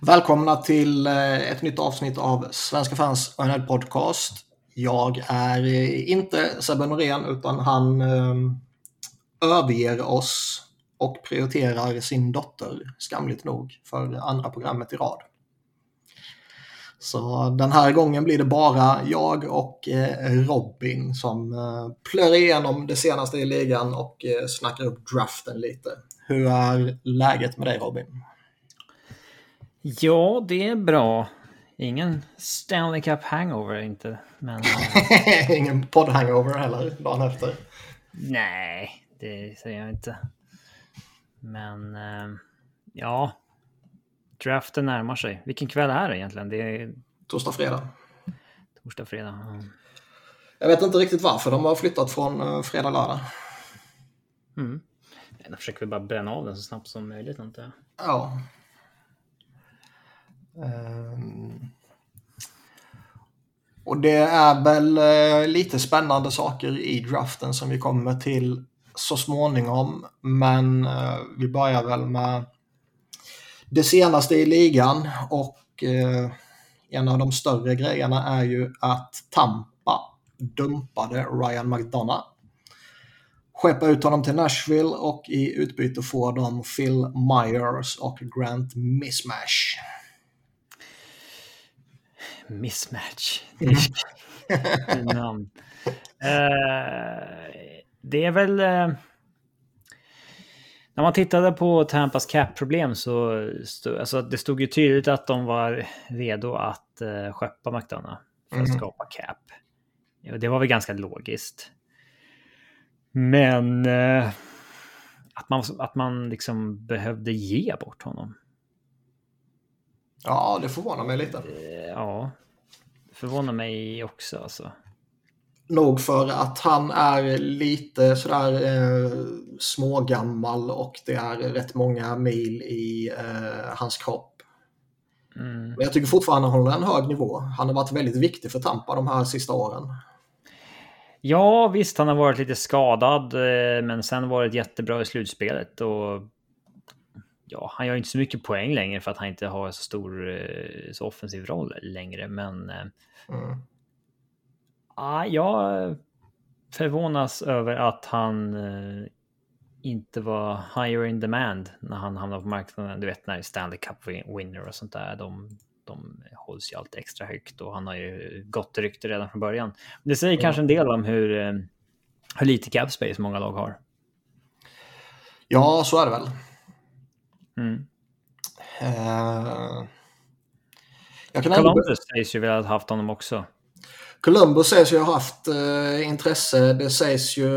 Välkomna till eh, ett nytt avsnitt av Svenska fans NHL podcast. Jag är eh, inte Sebbe Norén utan han eh, överger oss och prioriterar sin dotter, skamligt nog, för andra programmet i rad. Så den här gången blir det bara jag och Robin som plöjer igenom det senaste i ligan och snackar upp draften lite. Hur är läget med dig Robin? Ja, det är bra. Ingen Stanley Cup hangover inte. Men... Ingen podd-hangover heller dagen efter? Nej, det säger jag inte. Men ja, draften närmar sig. Vilken kväll är det egentligen? Det är... Torsdag, fredag. Torsdag, fredag. Ja. Jag vet inte riktigt varför de har flyttat från uh, fredag, lördag. Mm. De försöker väl bara bränna av den så snabbt som möjligt, antar jag. Ja. Ehm, och det är väl eh, lite spännande saker i draften som vi kommer till så småningom. Men eh, vi börjar väl med det senaste i ligan och eh, en av de större grejerna är ju att Tampa dumpade Ryan McDonough. Skeppade ut honom till Nashville och i utbyte får de Phil Myers och Grant Mismash. Mismatch. namn. uh, det är väl... Uh när man tittade på Tampas cap-problem så stod, alltså det stod ju tydligt att de var redo att uh, skeppa McDonough för att mm. skapa cap. Det var väl ganska logiskt. Men att, man, att man liksom behövde ge bort honom. Ja, det förvånar mig lite. Ja, förvånar mig också alltså. Nog för att han är lite sådär eh, smågammal och det är rätt många mil i eh, hans kropp. Mm. Men jag tycker fortfarande han håller en hög nivå. Han har varit väldigt viktig för Tampa de här sista åren. Ja, visst, han har varit lite skadad, eh, men sen varit jättebra i slutspelet. Och ja, han gör inte så mycket poäng längre för att han inte har så stor eh, så offensiv roll längre, men eh, mm. Ja, jag förvånas över att han eh, inte var higher in demand när han hamnade på marknaden. Du vet när Stanley Cup winner och sånt där. De, de hålls ju alltid extra högt och han har ju gott rykte redan från början. Det säger mm. kanske en del om hur, hur lite cap space många lag har. Ja, så är det väl. Mm. Uh, Columbus ändå... sägs ju väl ha haft honom också. Columbus sägs ju ha haft eh, intresse. Det sägs ju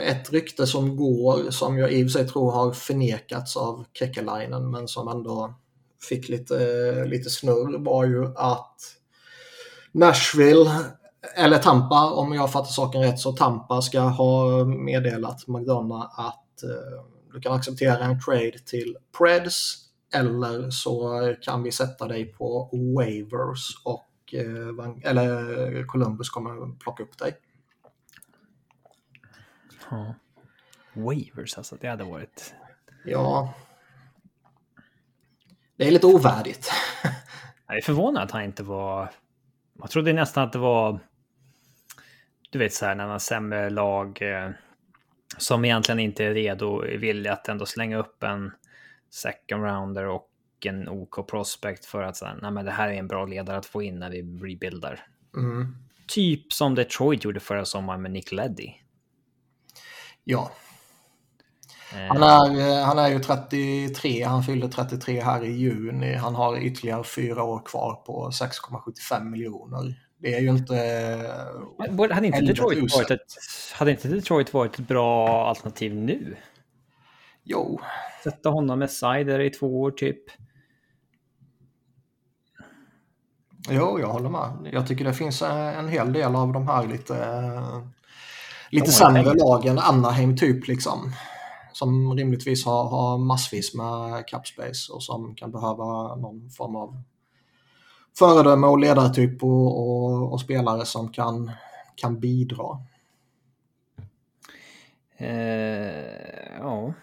ett rykte som går som jag i och för sig tror har förnekats av Kekkelainen men som ändå fick lite, eh, lite snurr var ju att Nashville eller Tampa, om jag fattar saken rätt, så Tampa ska ha meddelat McDonough att eh, du kan acceptera en trade till Preds eller så kan vi sätta dig på waivers och Eh, eller Columbus kommer plocka upp dig. Ja. Waivers alltså, det hade varit... Ja. Det är lite ovärdigt. Jag är förvånad att han inte var... Man trodde nästan att det var... Du vet så här när man har sämre lag eh, som egentligen inte är redo vill att ändå slänga upp en second rounder och en OK prospect för att säga, nej men det här är en bra ledare att få in när vi rebuildar. Mm. Typ som Detroit gjorde förra sommaren med Nick Leddy. Ja. Eh. Han är, han är ju 33, han fyllde 33 här i juni. Han har ytterligare fyra år kvar på 6,75 miljoner. Det är ju inte... Hade inte, Detroit varit ett, hade inte Detroit varit ett bra alternativ nu? Jo. Sätta honom med Sider i två år typ. Jo, jag håller med. Jag tycker det finns eh, en hel del av de här lite, eh, lite sämre lagen, Anaheim typ liksom. Som rimligtvis har, har massvis med capspace och som kan behöva någon form av föredöme och ledartyp och, och, och spelare som kan, kan bidra. Eh, ja.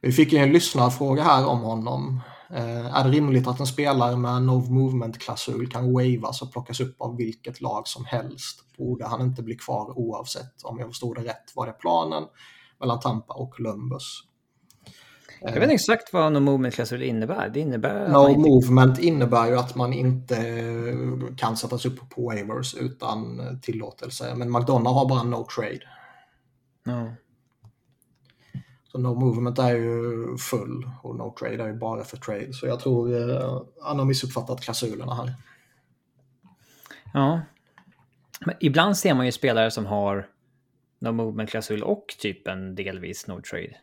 Vi fick en lyssnarfråga här om honom Eh, är det rimligt att en spelare med no movement-klausul kan wavas och plockas upp av vilket lag som helst? Borde han inte bli kvar oavsett, om jag förstod det rätt, var det planen mellan Tampa och Columbus? Jag vet inte exakt vad no movement-klausul innebär. Det innebär no inte... movement innebär ju att man inte kan sättas upp på waivers utan tillåtelse. Men McDonough har bara no trade. No. Så no movement är ju full och no trade är ju bara för trade. Så jag tror eh, han har missuppfattat klausulerna här. Ja. Men ibland ser man ju spelare som har no movement-klausul och typ en delvis no trade.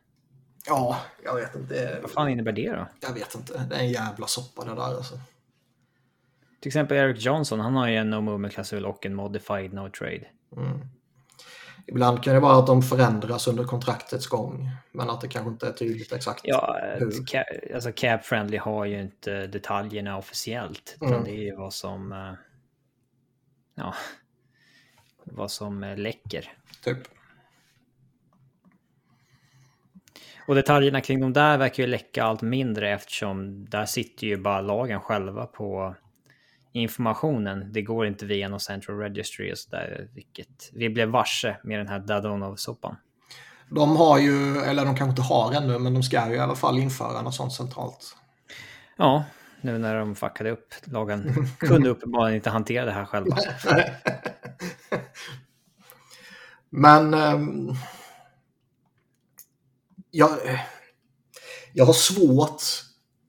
Ja, jag vet inte. Vad fan innebär det då? Jag vet inte. Det är en jävla soppa det där alltså. Till exempel Eric Johnson, han har ju en no movement-klausul och en modified no trade. Mm. Ibland kan det vara att de förändras under kontraktets gång, men att det kanske inte är tydligt exakt Ja, hur. alltså Cap Friendly har ju inte detaljerna officiellt, utan mm. det är ju vad som... Eh, ja, vad som eh, läcker. Typ. Och detaljerna kring de där verkar ju läcka allt mindre eftersom där sitter ju bara lagen själva på informationen. Det går inte via någon central registry och sådär, vilket vi blev varse med den här Dadonov-soppan. De har ju, eller de kanske inte har ännu, men de ska ju i alla fall införa något sånt centralt. Ja, nu när de fuckade upp. Lagen kunde uppenbarligen inte hantera det här själva. men um, jag, jag har svårt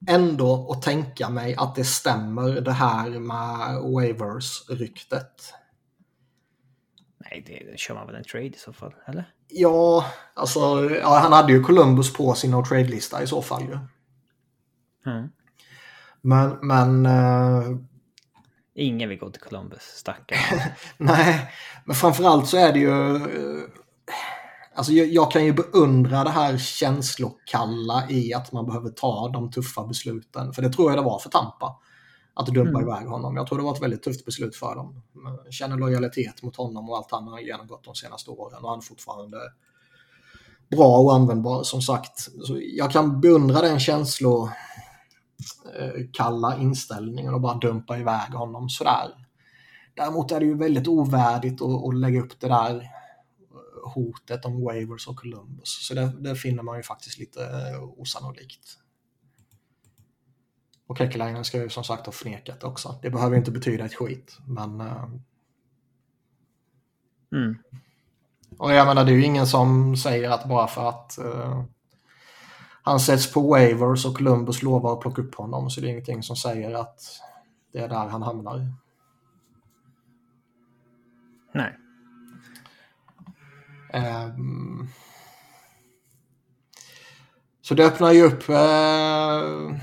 ändå att tänka mig att det stämmer det här med waivers-ryktet. Nej, det kör man väl en trade i så fall, eller? Ja, alltså ja, han hade ju Columbus på sin no trade-lista i så fall ju. Mm. Men, men... Uh... Ingen vill gå till Columbus, stackarn. Nej, men framförallt så är det ju... Uh Alltså jag, jag, kan ju beundra det här känslokalla i att man behöver ta de tuffa besluten. För det tror jag det var för Tampa. Att dumpa mm. iväg honom. Jag tror det var ett väldigt tufft beslut för dem. Jag känner lojalitet mot honom och allt han har genomgått de senaste åren. Och han är fortfarande bra och användbar som sagt. Så jag kan beundra den känslokalla inställningen och bara dumpa iväg honom sådär. Däremot är det ju väldigt ovärdigt att, att lägga upp det där hotet om Waivers och Columbus. Så det, det finner man ju faktiskt lite eh, osannolikt. Och Kekkelainen ska ju som sagt ha förnekat det också. Det behöver inte betyda ett skit, men... Uh... Mm. Och jag menar, det är ju ingen som säger att bara för att uh, han sätts på waivers och Columbus lovar att plocka upp honom så det är ingenting som säger att det är där han hamnar. Nej. Um, så det öppnar ju upp uh,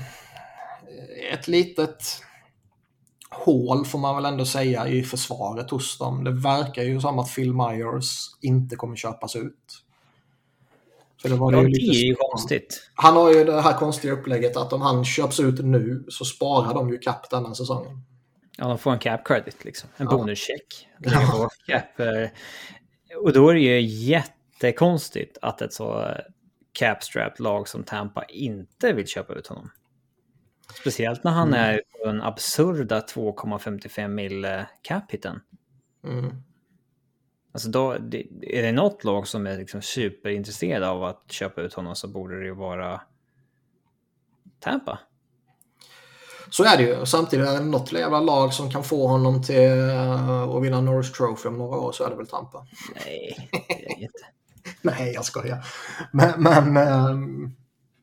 ett litet hål får man väl ändå säga i försvaret hos dem. Det verkar ju som att Phil Myers inte kommer köpas ut. Så det, var ja, det, lite det är ju konstigt. Han har ju det här konstiga upplägget att om han köps ut nu så sparar de ju cap denna säsongen. Ja, de får en cap credit liksom. En ja. bonuscheck. Ja. Cap, eh, och då är det ju jättekonstigt att ett så capstrap lag som Tampa inte vill köpa ut honom. Speciellt när han mm. är på den absurda 2,55 mil cap-hiten. Mm. Alltså då, är det något lag som är liksom superintresserade av att köpa ut honom så borde det ju vara Tampa. Så är det ju. Samtidigt är det något jävla lag som kan få honom till uh, att vinna Norris Trophy om några år så är det väl Tampa. Nej, det är inte. Nej, jag skojar. Men, men uh,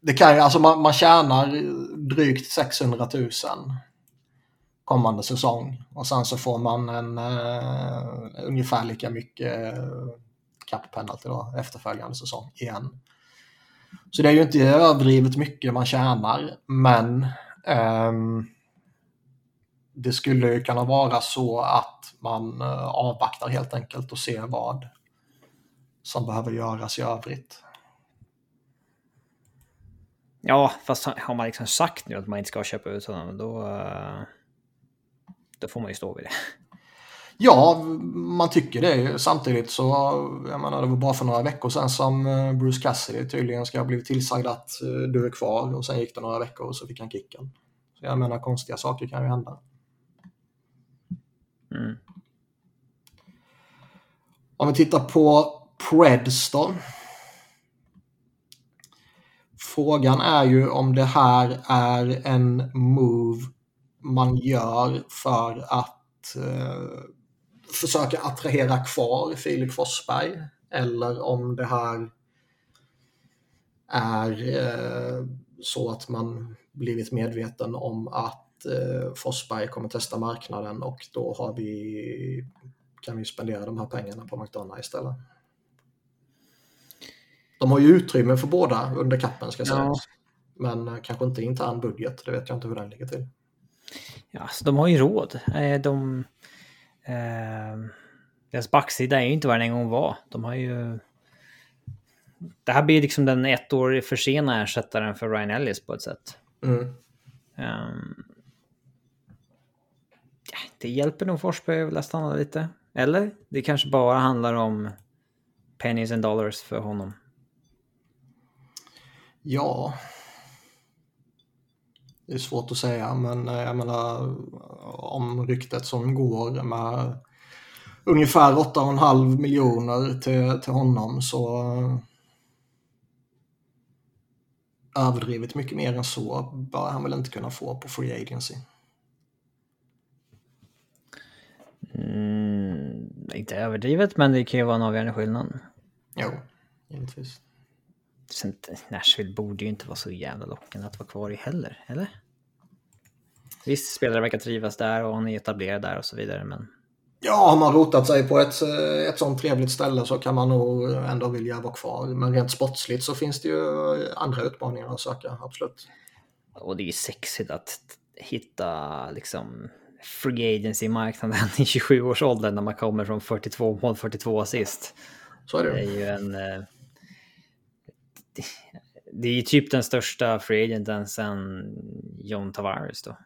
det kan ju, alltså man, man tjänar drygt 600 000 kommande säsong och sen så får man en uh, ungefär lika mycket uh, cap penalty då, efterföljande säsong igen. Så det är ju inte överdrivet mycket man tjänar, men Ehm, det skulle ju kunna vara så att man uh, avvaktar helt enkelt och ser vad som behöver göras i övrigt. Ja, fast har man liksom sagt nu att man inte ska köpa ut honom, då, eh, då får man ju stå vid det. Ja, man tycker det. Samtidigt så, jag menar det var bara för några veckor sedan som eh, Bruce Cassidy tydligen ska ha blivit tillsagd att eh, du är kvar och sen gick det några veckor och så fick han kicken. Så jag menar konstiga saker kan ju hända. Mm. Om vi tittar på Preds då. Frågan är ju om det här är en move man gör för att eh, försöka attrahera kvar Filip Forsberg eller om det här är eh, så att man blivit medveten om att eh, Forsberg kommer testa marknaden och då har vi, kan vi spendera de här pengarna på McDonough istället. De har ju utrymme för båda under kappen ska sägas. Ja. Men eh, kanske inte intern budget, det vet jag inte hur den ligger till. Ja, så de har ju råd. De, eh, deras backsida är ju inte vad den en gång var. De har ju... Det här blir liksom den ett år för sena ersättaren för Ryan Ellis på ett sätt. Mm. Um, det hjälper nog Forsberg att stanna lite. Eller? Det kanske bara handlar om pennies and dollars för honom. Ja. Det är svårt att säga, men eh, jag menar om ryktet som går med ungefär 8,5 miljoner till, till honom så överdrivet mycket mer än så bör han väl inte kunna få på Free Agency. Mm, inte överdrivet, men det kan ju vara en avgörande skillnad. Jo, givetvis. Nashville borde ju inte vara så jävla lockande att vara kvar i heller, eller? Visst, spelare verkar trivas där och han är etablerad där och så vidare, men... Ja, har man rotat sig på ett, ett sånt trevligt ställe så kan man nog ändå vilja vara kvar. Men rent sportsligt så finns det ju andra utmaningar att söka, absolut. Och det är ju sexigt att hitta liksom free agency-marknaden i 27-årsåldern när man kommer från 42 mål, 42 assist. Så är det. Det är ju en... Det är ju typ den största free agenten sen John Tavares då.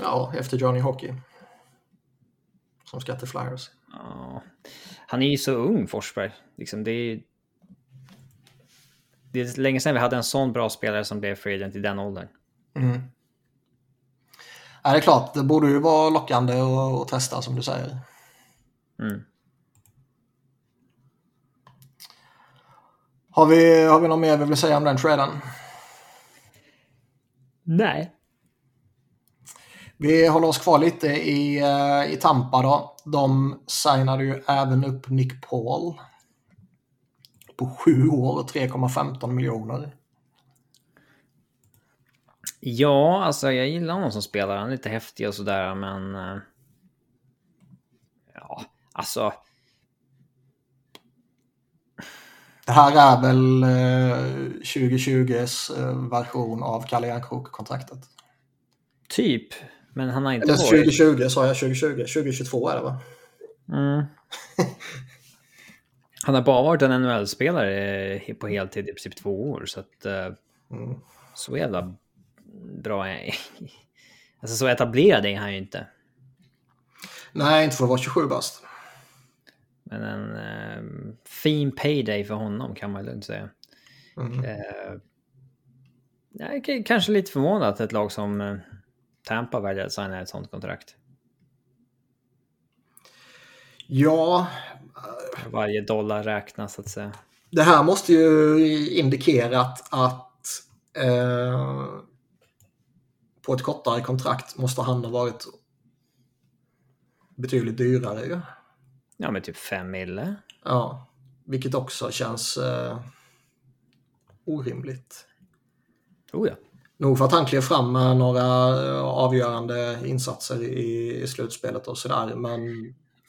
Ja, efter Johnny Hockey. Som ska till Flyers. Ja. Han är ju så ung, Forsberg. Liksom, det är det är länge sedan vi hade en sån bra spelare som blev free agent i den åldern. Mm. Ja, det är klart, det borde ju vara lockande att, testa som du säger. Mm. Har vi, har vi något mer vi vill säga om den traden? Nej. Vi håller oss kvar lite i, eh, i Tampa då. De signade ju även upp Nick Paul. På sju år och 3,15 miljoner. Ja, alltså jag gillar honom som spelare. Han är lite häftig och sådär, men... Eh, ja, alltså... Det här är väl eh, 2020s eh, version av Kalle Järnkrok-kontraktet? Typ. Men han har inte Eller 2020 sa jag 2020. 2022 är det va? Mm. han har bara varit en NHL-spelare på heltid i princip två år. Så att... Eh, mm. Så jävla bra är Alltså så etablerad är han ju inte. Nej, inte för att vara 27 bast. Men en eh, fin payday för honom kan man lugnt säga. Mm. Eh, jag är kanske lite förvånad att ett lag som eh, Tampa väljer att signa ett sånt kontrakt. Ja. Varje dollar räknas så att säga. Det här måste ju indikerat att eh, på ett kortare kontrakt måste han ha varit betydligt dyrare ju. Ja, med typ fem mille. Ja, vilket också känns eh, orimligt. Oh ja. Nog för att han klev fram med några eh, avgörande insatser i, i slutspelet och sådär, men...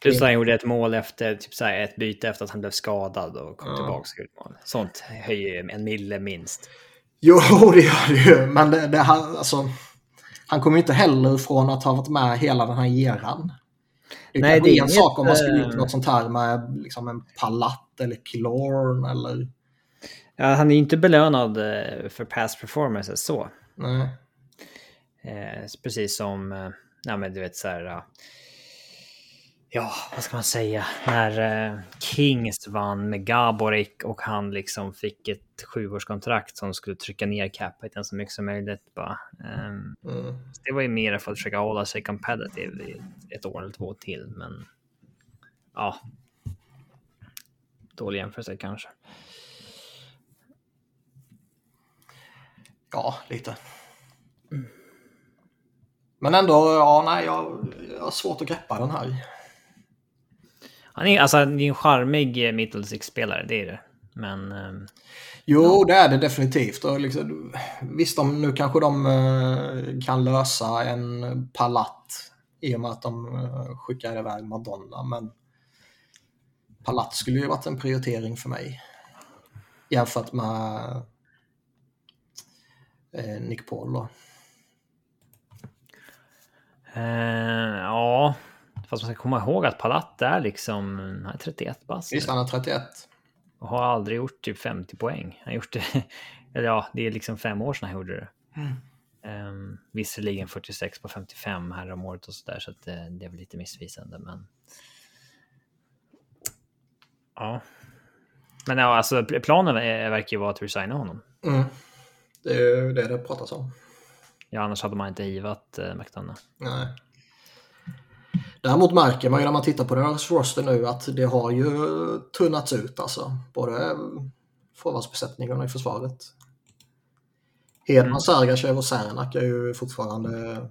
Plus att han gjorde ett mål efter typ så ett byte efter att han blev skadad och kom ja. tillbaka. Sånt höjer en mille minst. Jo, det gör det ju, men det, det han, alltså, han kommer ju inte heller från att ha varit med hela den här eran. Det Nej, det är en inget, sak om man skulle gjort något sånt här med liksom en Palat eller Kilorn eller... Ja, han är inte belönad eh, för past performances så. Nej. Eh, precis som... Eh, ja men du vet så här. Ja, vad ska man säga? När uh, Kings vann med Gaborik och han liksom fick ett sjuårskontrakt som skulle trycka ner capiten så mycket som möjligt. Bara. Um, mm. Det var ju mer för att försöka hålla sig competitive i ett år eller två till, men ja. Dålig jämförelse kanske. Ja, lite. Mm. Men ändå, ja, nej, jag, jag har svårt att greppa den här. Han är, alltså, det är en charmig eh, middle spelare det är det. Men... Um, jo, ja. det är det definitivt. Och liksom, visst, de, nu kanske de uh, kan lösa en palat i och med att de uh, skickar iväg Madonna, men palat skulle ju varit en prioritering för mig. Jämfört med Nick Paul då. Uh, ja, fast man ska komma ihåg att Palat är liksom, han är 31 bast. Visst, han är 31. Och har aldrig gjort typ 50 poäng. Han har gjort det, eller ja, det är liksom fem år sedan han gjorde det. Mm. Um, visserligen 46 på 55 här om året och sådär, så att det, det är väl lite missvisande, men. Ja. Men ja, alltså planen är, verkar ju vara att resigna honom. Mm. Det är ju det det pratas om. Ja, annars hade man inte givat eh, McDonough. Nej. Däremot märker man ju när man tittar på deras roster nu att det har ju tunnats ut alltså. Både forwardsbesättningen och i försvaret. Hedman, mm. Sergatjev och Sernak är ju fortfarande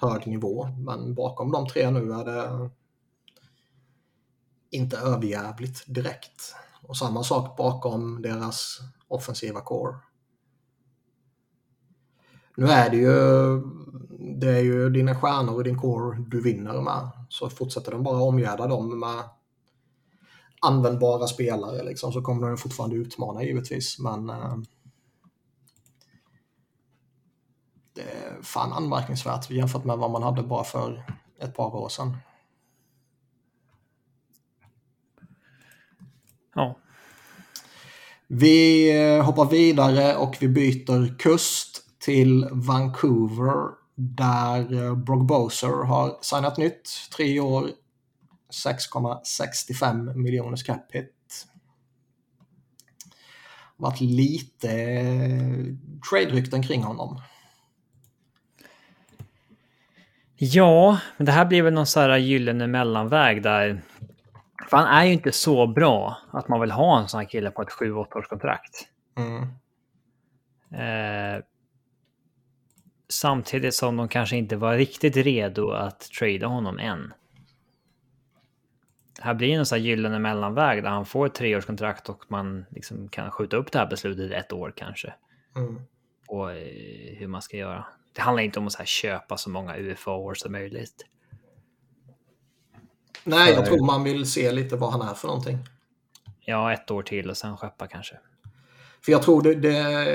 hög nivå. Men bakom de tre nu är det inte överjävligt direkt. Och samma sak bakom deras offensiva core. Nu är det ju, det är ju dina stjärnor och din core du vinner med. Så fortsätter de bara omgärda dem med användbara spelare liksom, så kommer de fortfarande utmana givetvis. Men eh, det är fan anmärkningsvärt jämfört med vad man hade bara för ett par år sedan. Ja. Vi eh, hoppar vidare och vi byter kust till Vancouver där eh, Brock Boser har signat nytt. Tre år, 6,65 miljoners cap hit. varit lite eh, trade-rykten kring honom. Ja, men det här blir väl någon sån här gyllene mellanväg där. För han är ju inte så bra att man vill ha en sån här kille på ett 7-8 års kontrakt. Mm. Eh, Samtidigt som de kanske inte var riktigt redo att trada honom än. Här blir en sån här gyllene mellanväg där han får ett treårskontrakt och man liksom kan skjuta upp det här beslutet ett år kanske. Mm. Och eh, hur man ska göra. Det handlar inte om att så köpa så många UFA-år som möjligt. Nej, jag tror man vill se lite vad han är för någonting. Ja, ett år till och sen skeppa kanske. För jag tror det, det,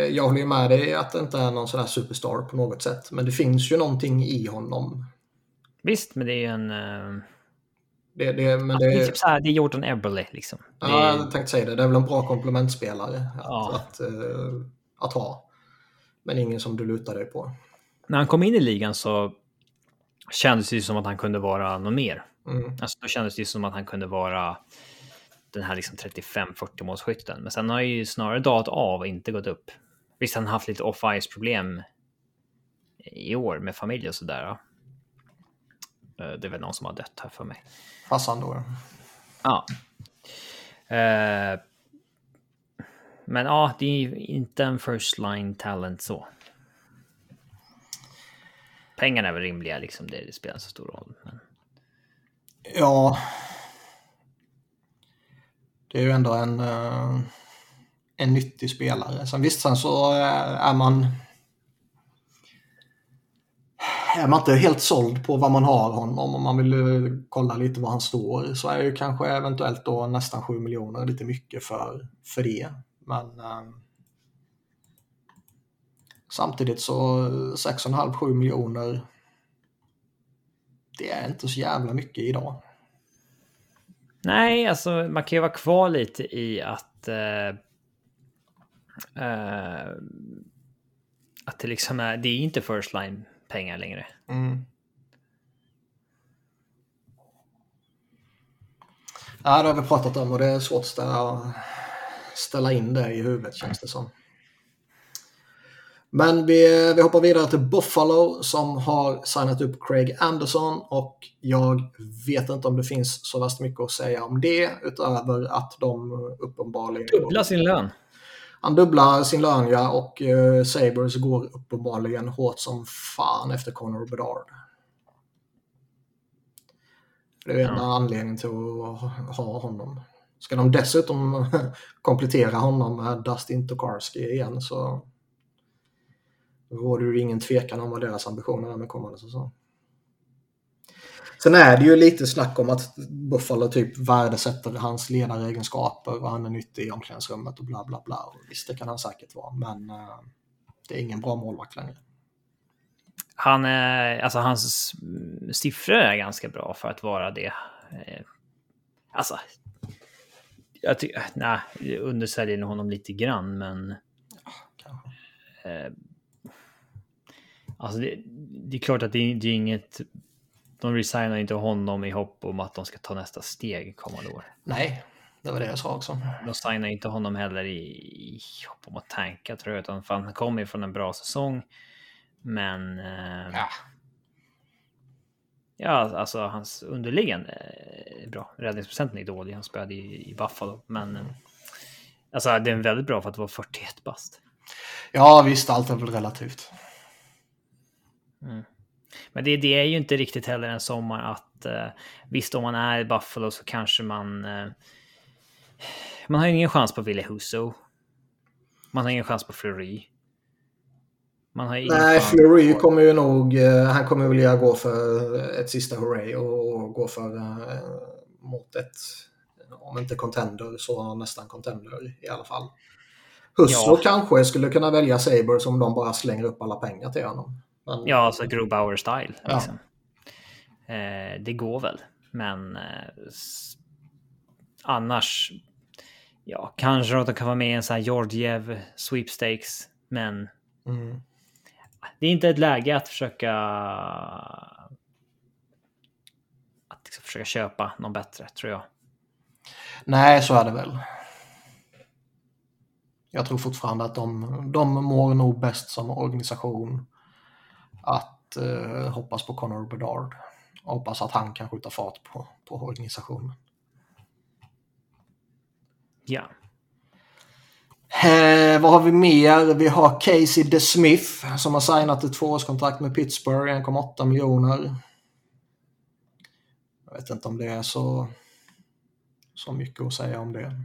jag håller ju med dig att det inte är någon sån här superstar på något sätt. Men det finns ju någonting i honom. Visst, men det är ju en... Uh... Det, det, men det, det, är typ så här, det är Jordan Eberle liksom. Ja, det... jag tänkte säga det. Det är väl en bra komplementspelare att, ja. att, uh, att, ha. Men ingen som du lutar dig på. När han kom in i ligan så kändes det ju som att han kunde vara något mer. Mm. Alltså, då kändes det ju som att han kunde vara den här liksom 35-40 målsskytten. Men sen har ju snarare dalat av och inte gått upp. Visst, han har haft lite off-ice problem i år med familj och sådär. Eh, det är väl någon som har dött här för mig. Farsan då? Ja. Uh, men ja, det är ju inte en first line talent så. Pengarna är väl rimliga, liksom. Det, det spelar så stor roll. Men... Ja, det är ju ändå en, eh, en nyttig spelare. Sen visst, sen så eh, är man är man inte helt såld på vad man har honom, om man vill eh, kolla lite var han står, så är ju kanske eventuellt då nästan 7 miljoner lite mycket för, för det. Men eh, samtidigt så 6,5-7 miljoner, det är inte så jävla mycket idag. Nej, alltså man kan ju vara kvar lite i att eh, eh, att det liksom är, det är inte first line pengar längre. Mm. Ja, det har vi pratat om och det är svårt att ställa in det i huvudet känns det som. Men vi, vi hoppar vidare till Buffalo som har signat upp Craig Anderson och jag vet inte om det finns så värst mycket att säga om det utöver att de uppenbarligen... Dubbla sin lön. Han dubblar sin lön ja och uh, Sabres går uppenbarligen hårt som fan efter Connor Bedard. Det är en ja. anledning till att ha honom. Ska de dessutom komplettera honom med Dustin Tokarski igen så råder det ingen tvekan om vad deras ambitioner är med kommande säsong. Sen är det ju lite snack om att Buffalo typ värdesätter hans ledaregenskaper och han är nyttig i omklädningsrummet och bla bla bla. Och visst, det kan han säkert vara, men uh, det är ingen bra målvakt längre. Han är, alltså hans siffror är ganska bra för att vara det. Eh, alltså, jag tycker, nej, undersäljer honom lite grann, men. Eh, Alltså det, det, är klart att det, det är inget... De resignar inte honom i hopp om att de ska ta nästa steg kommande år. Nej, det var det jag sa också. De signar inte honom heller i, i hopp om att tanka tror jag, utan för han kommer från en bra säsong. Men... Eh, ja. Ja, alltså hans underliggande är bra. Räddningsprocenten är dålig. Han spelade i, i Buffalo, men... Eh, alltså, det är väldigt bra för att vara 41 bast. Ja, visst, allt är väl relativt. Mm. Men det, det, är ju inte riktigt heller en sommar att eh, visst om man är i Buffalo så kanske man eh, man har ingen chans på Ville Huso. Man har ingen chans på Fleury. Man har ingen Nej, Fleury på... kommer ju nog, eh, han kommer vilja gå för ett sista hurray och gå för eh, mot ett, om inte contender så nästan contender i alla fall. Husso ja. kanske skulle kunna välja Sabres om de bara slänger upp alla pengar till honom. Men... Ja, alltså Grobauer style. Ja. Liksom. Eh, det går väl, men eh, annars. Ja, kanske att de kan vara med i en sån här Georgiev sweepstakes, men. Mm. Det är inte ett läge att försöka. Att liksom försöka köpa någon bättre, tror jag. Nej, så är det väl. Jag tror fortfarande att de, de mår nog bäst som organisation att eh, hoppas på Connor Bedard. Hoppas att han kan skjuta fart på, på organisationen. Ja. Eh, vad har vi mer? Vi har Casey DeSmith som har signat ett tvåårskontrakt med Pittsburgh, 1,8 miljoner. Jag vet inte om det är så, så mycket att säga om det.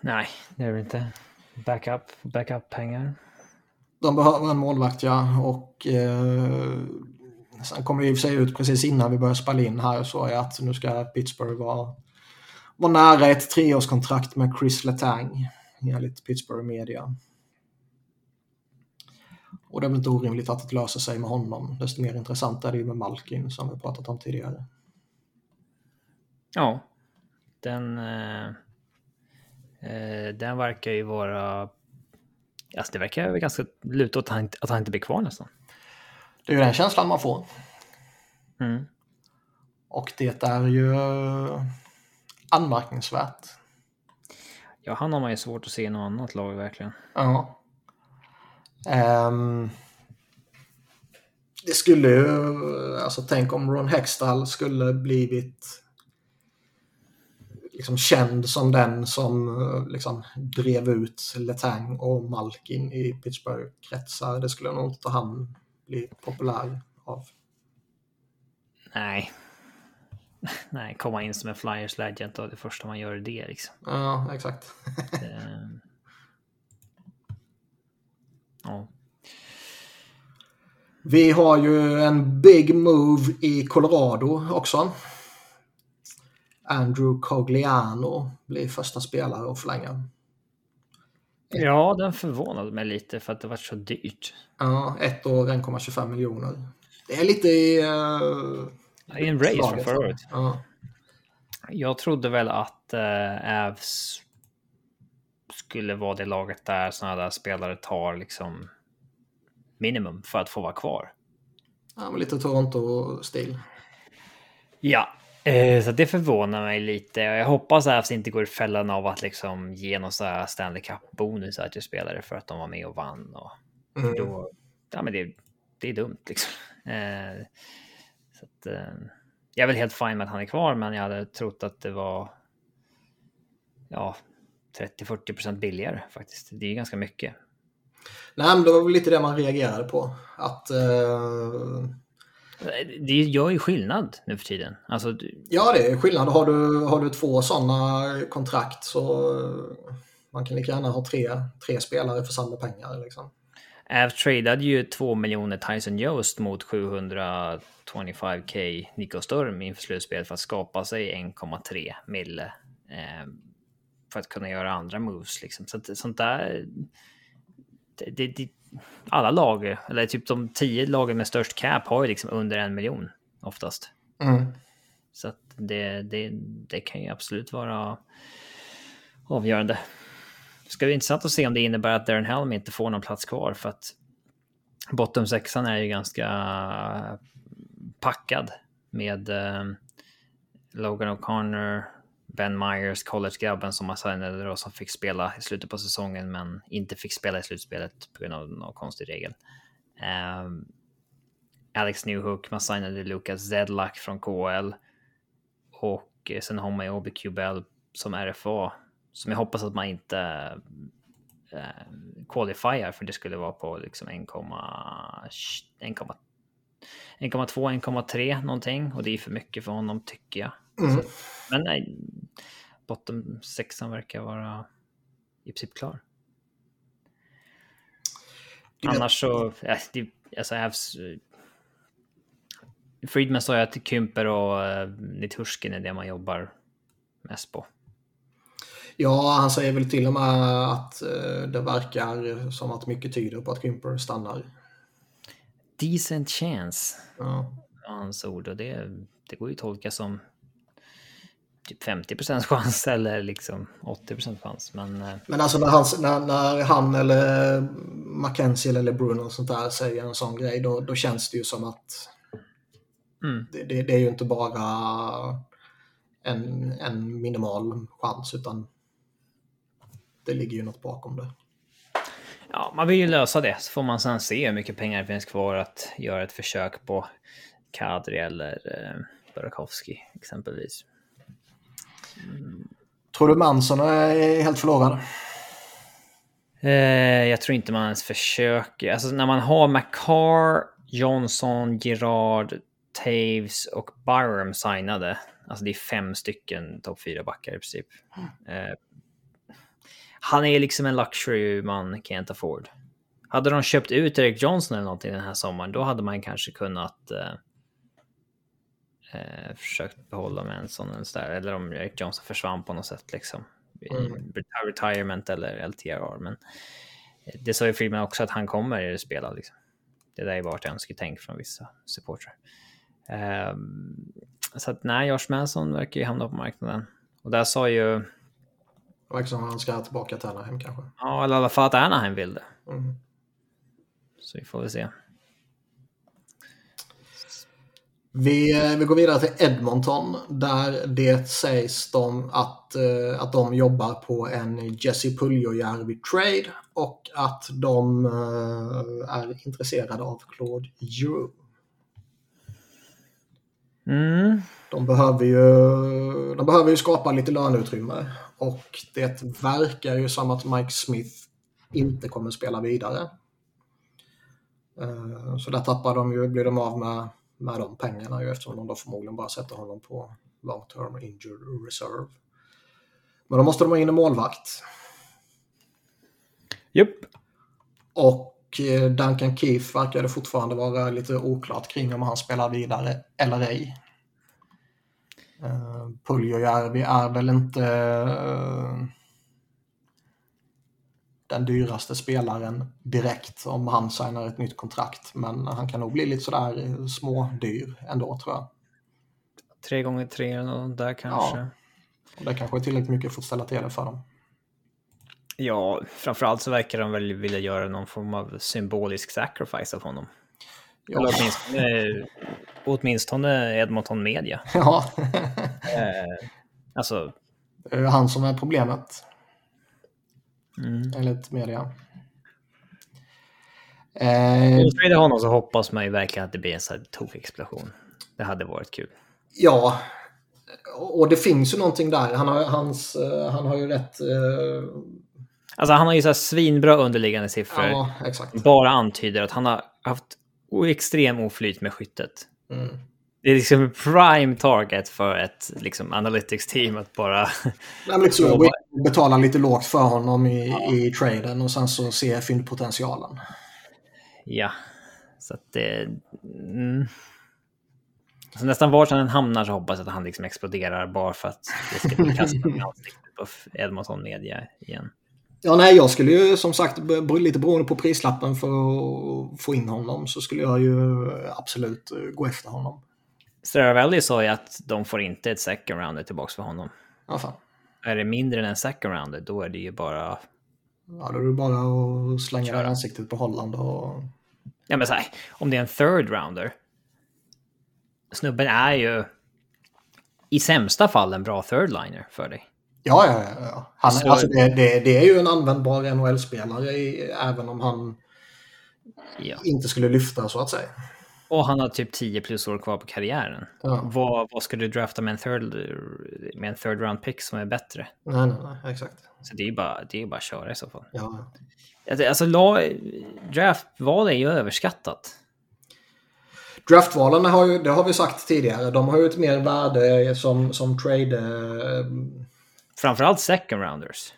Nej, det är det inte. Backup, backup pengar. De behöver en målvakt ja och eh, sen kommer det i och för sig ut precis innan vi börjar spela in här så är att nu ska Pittsburgh vara, vara nära ett treårskontrakt med Chris Letang enligt Pittsburgh Media. Och det är väl inte orimligt att det löser sig med honom. Desto mer intressant är det ju med Malkin som vi pratat om tidigare. Ja, den, eh, eh den verkar ju vara Alltså det verkar ganska luta åt att han, att han inte blir kvar nästan. Det är ju den känslan man får. Mm. Och det är ju anmärkningsvärt. Ja, han har man ju svårt att se i något annat lag verkligen. Ja. Um, det skulle ju, alltså tänk om Ron Hextall skulle blivit liksom känd som den som eh, liksom drev ut Letang och Malkin i Pittsburgh-kretsar. Det skulle nog inte han bli populär av. Nej. Nej, komma in som en Flyers legend och det första man gör är det liksom. Ja, exakt. ja. Vi har ju en big move i Colorado också. Andrew Cogliano blir första spelare att förlänga. Ja, den förvånade mig lite för att det var så dyrt. Ja, ett år 1,25 miljoner. Det är lite i... Uh, I en race från förra året. Ja. Jag trodde väl att uh, Avs skulle vara det laget där sådana där spelare tar liksom minimum för att få vara kvar. Ja, men lite Toronto-stil. Ja, så det förvånar mig lite. Jag hoppas att det inte går i fällan av att liksom ge någon så här Stanley Cup-bonus till spelare för att de var med och vann. Och, mm. då, ja, men det, det är dumt liksom. Eh, så att, eh, jag är väl helt fine med att han är kvar, men jag hade trott att det var ja, 30-40 procent billigare faktiskt. Det är ganska mycket. Nej, men det var väl lite det man reagerade på. Att... Uh... Det gör ju skillnad nu för tiden. Alltså... Ja, det är skillnad. Har du, har du två sådana kontrakt så man kan lika gärna ha tre, tre spelare för samma pengar. Liksom. Av tradade ju 2 miljoner Tyson Jost mot 725k Nico Sturm inför slutspelet för att skapa sig 1,3 mille. Eh, för att kunna göra andra moves liksom. Så att, sånt där. Det, det, alla lag, eller typ de tio lagen med störst cap har ju liksom under en miljon oftast. Mm. Så att det, det, det kan ju absolut vara avgörande. Det ska bli intressant att se om det innebär att Darren Helm inte får någon plats kvar för att bottom sexan är ju ganska packad med eh, Logan O'Connor, Ben Myers, college-grabben som assignade och som fick spela i slutet på säsongen men inte fick spela i slutspelet på grund av någon konstig regel. Um, Alex Newhook, man signade Lucas Zedlack från KL och eh, sen har man ju OBQ Bell som RFA som jag hoppas att man inte eh, uh, qualifierar för det skulle vara på liksom 1,2 1,3 någonting och det är för mycket för honom tycker jag. Mm. men nej, bottom sexan verkar vara i princip klar. Annars så, det, alltså Avs, Friedman sa ju att Kymper och uh, Niturskin är det man jobbar mest på. Ja, han säger väl till och med att uh, det verkar som att mycket tyder på att Kymper stannar. Decent chance. Ja. Hans ord och det, det går ju att tolka som typ 50 chans eller liksom 80 chans. Men, eh, men alltså när han, när, när han eller Mackenzie eller Bruno och sånt där säger en sån grej då, då känns det ju som att mm. det, det, det, är ju inte bara en, en minimal chans utan det ligger ju något bakom det. Ja, man vill ju lösa det så får man sen se hur mycket pengar det finns kvar att göra ett försök på Kadri eller eh, Burakovsky exempelvis. Tror du Manson är helt förlorad? Eh, jag tror inte man ens försöker. Alltså när man har McCarr, Johnson, Girard, Taves och Byram signade. Alltså det är fem stycken topp fyra backar i princip. Mm. Han är liksom en luxury man can't afford. Hade de köpt ut Eric Johnson eller någonting den här sommaren, då hade man kanske kunnat eh, eh, eh, försökt behålla med en sån eller så där. Eller om Eric Johnson försvann på något sätt liksom. Mm. Retirement eller LTRR. Men det sa ju Friedman också att han kommer spela. Liksom. Det där är bara ett önsketänk från vissa supportrar. Um, så att nej, Josh Manson verkar ju hamna på marknaden. Och där sa ju... Det verkar som han ska tillbaka till Anaheim kanske. Ja, eller i alla fall att Anaheim vill det. Mm. Så vi får väl se. Vi, eh, vi går vidare till Edmonton där det sägs de att, uh, att de jobbar på en Jesse Puljujärvi trade och att de uh, är intresserade av Claude Giroux. Mm. De, behöver ju, de behöver ju skapa lite löneutrymme och det verkar ju som att Mike Smith inte kommer spela vidare. Så där tappar de ju, blir de av med med de pengarna ju eftersom de då förmodligen bara sätter honom på long term injured reserve. Men då måste de ha in en målvakt. Japp. Yep. Och eh, Duncan Keith verkar det fortfarande vara lite oklart kring om han spelar vidare eller ej. Uh, Puljojärvi är väl inte uh, den dyraste spelaren direkt om han signar ett nytt kontrakt. Men han kan nog bli lite sådär smådyr ändå tror jag. Tre gånger tre eller där kanske. Ja. Och det kanske är tillräckligt mycket för att ställa till det för dem. Ja, framförallt så verkar de väl vilja göra någon form av symbolisk sacrifice av honom. Ja. Eller åtminstone, åtminstone Edmonton Media. Ja. eh, alltså... Det är han som är problemet. Mm. Enligt media. Eh, Om honom så hoppas man ju verkligen att det blir en sån här tokexplosion. Det hade varit kul. Ja, och det finns ju någonting där. Han har, hans, uh, han har ju rätt... Uh... Alltså han har ju så svinbra underliggande siffror. Ja, exakt. Bara antyder att han har haft extrem oflyt med skyttet. Mm. Det är liksom prime target för ett liksom, analytics-team att bara... Nej, liksom, betala lite lågt för honom i, ja. i traden och sen så se fyndpotentialen. Ja, så att det... Mm. Så nästan var han hamnar så hoppas jag att han liksom exploderar bara för att det ska bli kastat i ansiktet på Edmonton Media igen. Ja, nej, jag skulle ju som sagt, lite beroende på prislappen för att få in honom, så skulle jag ju absolut eh, gå efter honom. Straravelli sa ju att de får inte ett second rounder tillbaka för honom. Ja, fan. Är det mindre än en second rounder, då är det ju bara... Ja, då är det bara att slänga Köra. ansiktet på Holland och... Ja, men så här, om det är en third rounder, snubben är ju i sämsta fall en bra third-liner för dig. Ja, ja, ja. Han, så... alltså det, det, det, är ju en användbar NHL-spelare även om han ja. inte skulle lyfta så att säga. Och han har typ 10 plus år kvar på karriären. Ja. Vad, vad ska du drafta med en, third, med en third round pick som är bättre? Nej, nej, nej exakt. Så det är bara, det är bara att köra i så fall. Ja. Alltså, draftval är ju överskattat. Draftvalen har ju, det har vi sagt tidigare, de har ju ett mer värde som, som trade... Eh, Framförallt second rounders.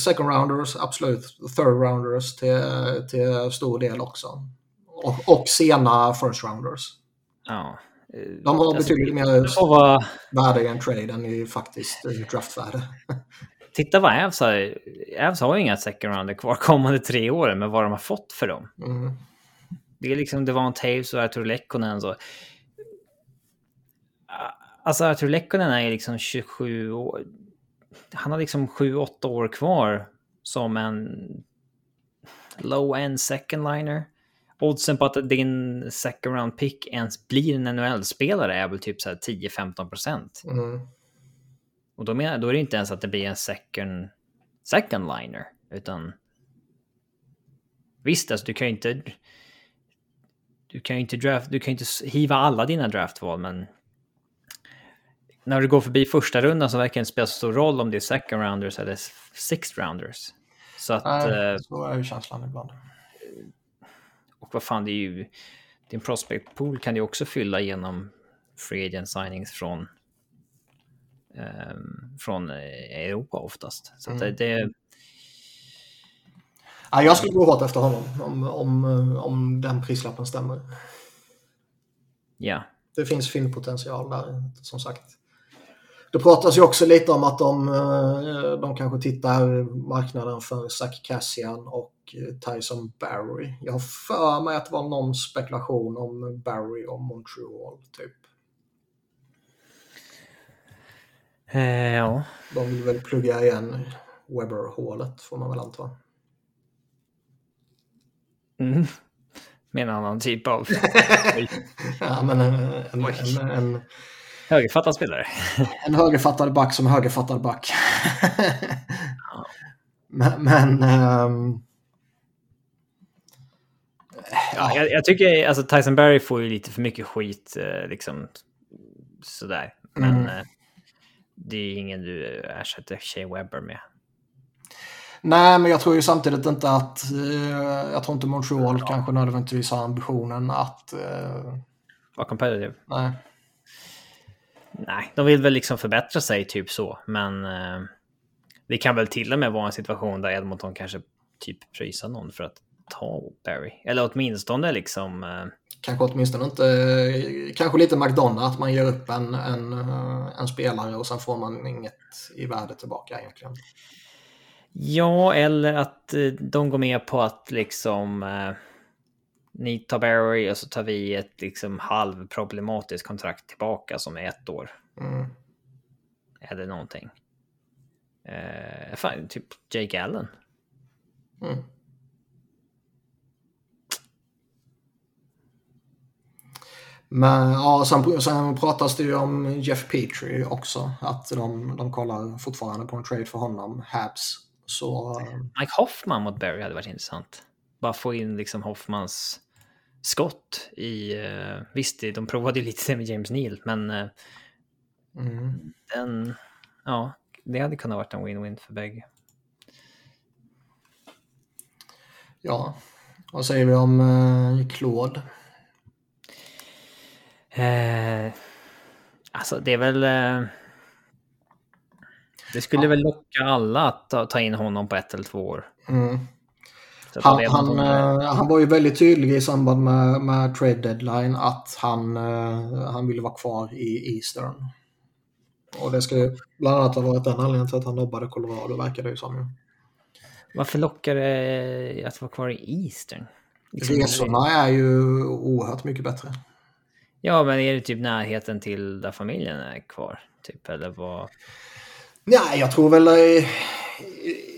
Second rounders, absolut. Third rounders till, till stor del också. Och, och sena first rounders. Ja. De har alltså, betydligt mer vara... värde i en trade än i faktiskt draftvärde. Titta vad Avs har. Avs har ju inga second rounder kvar kommande tre åren, men vad de har fått för dem. Mm. Det är liksom Devon Taves och Artur Lekkonen. Så. Alltså Artur Lekkonen är liksom 27 år. Han har liksom 7-8 år kvar som en low-end second liner. Oddsen på att din second round pick ens blir en NHL-spelare är väl typ 10-15 procent. Mm. Och då, menar, då är det inte ens att det blir en second, second liner, utan visst, alltså du kan ju inte du kan ju inte, draft, du kan inte hiva alla dina draftval, men när du går förbi första rundan så verkar det inte spela så stor roll om det är second rounders eller sixth rounders. Så att... Nej, eh, så är ju känslan ibland. Och vad fan, det är ju... Din prospect pool kan du också fylla genom free agent signings från um, från Europa oftast. Så mm. det, det, Ja, jag skulle gå hårt efter honom om, om, om den prislappen stämmer. Ja. Det finns fyndpotential där, som sagt. Det pratas ju också lite om att de, eh, de kanske tittar marknaden för Zach Cassian och Tyson Barry. Jag har för mig att det var någon spekulation om Barry och Montreal, typ. Eh, ja. De vill väl plugga igen Webber-hålet, får man väl anta. Mm. Med en annan typ av... ja, men en, en, en, en högerfattad spelare. en högerfattad back som högerfattad back. men... men um... ja. jag, jag, tycker alltså Tyson Berry får ju lite för mycket skit eh, liksom sådär. Men mm. Eh, det är ingen du ersätter Shea Webber med. Nej, men jag tror ju samtidigt inte att... Eh, jag tror inte Montreal ja. kanske nödvändigtvis har ambitionen att... Eh, Vara competitive? Nej. Nej, de vill väl liksom förbättra sig typ så, men eh, det kan väl till och med vara en situation där Edmonton kanske typ pröjsar någon för att ta Barry. Eller åtminstone liksom... Eh, kanske åtminstone inte, kanske lite McDonough, att man ger upp en, en, eh, en spelare och sen får man inget i värde tillbaka egentligen. Ja, eller att eh, de går med på att liksom eh, ni tar Barry och så tar vi ett liksom halvproblematiskt kontrakt tillbaka som är ett år. Mm. Eller någonting. Eh, fan, typ Jake Allen. Mm. Men ja, sen, sen pratas det ju om Jeff Petrie också. Att de, de kollar fortfarande på en trade för honom, Habs. Så... Mike Hoffman mot Barry hade varit intressant. Bara få in liksom Hoffmans skott i... Uh, visst, de provade ju lite med James Neal, men... Uh, mm. Den... Ja, det hade kunnat varit en win-win för bägge. Ja, vad säger vi om Claude? Eh, alltså det är väl... Eh, det skulle ja. väl locka alla att ta, ta, in honom på ett eller två år. Mm. Han, han, eh, han, var ju väldigt tydlig i samband med, med trade deadline att han, eh, han ville vara kvar i Eastern. Och det ska bland annat ha varit den anledningen till att han nobbade Colorado, verkar det ju som. Varför lockar det att vara kvar i Eastern? Liksom Resorna är ju oerhört mycket bättre. Ja, men är det typ närheten till där familjen är kvar? Typ, eller vad? Nej, jag tror väl i,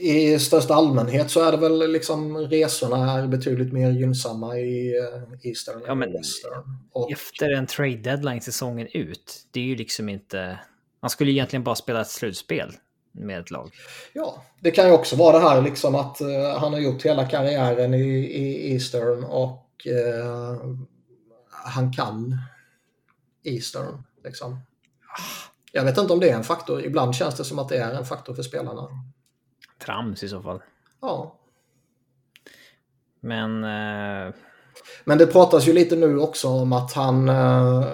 i, största allmänhet så är det väl liksom resorna är betydligt mer gynnsamma i uh, Eastern ja, men Western. Och... Efter en trade deadline säsongen ut, det är ju liksom inte... Man skulle egentligen bara spela ett slutspel med ett lag. Ja, det kan ju också vara det här liksom att uh, han har gjort hela karriären i, i Eastern och uh, han kan Eastern. Liksom. Jag vet inte om det är en faktor. Ibland känns det som att det är en faktor för spelarna. Trams i så fall. Ja. Men... Uh... Men det pratas ju lite nu också om att han, uh,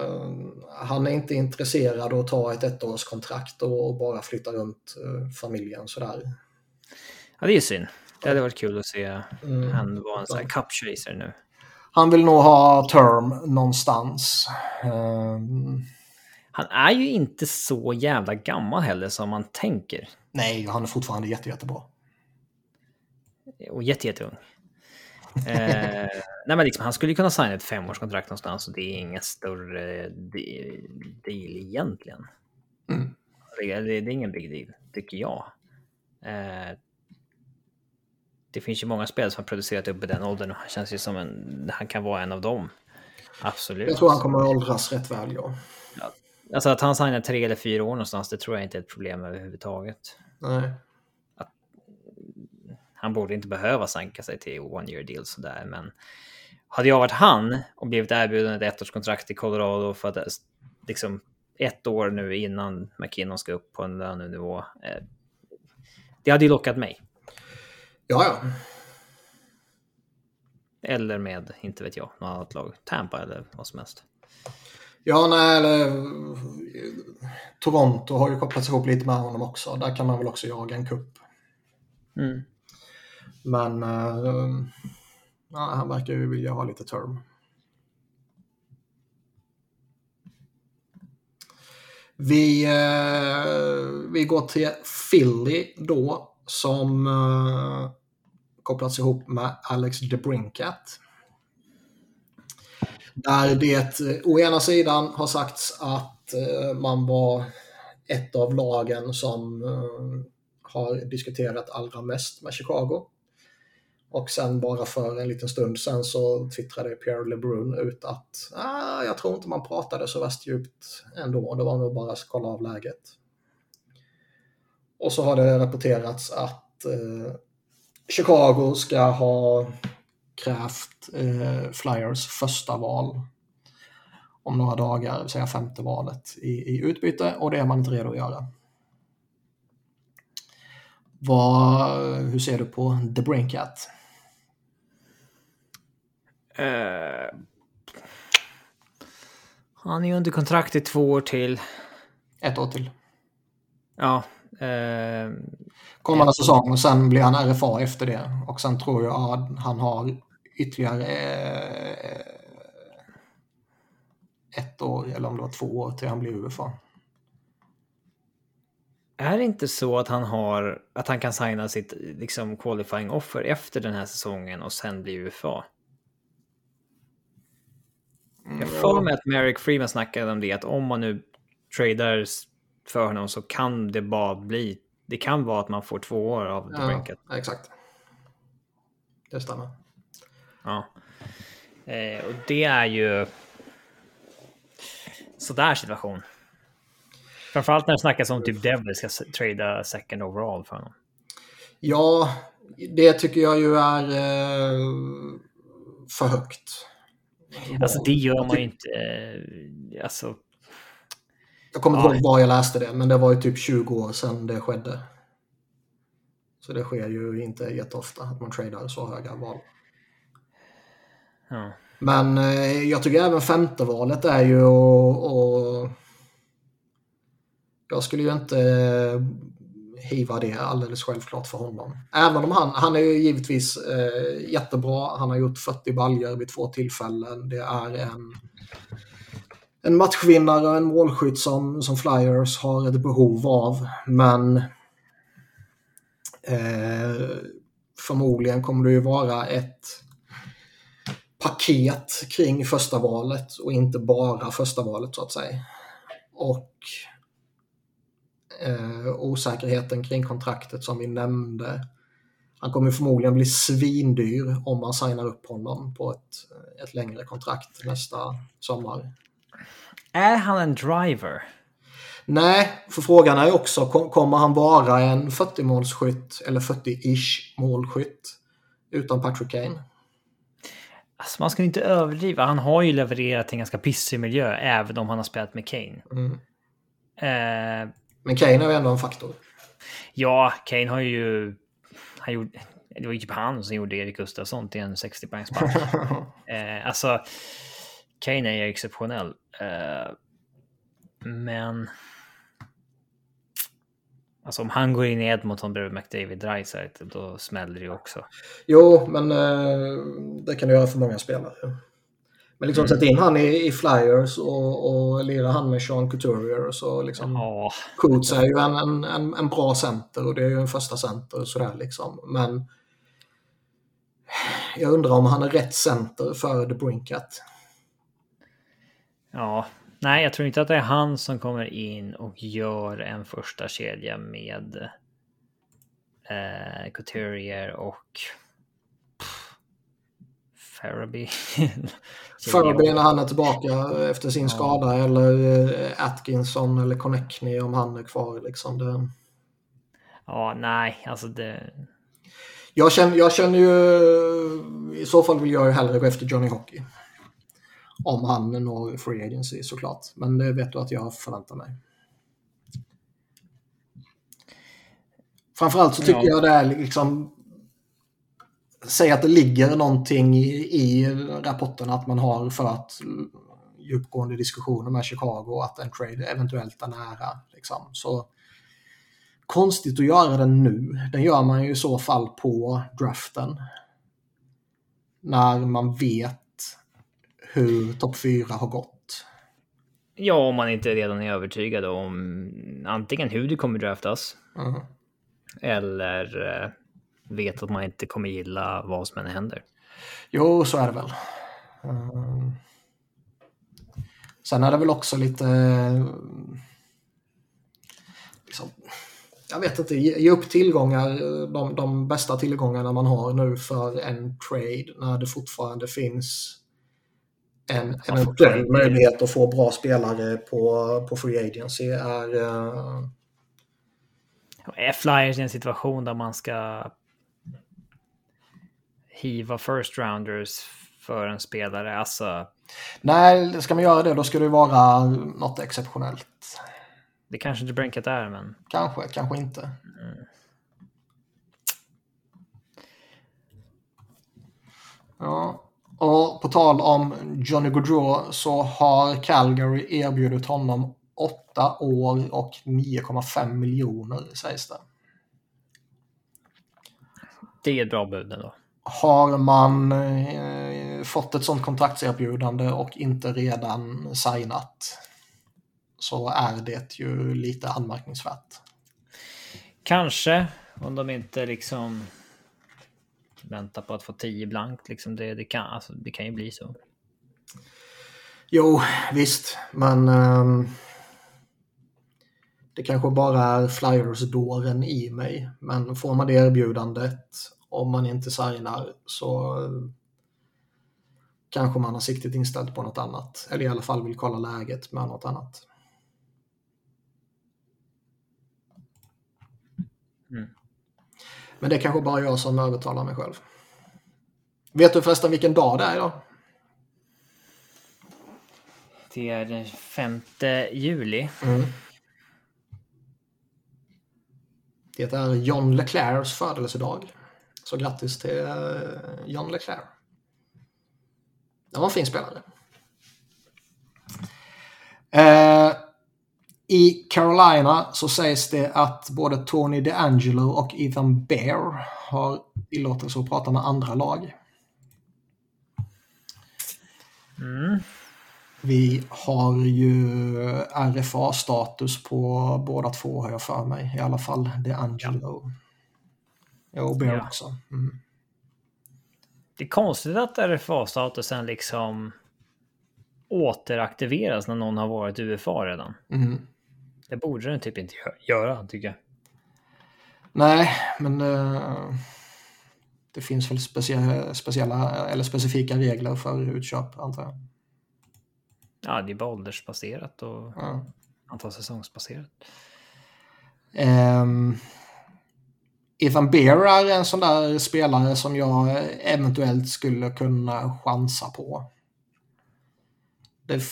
han är inte intresserad av att ta ett ettårskontrakt och, bara flytta runt uh, familjen sådär. Ja, det är synd. Det hade varit kul att se mm. han vara en sån här cup nu han vill nog ha term någonstans. Um... Han är ju inte så jävla gammal heller som man tänker. Nej, han är fortfarande jätte, jättebra. Och jätte, jätteung. eh, nej men liksom, han skulle kunna signa ett femårskontrakt någonstans och det är ingen större deal egentligen. Mm. Det, det, är ingen big deal, tycker jag. Eh, det finns ju många spel som har producerat upp i den åldern och han känns ju som en, han kan vara en av dem. Absolut. Jag tror han kommer att åldras rätt väl, ja. ja. Alltså att han signar tre eller fyra år någonstans, det tror jag inte är ett problem överhuvudtaget. Nej. Att, han borde inte behöva sänka sig till one year deal sådär, men hade jag varit han och blivit erbjuden ett ettårskontrakt i Colorado för att liksom ett år nu innan McKinnon ska upp på en lönenivå. Eh, det hade ju lockat mig. Ja, ja. Eller med, inte vet jag, något annat lag. Tampa eller vad som helst. Ja, nej, eller Toronto har ju kopplats ihop lite med honom också. Där kan man väl också jaga en kupp. Mm. Men uh, ja, han verkar ju vilja ha lite term. Vi, uh, vi går till Philly då som uh, kopplats ihop med Alex DeBrincat. Där det eh, å ena sidan har sagts att eh, man var ett av lagen som eh, har diskuterat allra mest med Chicago. Och sen bara för en liten stund sen så twittrade Pierre LeBrun ut att ah, jag tror inte man pratade så värst djupt ändå. Det var nog bara att kolla av läget. Och så har det rapporterats att eh, Chicago ska ha krävt eh, Flyers första val om några dagar, det vill säga femte valet i, i utbyte och det är man inte redo att göra. Vad, hur ser du på The Brinkat? Uh, han är under kontrakt i två år till. Ett år till. Ja. Uh, kommande säsong och sen blir han RFA efter det. Och sen tror jag att han har ytterligare eh, ett år eller om det var två år till han blir UFA. Är det inte så att han har att han kan signa sitt liksom qualifying offer efter den här säsongen och sen bli UFA? Jag får mig att Merrick Freeman snackade om det, att om man nu tradar för honom så kan det bara bli det kan vara att man får två år av ja, Brinket. Exakt. Det stämmer. Ja. Eh, och det är ju... sådär situation. Framförallt när det snackas om typ Devil ska trada second overall för honom. Ja, det tycker jag ju är eh, för högt. Alltså det gör man ju inte. Eh, alltså. Jag kommer inte ihåg var jag läste det, men det var ju typ 20 år sedan det skedde. Så det sker ju inte jätteofta att man tradar så höga val. Ja. Men eh, jag tycker även femte valet är ju och, och Jag skulle ju inte eh, hiva det alldeles självklart för honom. Även om han, han är ju givetvis eh, jättebra. Han har gjort 40 baljer vid två tillfällen. Det är en, en matchvinnare och en målskytt som, som Flyers har ett behov av. Men eh, förmodligen kommer det ju vara ett paket kring första valet och inte bara första valet så att säga. Och eh, osäkerheten kring kontraktet som vi nämnde. Han kommer förmodligen bli svindyr om man signar upp honom på ett, ett längre kontrakt nästa sommar. Är han en driver? Nej, för frågan är också, kommer han vara en 40-målsskytt eller 40-ish målskytt utan Patrick Kane? Alltså man ska inte överdriva. Han har ju levererat en ganska pissig miljö även om han har spelat med Kane. Mm. Eh, Men Kane är ju ändå en faktor. ja, Kane har ju... Han gjorde, det var ju typ han som gjorde Erik Gustafsson till en 60 poängsmatch. eh, alltså, Kane är exceptionell. Eh, men... Alltså om han går in i Edmonton bredvid McDavid Dreisaitl då smäller det ju också. Jo, men eh, det kan du göra för många spelare. Men liksom Mm. sätt in han i, i Flyers och, och lira han med Sean Couturier så liksom. Ja, Coots är ju en, en, en, en bra center och det är ju en första center och sådär liksom. Men jag undrar om han är rätt center för The Brinkat. Ja. Nej, jag tror inte att det är han som kommer in och gör en första kedja med eh, Couturier och pff, Farabee. Furby när han är tillbaka efter sin Ja. skada eller eh, Atkinson eller Connectney om han är kvar liksom. Det... Ja, nej, alltså det... Jag känner, jag känner ju, i så fall vill jag ju hellre gå efter Johnny Hockey. Om han når Free Agency såklart. Men det vet du att jag förväntar mig. Framförallt så tycker Ja. jag det är liksom... Säg att det ligger någonting i, i rapporten att man har fört djupgående diskussioner med Chicago att en trade eventuellt är nära. Liksom. Så konstigt att göra den nu. Den gör man ju i så fall på draften. När man vet hur topp 4 har gått. Ja, om man inte redan är övertygad om antingen hur det kommer draftas Mm. eller eh, vet att man inte kommer gilla vad som än händer. Jo, så är det väl. Mm. Sen är det väl också lite... Liksom, jag vet inte, ge upp tillgångar, de, de bästa tillgångarna man har nu för en trade när det fortfarande finns en eventuell möjlighet att få bra spelare på, på Free Agency är... eh, Är Flyers i en situation där man ska hiva first rounders för en spelare? Alltså, nej, ska man göra det då ska det vara något exceptionellt. det kanske inte Brinket är, men Kanske, kanske inte. Ja. Och på tal om Johnny Gaudreau så har Calgary erbjudit honom 8 år och 9,5 miljoner sägs det. det är ett bra bud ändå. Har man eh, fått ett sånt kontraktserbjudande och inte redan signat så är det ju lite anmärkningsvärt. Kanske, om de inte liksom väntar på att få 10 blankt. Liksom det, det, kan, alltså, det kan ju bli så. Jo, visst, men ehm, det kanske bara är Flyers-dåren i mig. Men får man det erbjudandet om man inte signar så kanske man har siktet inställt på något annat. Eller i alla fall vill kolla läget med något annat. Mm. Men det är kanske bara jag som övertalar mig själv. Vet du förresten vilken dag det är idag? Det är den 5 juli. Mm. Det är John Leclercs födelsedag. Så grattis till eh, John Leclerc. Det var en fin spelare. Eh, I Carolina så sägs det att både Tony DeAngelo och Ethan Bear har tillåtelse att prata med andra lag. Mm. Vi har ju RFA-status på båda två har jag för mig. I alla fall DeAngelo. Ja, och Bear Ja. också. Mm. Det är konstigt att RFA-statusen liksom återaktiveras när någon har varit UFA redan. Mm. Det borde den typ inte gö- göra, tycker jag. Nej, men eh, det finns väl specia- speciella eller specifika regler för utköp antar jag. Ja, det är bara åldersbaserat och Ja. antal säsongsbaserat. Ehm, Ethan Bear är en sån där spelare som jag eventuellt skulle kunna chansa på. Det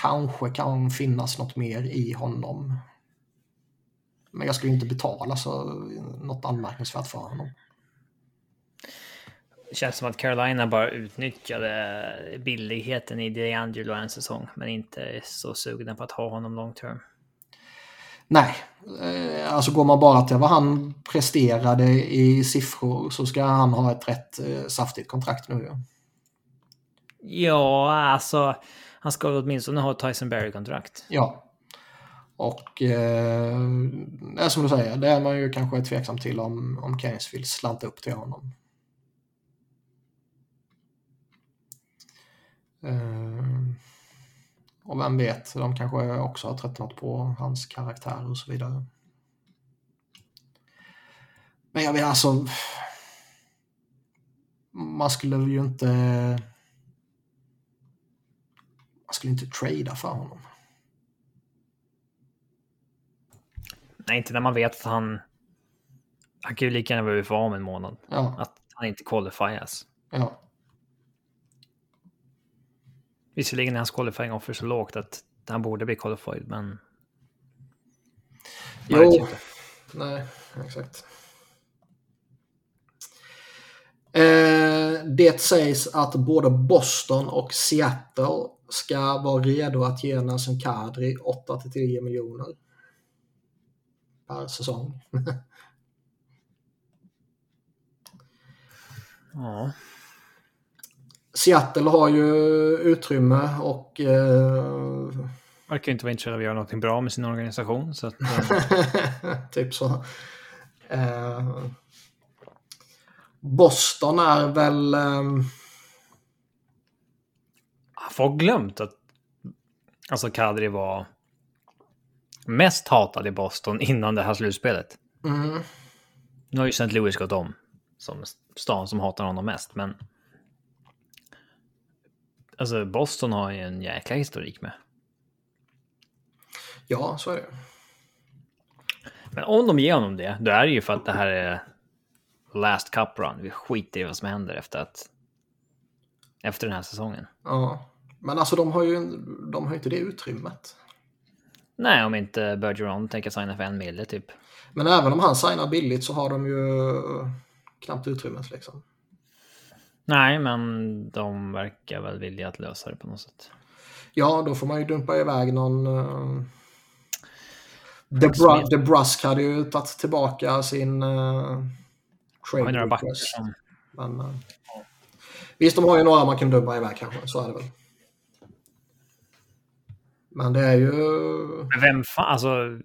kanske kan finnas något mer i honom. Men jag skulle inte betala så något anmärkningsvärt för honom. Det känns som att Carolina bara utnyttjade billigheten i DeAngelo en säsong, men inte är så sugna på att ha honom long term. Nej, eh, alltså går man bara till vad han presterade i siffror så ska han ha ett rätt eh, saftigt kontrakt nu. Ja, alltså, han ska åtminstone ha ett Tyson Berry-kontrakt. Ja. Och eh, det är som du säger, det är man ju kanske tveksam till om, om Keynes vill slanta upp till honom. Eh, och vem vet, de kanske också har tröttnat på hans karaktär och så vidare. Men jag menar alltså... Man skulle ju inte... Man skulle inte trada för honom. Nej, inte när man vet att han... Han kan ju lika gärna vara UFA om en månad. Ja, Att han inte qualifias. ja. Visserligen är hans qualifying offer så lågt att han borde bli qualified, men... Man Jo, nej, exakt. Eh, det sägs att både Boston och Seattle ska vara redo att ge Nassim Kadri 8-10 miljoner per säsong. Ja. Seattle har ju utrymme och eh, Verkar inte vara intresserad av att göra någonting bra med sin organisation. Så att, eh, typ så. Eh, Boston är väl... har folk glömt att alltså Kadri var mest hatad i Boston innan det här slutspelet? mm, Nu har ju St. Louis gått om som stan som hatar honom mest, men alltså Boston har ju en jäkla historik med. ja, så är det. Men om de ger honom det, då är det ju för att det här är last cup run. Vi skiter i vad som händer efter att efter den här säsongen. Ja. Men alltså de har ju de har inte det utrymmet. Nej, om inte Bergeron tänker signa för en mille typ. Men även om han signar billigt så har de ju knappt utrymmet liksom. Nej, men de verkar väl vilja att lösa det på något sätt. Ja, då får man ju dumpa iväg någon... Uh... The, Bru- The Brusk hade ju tagit tillbaka sin uh, trade backar request. Men, uh... Visst, de har ju några man kan dumpa iväg kanske, så är det väl. Men det är ju... Men vem fan, alltså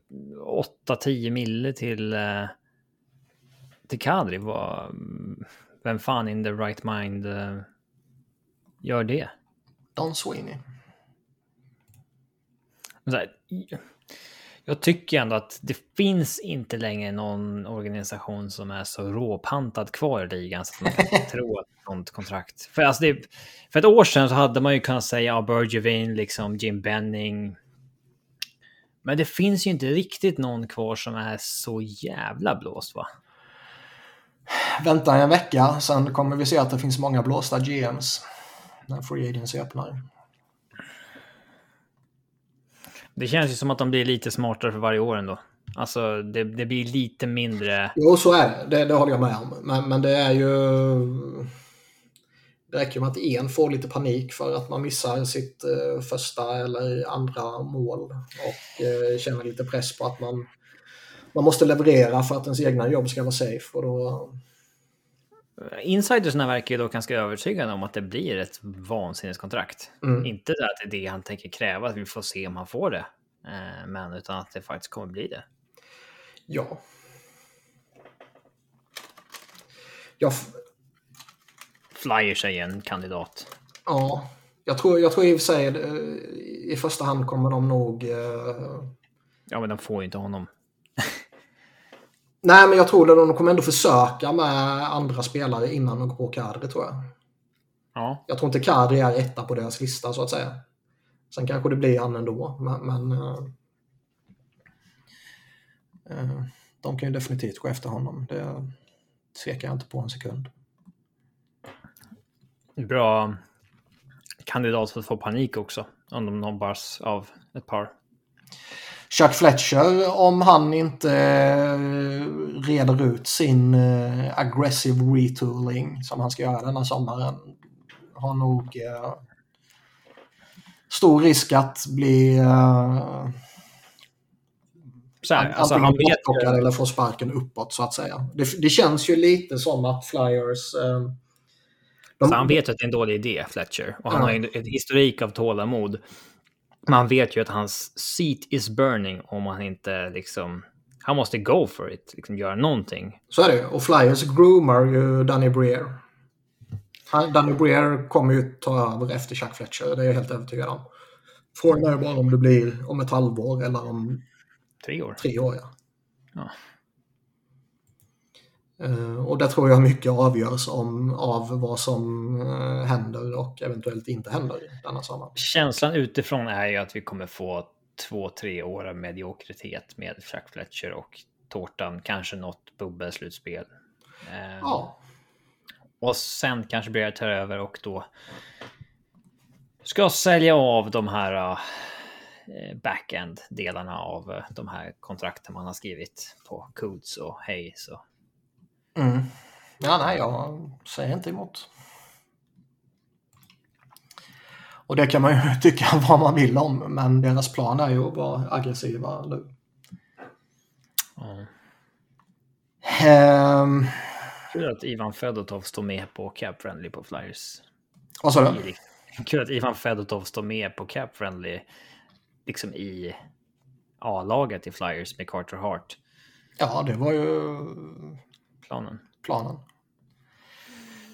8-10 mille till... eh, till Kadri var... Vem fan in the right mind eh, gör det? Don Sweeney. Här, Jag tycker ändå att det finns inte längre någon organisation som är så råpantad kvar i ligan så att man kan tro att sånt kontrakt. För, alltså det, för ett år sedan så hade man ju kunnat säga ja, Bergevin, liksom Jim Benning. Men det finns ju inte riktigt någon kvar som är så jävla blåst va? Vänta en vecka, sen kommer vi se att det finns många blåsta GMs när Free Agency öppnar. Det känns ju som att de blir lite smartare för varje år ändå. Alltså det, det blir lite mindre... Jo, så är det. Det, det håller jag med om. Men, men det är ju... Det räcker med att en får lite panik för att man missar sitt eh, första eller andra mål och eh, känner lite press på att man, man måste leverera för att ens egna jobb ska vara safe. Och då... Insidersna verkar ju då ganska övertygade om att det blir ett vansinneskontrakt. Mm. Inte att det är det han tänker kräva, att vi får se om han får det. Eh, men utan att det faktiskt kommer bli det. Ja. Jag, Flyers är ju en kandidat. ja. Jag tror, jag tror i och för sig eh, i första hand kommer de nog... eh, Ja, men de får ju inte honom. Nej, men jag tror att de kommer ändå försöka med andra spelare innan de går på Kadri, tror jag. Ja, Jag tror inte Kadri är etta på deras lista, så att säga. Sen kanske det blir han ändå, men... men eh, de kan ju definitivt gå efter honom. Det tvekar jag inte på en sekund. bra kandidat för att få panik också. Om de nobbas av ett par. Chuck Fletcher, om han inte eh, reder ut sin eh, aggressive retooling som han ska göra denna sommaren, har nog eh, stor risk att bli eh, Så här, alltså han vet ju, eller få sparken uppåt så att säga. Det, det känns ju lite som att Flyers... Eh, de, så han vet ju att det är en dålig idé, Fletcher. Och han Ja. har ju en historik av tålamod. Man vet ju att hans seat is burning om han inte liksom... Han måste go for it, liksom göra någonting. Så är det. Och Flyers groomar ju Danny Breer. Han, Danny Breer kommer ju ta över efter Chuck Fletcher, det är jag helt övertygad om. Frågan är bara om det blir om ett halvår eller om Tre år. tre år. Ja. Ja. Eh, och det tror jag mycket avgörs om, av vad som eh, händer och eventuellt inte händer denna sommar. Känslan utifrån är ju att vi kommer få två, tre år av mediokritet med Chuck Fletcher och tårtan, kanske något bubbelslutspel. Eh, Ja, Och sen kanske blir tar över och då ska sälja av de här backend delarna av de här kontrakten man har skrivit på Codes och Hayes. Och... mm. ja nej, jag säger inte emot. Och det kan man ju tycka vad man vill om, men deras plan är ju att vara aggressiva nu. Ja. Ehm, Kul att Ivan Fedotov står med på Cap Friendly på Flyers. vad sa du? Kul att Ivan Fedotov står med på Cap Friendly liksom i A-laget i Flyers med Carter Hart. Ja, det var ju Planen. planen.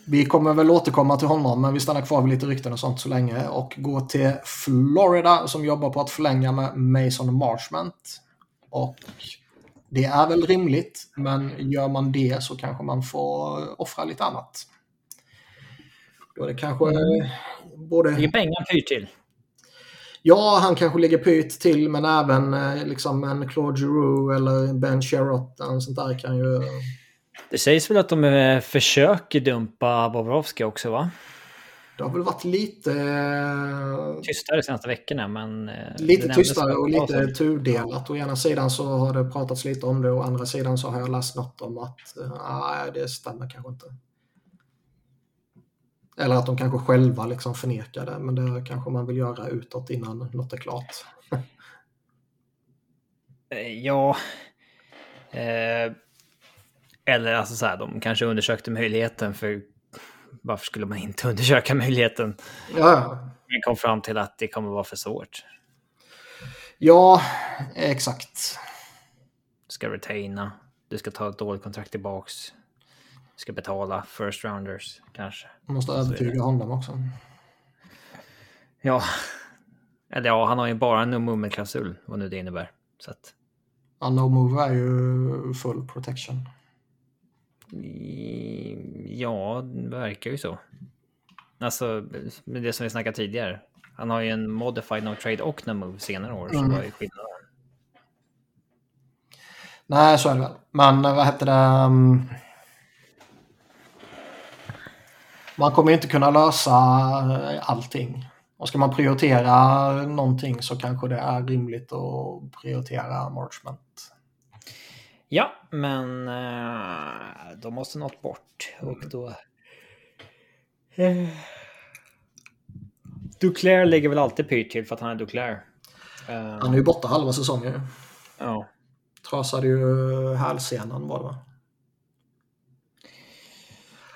Vi kommer väl återkomma till honom, men vi stannar kvar vid lite rykten och sånt så länge och går till Florida som jobbar på att förlänga med Mason Marshment. Och det är väl rimligt, men gör man det så kanske man får offra lite annat. Då är det kanske både... Vilken pengar han pyr till. Ja, han kanske ligger pyrt till, men även eh, liksom en Claude Giroux eller Ben Sherratt och sånt där kan ju... Det sägs väl att de eh, försöker dumpa Bobrovski också, va? Det har väl varit lite... eh, Tystare senaste veckorna, men... eh, Lite tystare och lite tudelat. Å ena sidan så har det pratats lite om det och å andra sidan så har jag läst något om att nej, det stämmer kanske inte. Eller att de kanske själva liksom förnekar det, men det kanske man vill göra utåt innan något är klart. Ja. Eh, eller alltså så här, de kanske undersökte möjligheten för varför skulle man inte undersöka möjligheten? Ja, Men kom fram till att det kommer vara för svårt. ja exakt. Du ska retaina, du ska ta ett dåligt kontrakt tillbaks. Du ska betala first rounders kanske. Man måste övertyga honom också. Ja, eller ja, han har ju bara en mummelklausul, vad nu det innebär. Så att Ja, no move är ju full protection. Ja, det verkar ju så. Alltså, med det som vi snackade tidigare. Han har ju en modified no trade och no move senare år, mm. så vad är skillnaden? Nej, så är det väl. Men vad hette det? Um, man kommer inte kunna lösa allting. Och ska man prioritera någonting så kanske det är rimligt att prioritera Marchment. Ja, men uh, då måste något bort. Och då... Uh, Duclair ligger väl alltid pyrt till för att han är Duclair. Uh, han är ju borta halva säsongen. Ja. Trasade ju hälsenan var det va?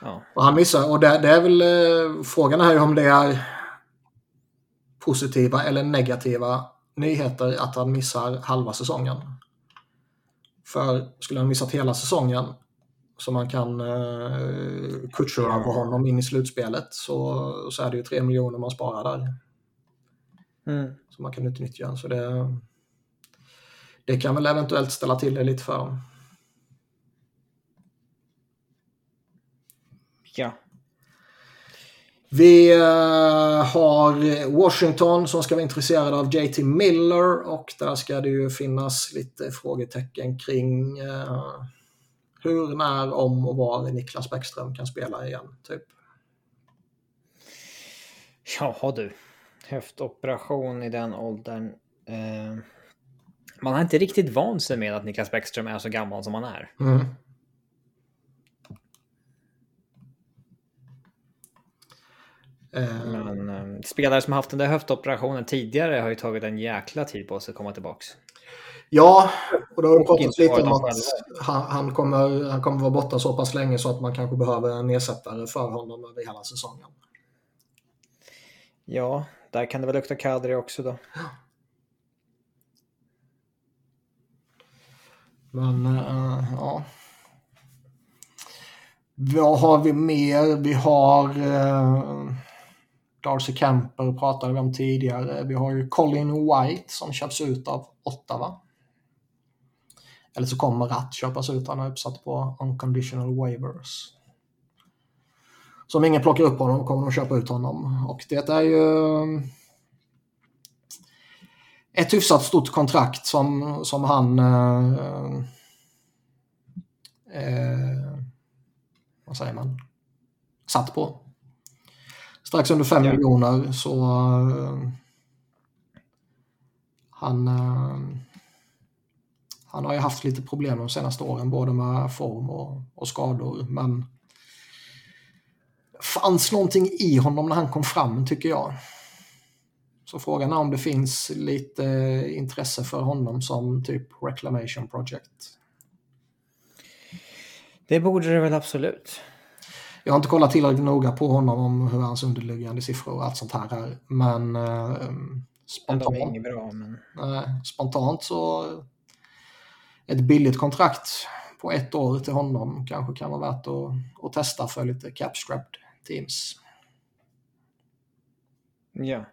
Ja. Och han missar, och det, det är väl eh, frågan är om det är positiva eller negativa nyheter att han missar halva säsongen. För skulle han missat hela säsongen så man kan eh, kutcha på honom in i slutspelet så, så är det ju 3 miljoner man sparar där. Mm. Som man kan utnyttja. Så det, det kan väl eventuellt ställa till det lite för dem. Ja. Vi uh, har Washington som ska vara intresserade av JT Miller och där ska det ju finnas lite frågetecken kring uh, hur, när, om och var Niklas Bäckström kan spela igen. Typ. Ja du, höftoperation i den åldern. Uh, man har inte riktigt vant sig med att Niklas Bäckström är så gammal som han är. Mm. Men eh, spelare som haft den där höftoperationen tidigare har ju tagit en jäkla tid på sig att komma tillbaks. Ja, och då har det pratats lite om att han, han, kommer, han kommer vara borta så pass länge så att man kanske behöver en ersättare för honom över hela säsongen. Ja, där kan det väl lukta Kadri också då. Ja. Men uh, ja. Vad har vi mer? Vi har uh, Darcy Camper pratade vi om tidigare. Vi har ju Colin White som köps ut av Ottawa. Eller så kommer Ratt köpas ut. Han är uppsatt på unconditional waivers. Så om ingen plockar upp honom kommer de köpa ut honom. Och det är ju um, ett hyfsat stort kontrakt som, som han eh, eh, vad säger man? Satt på. Strax under 5 ja. miljoner så uh, han, uh, han har ju haft lite problem de senaste åren både med form och, och skador men fanns någonting i honom när han kom fram tycker jag. Så frågan är om det finns lite intresse för honom som typ reclamation project. Det borde det väl absolut. Jag har inte kollat tillräckligt noga på honom om hur hans underliggande siffror och allt sånt här är. Men eh, spontant, men bra, men... eh, spontant så ett billigt kontrakt på ett år till honom kanske kan vara värt att, att testa för lite capstrapped teams. Ja.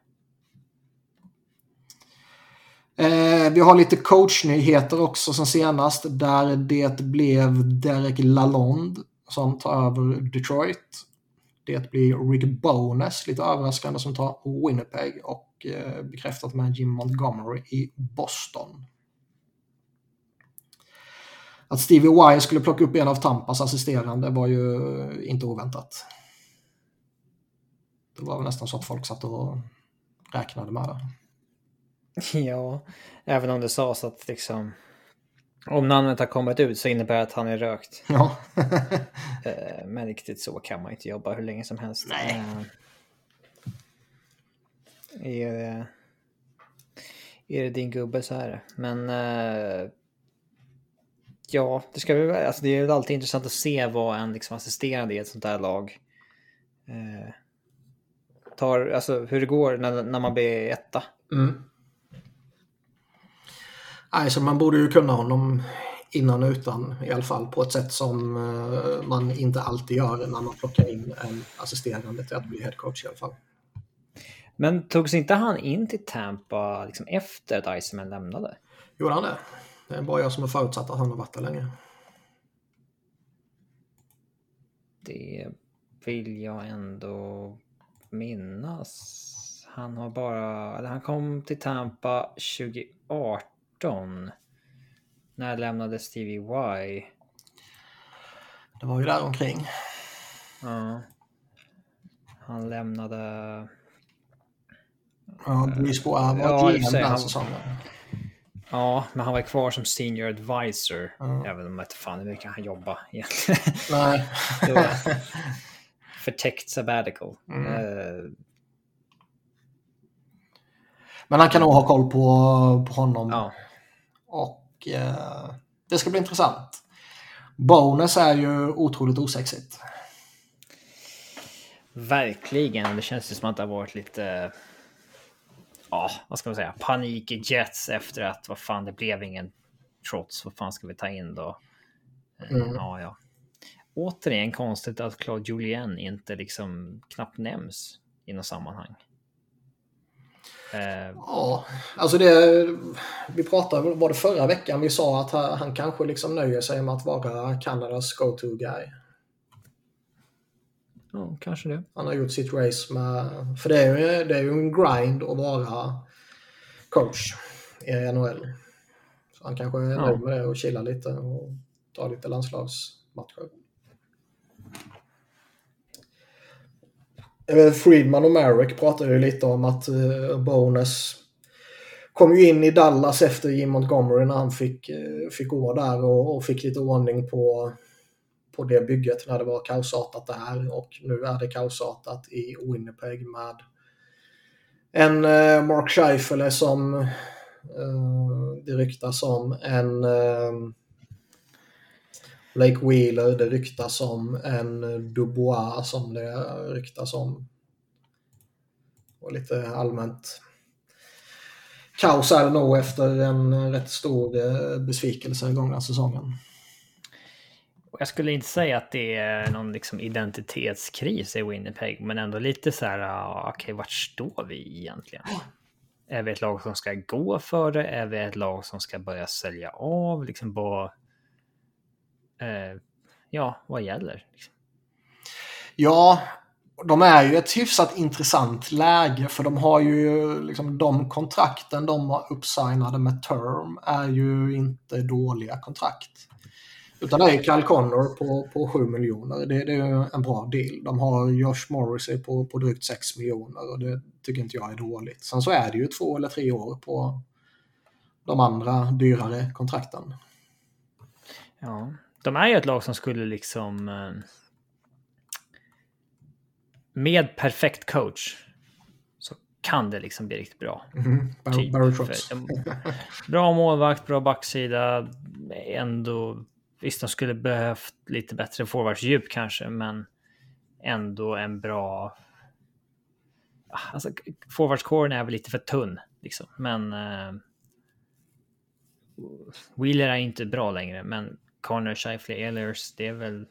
Eh, vi har lite coachnyheter också sen senast där det blev Derek Lalonde som tar över Detroit. Det blir Rick Bones, lite överraskande, som tar Winnipeg och eh, bekräftat med Jim Montgomery i Boston. Att Stevie Wye skulle plocka upp en av Tampas assisterande var ju eh, inte oväntat. Det var väl nästan så att folk satt och räknade med det. Ja, även om det sades att liksom om namnet har kommit ut så innebär det att han är rökt. Ja. Eh, men riktigt så kan man inte jobba hur länge som helst. Nej. Eh, är, det, är det din gubbe så är det. Men ja, det, ska vi, alltså det är alltid intressant att se vad en liksom assisterande i ett sånt där lag tar, alltså hur det går när, när man blir etta. Mm. Nej, så man borde ju kunna honom innan och utan i alla fall på ett sätt som uh, man inte alltid gör när man plockar in en assisterande till att bli headcoach i alla fall. Men togs inte han in till Tampa liksom efter att Iceman lämnade? Gjorde han det? Det är bara jag som har förutsatt att han har varit där länge. Det vill jag ändå minnas. Han har bara... Eller han kom till Tampa 2018. När lämnade Stevie Y? Det var ju där omkring. Ja. Han lämnade... Ja, Bruce Bois var Ja, GM den han- säsongen. Ja, men han var kvar som senior advisor. Ja. Även om jag inte fan hur mycket han jobbar egentligen. Nej. Det var- För tech sabbatical. Mm. Eh, Men han kan nog ha koll på, på honom. ja. Och eh, det ska bli intressant. Bonus är ju otroligt osexigt. Verkligen. Det känns ju som att det har varit lite... Ja, vad ska man säga? Panik i Jets efter att vad fan, det blev ingen trots. Vad fan ska vi ta in då? Eh, Mm. Ja, ja. Återigen konstigt att Claude Julien inte liksom knappt nämns i något sammanhang. Eh, Ja, alltså det... Vi pratade, var det förra veckan vi sa att han, kanske liksom nöjer sig med att vara Kanadas go-to guy. ja, kanske det. Han har gjort sitt race med... För det är ju, det är ju en grind att vara coach i NHL. Så han kanske är Ja. nöjd med det och chillar lite och tar lite landslagsmatcher. Eh, Friedman och Merrick pratade ju lite om att eh, Bonus kom ju in i Dallas efter Jim Montgomery när han fick, eh, fick gå där och, och fick lite ordning på, på det bygget när det var kaosartat där och nu är det kaosartat i Winnipeg med en Mark Scheifele som eh, det ryktas om, en eh, Blake Wheeler det ryktas om, en Dubois som det ryktas om. Och lite allmänt kaos är det nog efter en rätt stor eh, besvikelse i gångna säsongen. Jag skulle inte säga att det är någon liksom identitetskris i Winnipeg, men ändå lite så här, okej, okej, vart står vi egentligen? Är vi ett lag som ska gå för det? Är vi ett lag som ska börja sälja av? Liksom bara Eh, ja, vad gäller? Liksom. Ja, de är ju ett hyfsat intressant läge för de har ju liksom de kontrakten de har uppsignade med term är ju inte dåliga kontrakt. Utan det är Kyle Connor på, på 7 miljoner. Det, det är en bra deal. De har Josh Morrissey på, på drygt 6 miljoner och det tycker inte jag är dåligt. Sen så är det ju två eller tre år på de andra dyrare kontrakten. Ja, de är ju ett lag som skulle liksom... Eh, med perfekt coach så kan det liksom bli riktigt bra. Mm. Typ, Bra målvakt, bra backsida. Ändå... Visst, de skulle behövt lite bättre forwardsdjup kanske, men ändå en bra... Ah, Alltså, forwardscoren är väl lite för tunn, liksom. Men... Eh, Wheeler är inte bra längre, men Connor, Scheifele, Ehlers, det är väl...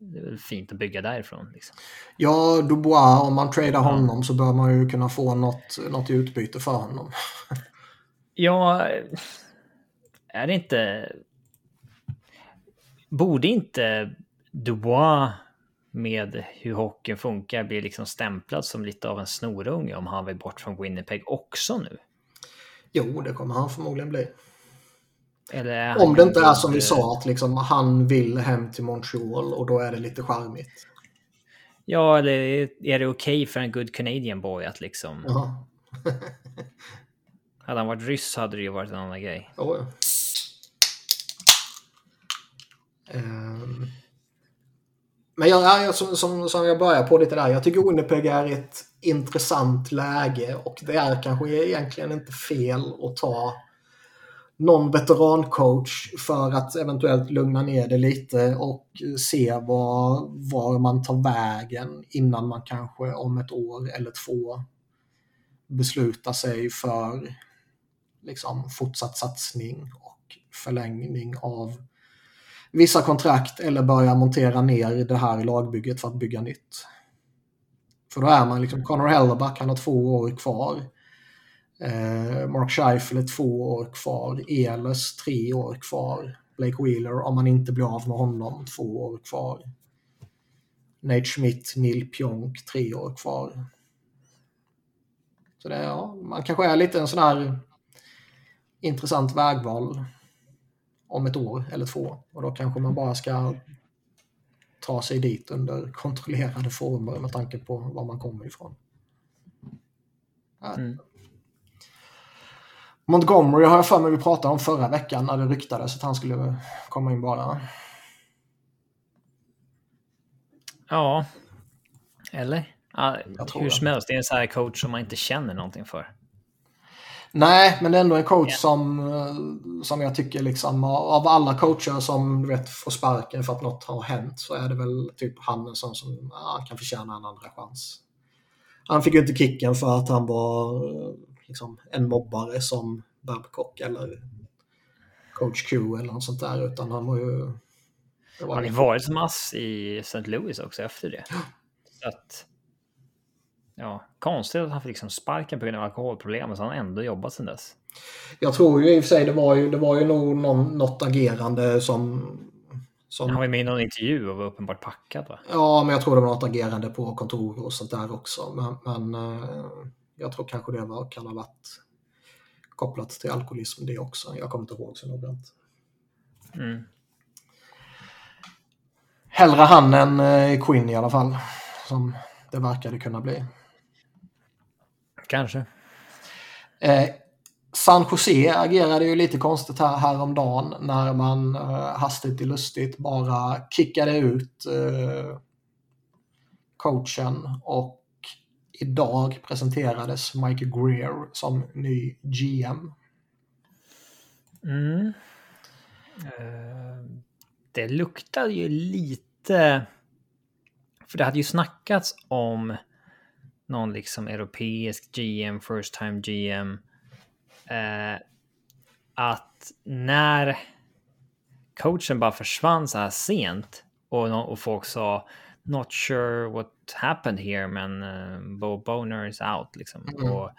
Det är väl fint att bygga därifrån. Liksom. Ja, Dubois, om man tradar honom så bör man ju kunna få något, något utbyte för honom. Ja, är det inte... Borde inte Dubois med hur hockeyn funkar bli liksom stämplad som lite av en snorunge om han vill bort från Winnipeg också nu? Jo, det kommer han förmodligen bli. Eller Om det inte är som vi sa, att liksom han vill hem till Montreal och då är det lite charmigt. Ja, eller är det okej för en good Canadian boy att liksom... Hade han varit ryss hade det ju varit en annan grej. Oh, ja. Ehm. Men jag, ja, jag, som, som, som jag börjar på lite där. Jag tycker Winnipeg är ett intressant läge och det är kanske egentligen inte fel att ta någon veterancoach för att eventuellt lugna ner det lite och se var, var man tar vägen innan man kanske om ett år eller två beslutar sig för liksom fortsatt satsning och förlängning av vissa kontrakt eller börja montera ner det här lagbygget för att bygga nytt. För då är man liksom, Connor Helleback, han har två år kvar. Eh, Mark Scheifele två år kvar. Ehlers tre år kvar. Blake Wheeler, om man inte blir av med honom, två år kvar. Nate Schmidt, Neil Pionk, tre år kvar. Så det, ja, man kanske är lite en sån här intressant vägval om ett år eller två. Och då kanske man bara ska ta sig dit under kontrollerade former med tanke på var man kommer ifrån. Mm. Montgomery har jag för mig vi pratade om förra veckan när det ryktades att han skulle komma in bara. Ja. Eller? hur som helst, det är en sån här coach som man inte känner någonting för. Nej, men det är ändå en coach yeah. som, eh, som jag tycker liksom av alla coacher som du vet får sparken för att något har hänt så är det väl typ han en sån som ja, kan förtjäna en andra chans. Han fick ju inte kicken för att han var liksom, en mobbare som Babcock eller coach Q eller något sånt där utan han var ju... Han har varit som ass i St. Louis också efter det. Så att ja, konstigt att han fick liksom sparken på grund av alkoholproblem, men så har han ändå jobbat sedan dess. Jag tror ju i och för sig det var ju, det var ju nog någon, något agerande som, som... Han var med i någon intervju och var uppenbart packad va? Ja, men jag tror det var något agerande på kontor och sånt där också. Men, men uh, jag tror kanske det var, kan ha varit kopplat till alkoholism det också. Jag kommer inte ihåg så noggrant. Mm. Hellre han än uh, Quinn i alla fall. Som det verkade kunna bli. Kanske. Eh, San Jose agerade ju lite konstigt här häromdagen när man eh, hastigt och lustigt bara kickade ut eh, coachen och idag presenterades Mike Greer som ny GM. Mm. Eh, det luktar ju lite... För det hade ju snackats om någon liksom europeisk GM, first time GM. Eh, att när coachen bara försvann så här sent och, och folk sa not sure what happened here men uh, Bo Boner is out liksom. Mm. Och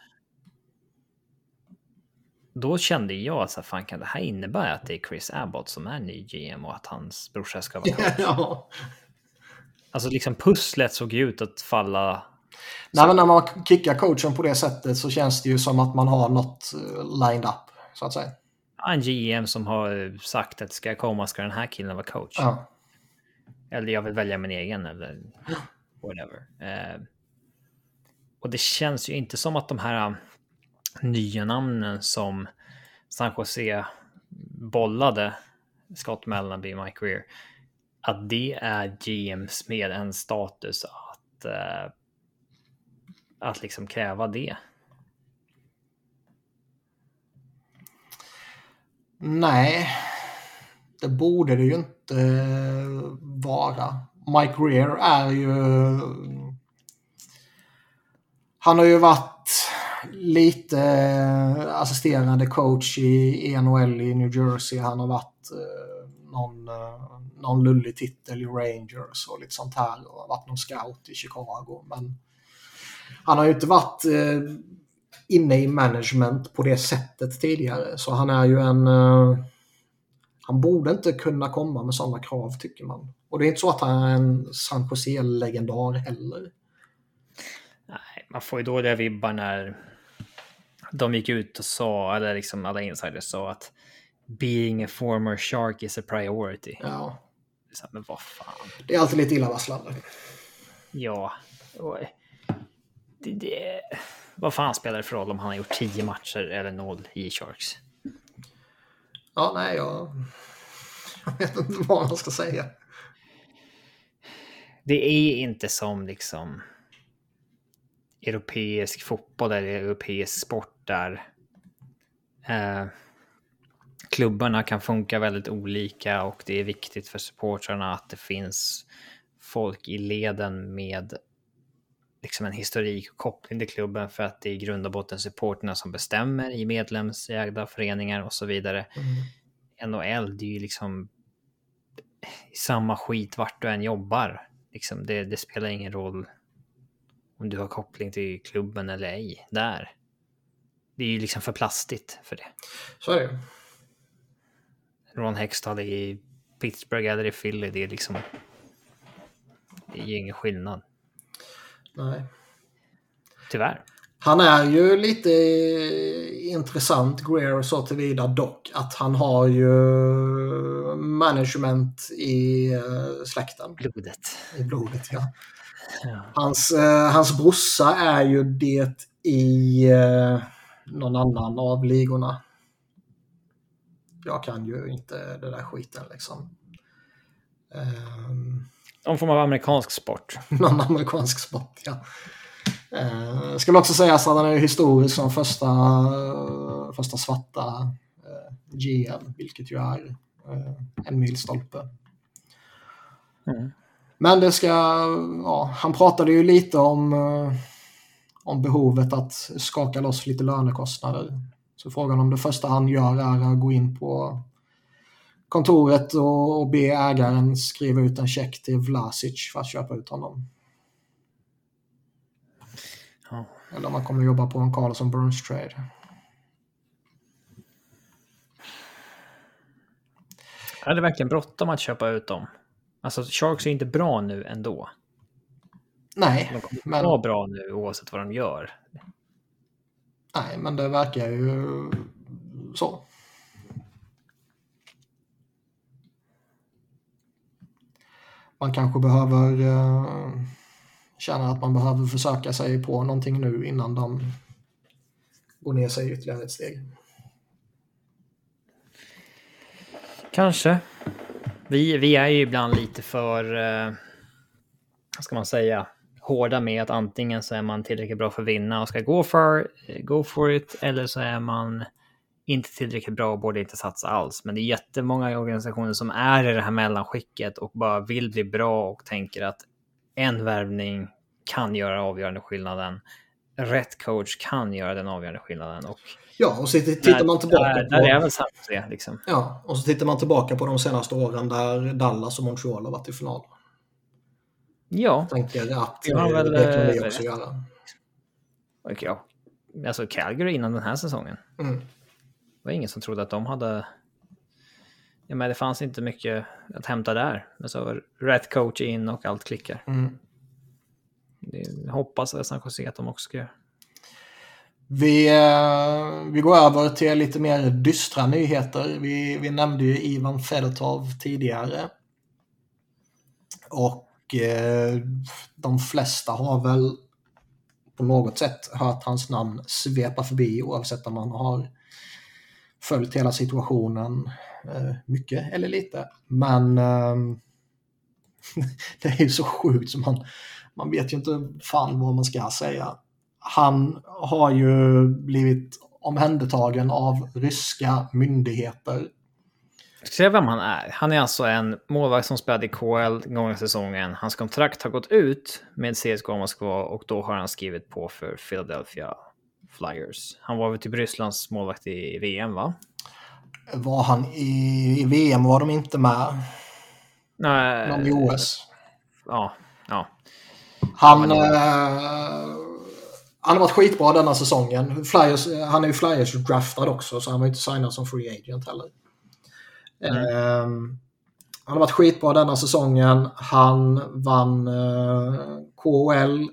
då kände jag så fan kan det här innebära att det är Chris Abbott som är ny GM och att hans brorsa ska vara coach? ja. Alltså liksom pusslet såg ut att falla Nej, men när man kickar coachen på det sättet så känns det ju som att man har något eh, lined up, så att säga. En GM som har sagt att ska jag komma ska den här killen vara coach. Ja. Eller jag vill välja min egen eller whatever. Eh, och det känns ju inte som att de här um, nya namnen som San Jose bollade, Scott Mellanby, Mike Greer, att det är GMs med en status att eh, att liksom kräva det? Nej, det borde det ju inte eh, vara. Mike Greer är ju... Han har ju varit lite eh, assisterande coach i NHL i New Jersey. Han har varit eh, någon, eh, någon lullig titel i Rangers och lite sånt här. Och varit någon scout i Chicago. Men han har ju inte varit inne i management på det sättet tidigare. Så han är ju en... Han borde inte kunna komma med sådana krav tycker man. Och det är inte så att han är en San Jose-legendar heller. Nej, man får ju dåliga vibbar när de gick ut och sa, eller liksom alla insiders sa att being a former shark is a priority. Ja. Men vad fan. Det är alltid lite illavarslande. Ja. Det, det, vad fan spelar det för roll om han har gjort 10 matcher eller noll i Sharks? Ja, nej, jag, jag vet inte vad man ska säga. Det är inte som liksom europeisk fotboll eller europeisk sport där eh, klubbarna kan funka väldigt olika och det är viktigt för supportrarna att det finns folk i leden med liksom en historik och koppling till klubben för att det är i grund och botten supporterna som bestämmer i medlemsägda föreningar och så vidare. Mm. NHL, det är ju liksom samma skit vart du än jobbar. Liksom det, det, spelar ingen roll om du har koppling till klubben eller ej där. Det är ju liksom för plastigt för det. Så är det. Ron Hextall i Pittsburgh eller i Philly, det är liksom... Det är ju ingen skillnad. Nej. Tyvärr. Han är ju lite intressant, Greer, så tillvida dock att han har ju management i eh, släkten. Blodet. I blodet, ja. Ja. Hans, eh, hans brorsa är ju det i eh, någon annan av ligorna. Jag kan ju inte det där skiten liksom. Um, Någon form av amerikansk sport. någon amerikansk sport, ja. Ska väl också sägas att han är historisk som första, uh, första svarta uh, GM, vilket ju är uh, en milstolpe. Mm. Men det ska, ja, han pratade ju lite om, uh, om behovet att skaka loss lite lönekostnader. Så frågan om det första han gör är att gå in på kontoret och, och be ägaren skriva ut en check till Vlasic för att köpa ut honom. Ja. Eller om man kommer jobba på en Carlson Burns trade. Är det verkligen bråttom att köpa ut dem? Alltså, Sharks är inte bra nu ändå. Nej, De kommer men, vara bra nu oavsett vad de gör. nej, men det verkar ju så. Man kanske behöver eh, känna att man behöver försöka sig på någonting nu innan de går ner sig ytterligare ett steg. Kanske. Vi, vi är ju ibland lite för, eh, vad ska man säga, hårda med att antingen så är man tillräckligt bra för att vinna och ska gå för, go for it, eller så är man inte tillräckligt bra och borde inte satsa alls. Men det är jättemånga organisationer som är i det här mellanskicket och bara vill bli bra och tänker att en värvning kan göra avgörande skillnaden. Rätt coach kan göra den avgörande skillnaden. Och Ja, och så tittar man tillbaka där, på... där är väl det, liksom. Ja, och så tittar man tillbaka på de senaste åren där Dallas och Montreal har varit i final. Ja, Tänker att det kan vi eh, också göra. och ja. Alltså Calgary innan den här säsongen. Mm. Var ingen som trodde att de hade... Ja, men det fanns inte mycket att hämta där. Alltså, rätt coach in och allt klickar. Mm. Det, jag hoppas att San Jose att de också ska göra. Vi, eh, vi går över till lite mer dystra nyheter. Vi, vi nämnde ju Ivan Fedotov tidigare. Och eh, de flesta har väl på något sätt hört hans namn svepa förbi oavsett om man har följt hela situationen eh, mycket eller lite. Men eh, det är ju så sjukt som man, man vet ju inte fan vad man ska säga. Han har ju blivit omhändertagen av ryska myndigheter. Ska jag säga vem han är? Han är alltså en målvakt som spelade i KL gångna säsongen. Hans kontrakt har gått ut med CSKA Moskva och då har han skrivit på för Philadelphia Flyers. Han var väl typ Rysslands målvakt i VM, va? Var han i, i VM var de inte med. Nej. Någon i OS. Ja, ja. Han, eh, han har varit skitbra denna säsongen. Flyers, han är ju Flyers draftad också så han var inte signad som free agent heller. Eh, han har varit skitbra denna säsongen. Han vann eh, KHL.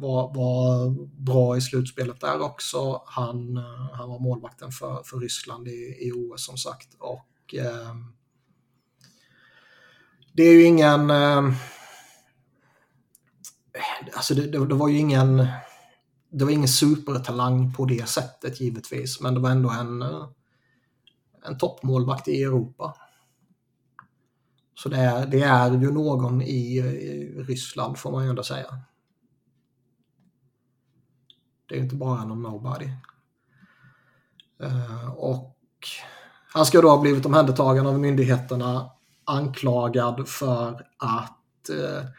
Var, var bra i slutspelet där också. Han, eh, han var målvakten för, för Ryssland i, i OS som sagt. Och eh, det är ju ingen... Eh, alltså det, det, det, var ju ingen... Det var ingen supertalang på det sättet givetvis, men det var ändå en, eh, en toppmålvakt i Europa. Så det är, det är ju någon i, i Ryssland får man ju ändå säga. Det är inte bara någon nobody. Uh, och han ska då ha blivit omhändertagen av myndigheterna anklagad för att uh,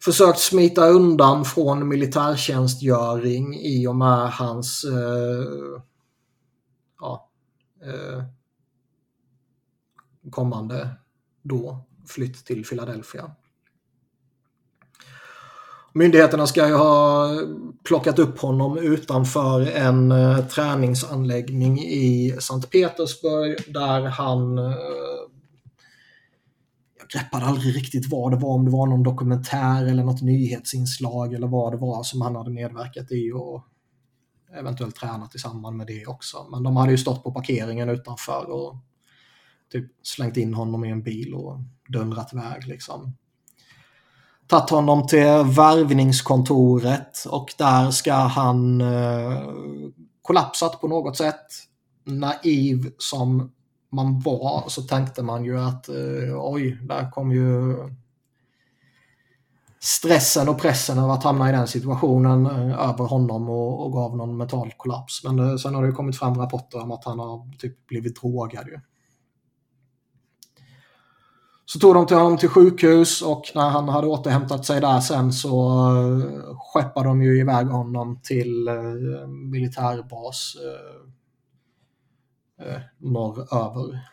försökt smita undan från militärtjänstgöring i och med hans uh, ja, kommande då flytt till Philadelphia. Myndigheterna ska ju ha plockat upp honom utanför en uh, träningsanläggning i Sankt Petersburg där han uh, jag greppade aldrig riktigt vad det var, om det var någon dokumentär eller något nyhetsinslag eller vad det var som han hade medverkat i och eventuellt tränat i samband med det också. Men de hade ju stått på parkeringen utanför och typ slängt in honom i en bil och dundrat iväg liksom. Tagit honom till värvningskontoret och där ska han eh, kollapsat på något sätt. Naiv som man var så tänkte man ju att eh, oj, där kom ju stressen och pressen av att hamna i den situationen eh, över honom och, och gav någon mental kollaps. Men eh, sen har det kommit fram rapporter om att han har typ blivit drogad. Ju. Så tog de till honom till sjukhus och när han hade återhämtat sig där sen så uh, skeppade de ju iväg honom till uh, militärbas uh, norröver.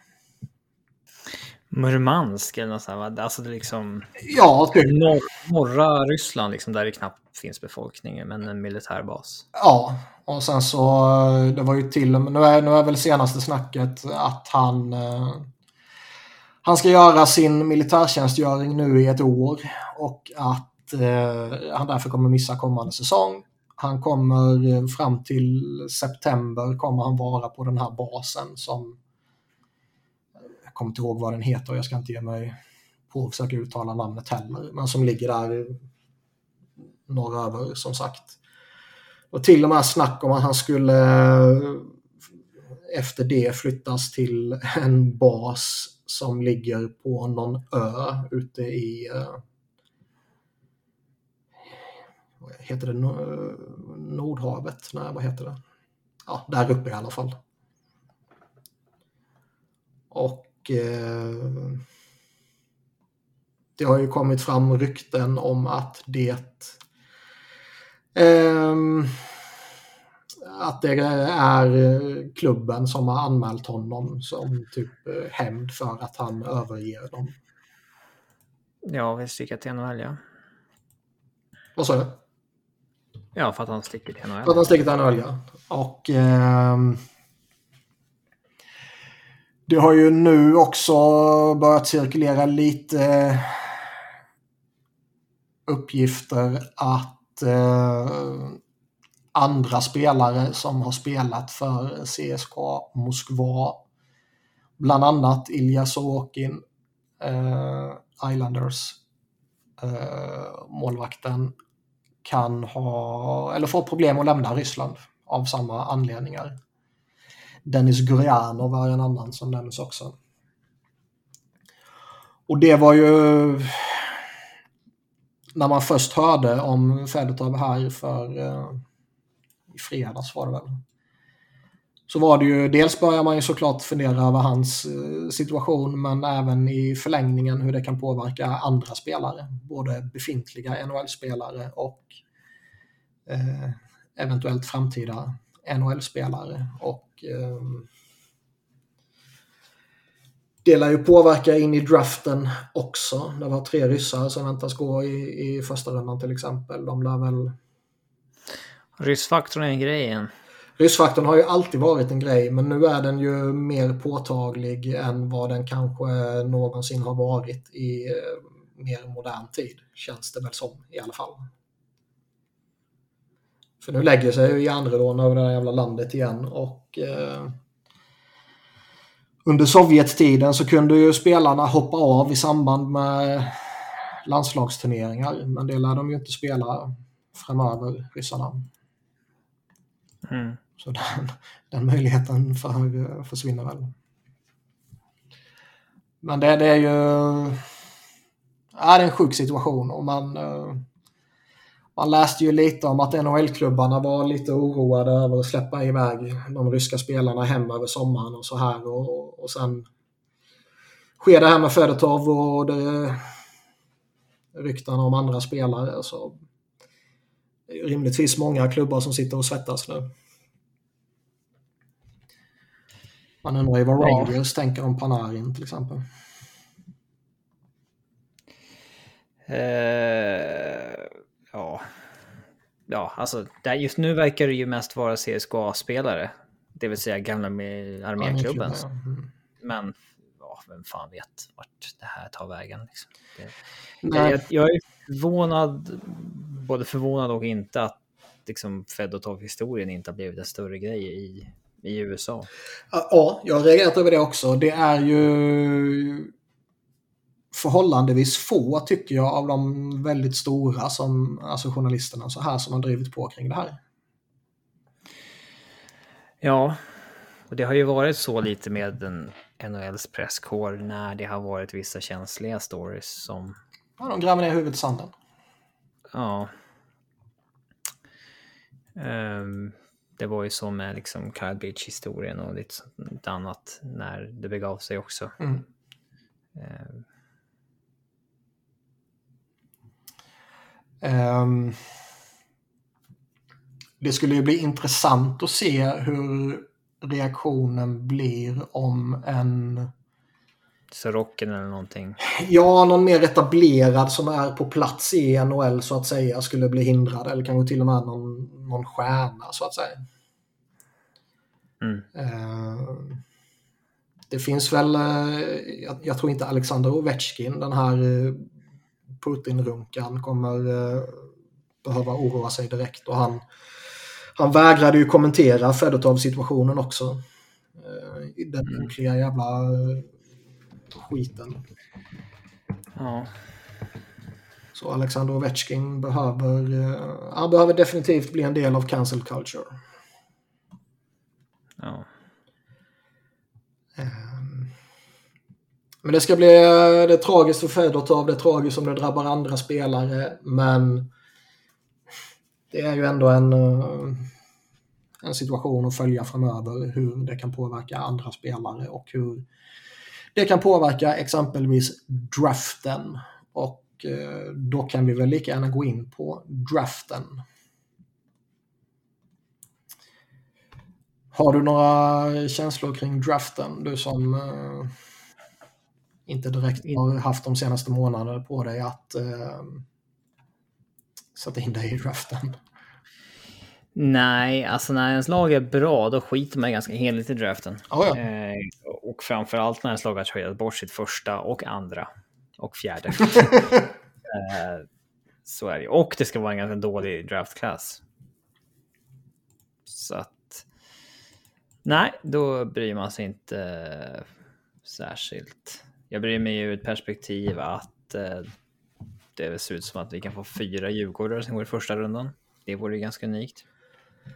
Murmansk eller något sånt, alltså det är liksom... Ja, typ. Norr, norra Ryssland liksom, där det knappt finns befolkning, men en militärbas. Ja, och sen så, det var ju till och med, nu är, nu är väl senaste snacket att han han ska göra sin militärtjänstgöring nu i ett år och att eh, han därför kommer missa kommande säsong. Han kommer eh, fram till september kommer han vara på den här basen som jag kommer inte ihåg vad den heter och jag ska inte ge mig på att försöka uttala namnet heller, men som ligger där norröver som sagt. Och till och med snack om att han skulle eh, efter det flyttas till en bas som ligger på någon ö ute i eh, Vad heter det Nordhavet? Nej, vad heter det? Ja, där uppe i alla fall. Och eh, det har ju kommit fram rykten om att det eh, att det är eh, klubben som har anmält honom som typ eh, hämnd för att han överger dem. Ja, vi sticker till NHL, ja. Vad sa du? Ja, för att han sticker till NHL. För att han sticker till NHL, ja. Och eh, det har ju nu också börjat cirkulera lite uppgifter att eh, andra spelare som har spelat för CSKA Moskva. Bland annat Ilja Sorokin, eh, Islanders eh, målvakten kan ha, eller få problem att lämna Ryssland av samma anledningar. Dennis Gurjanov var en annan som nämns också. Och det var ju när man först hörde om Fedotov här för eh, fredags var det väl. Så var det ju, dels börjar man ju såklart fundera över hans eh, situation men även i förlängningen hur det kan påverka andra spelare. Både befintliga NHL-spelare och eh, eventuellt framtida NHL-spelare. Och eh, det lär ju påverka in i draften också. Det var tre ryssar som väntas gå i, i första rundan till exempel. De lär väl Ryssfaktorn är en grej igen. Ryssfaktorn har ju alltid varit en grej men nu är den ju mer påtaglig än vad den kanske någonsin har varit i eh, mer modern tid. Känns det väl som i alla fall. För nu lägger sig ju järnridån över det här jävla landet igen och eh, under Sovjettiden så kunde ju spelarna hoppa av i samband med landslagsturneringar men det lär de ju inte spela framöver, ryssarna. Mm. Så den, den möjligheten för, försvinner väl. Men det, det är ju ja, det är en sjuk situation och man, eh, man läste ju lite om att NHL-klubbarna var lite oroade över att släppa iväg de ryska spelarna hem över sommaren och så här och, och sen sker det här med Fedotov och det ryktena om andra spelare så rimligtvis många klubbar som sitter och svettas nu. Man undrar ju vad Rangers ja. tänker om Panarin till exempel. Uh, ja, ja, alltså just nu verkar det ju mest vara CSKA-spelare. Det vill säga gamla med arméklubben. Ja. Mm. Men ja, vem fan vet vart det här tar vägen. Liksom. Det, jag, jag, är förvånad, både förvånad och inte att liksom Fedotov-historien inte har blivit en större grej i, i USA. Ja, jag har reagerat över det också. Det är ju förhållandevis få, tycker jag, av de väldigt stora som, alltså journalisterna så här som har drivit på kring det här. Ja, och det har ju varit så lite med den NHLs presskår när det har varit vissa känsliga stories som... Ja, de gräver ner huvudet i sanden. Ja. Um, det var ju så med liksom Kyle Beach-historien och lite sånt annat när det begav sig också. Mm. Um, Um, det skulle ju bli intressant att se hur reaktionen blir om en... Sorokin eller någonting? Ja, någon mer etablerad som är på plats i NHL så att säga skulle bli hindrad. Eller kanske till och med någon, någon stjärna så att säga. Mm. Uh, det finns väl, uh, jag, jag, tror inte Alexander Ovechkin, den här uh, Putin-runkan kommer behöva oroa sig direkt. Och han, han vägrade ju kommentera Fedotov-situationen också. Den mm. jävla skiten. Ja. Så Alexander Ovechkin behöver, han behöver definitivt bli en del av cancel culture. Ja. Men det ska bli det är tragiskt för Fedotov, det är tragiskt om det drabbar andra spelare, men det är ju ändå en, eh, en situation att följa framöver hur det kan påverka andra spelare och hur det kan påverka exempelvis draften. Och eh, då kan vi väl lika gärna gå in på draften. Har du några känslor kring draften? Du som eh, inte direkt har haft de senaste månaderna på dig att eh, sätta in dig i draften. Nej, alltså när ens lag är bra då skiter man ganska heligt i draften. Oh ja. eh, och framförallt när ens lag har tradat bort sitt första och andra och fjärde. eh, så är det Och det ska vara en ganska dålig draftklass. Så att... Nej, då bryr man sig inte eh, särskilt. Jag bryr mig ur ett perspektiv att eh, det ser ut som att vi kan få fyra Djurgårdare som går i första rundan. Det vore ganska unikt.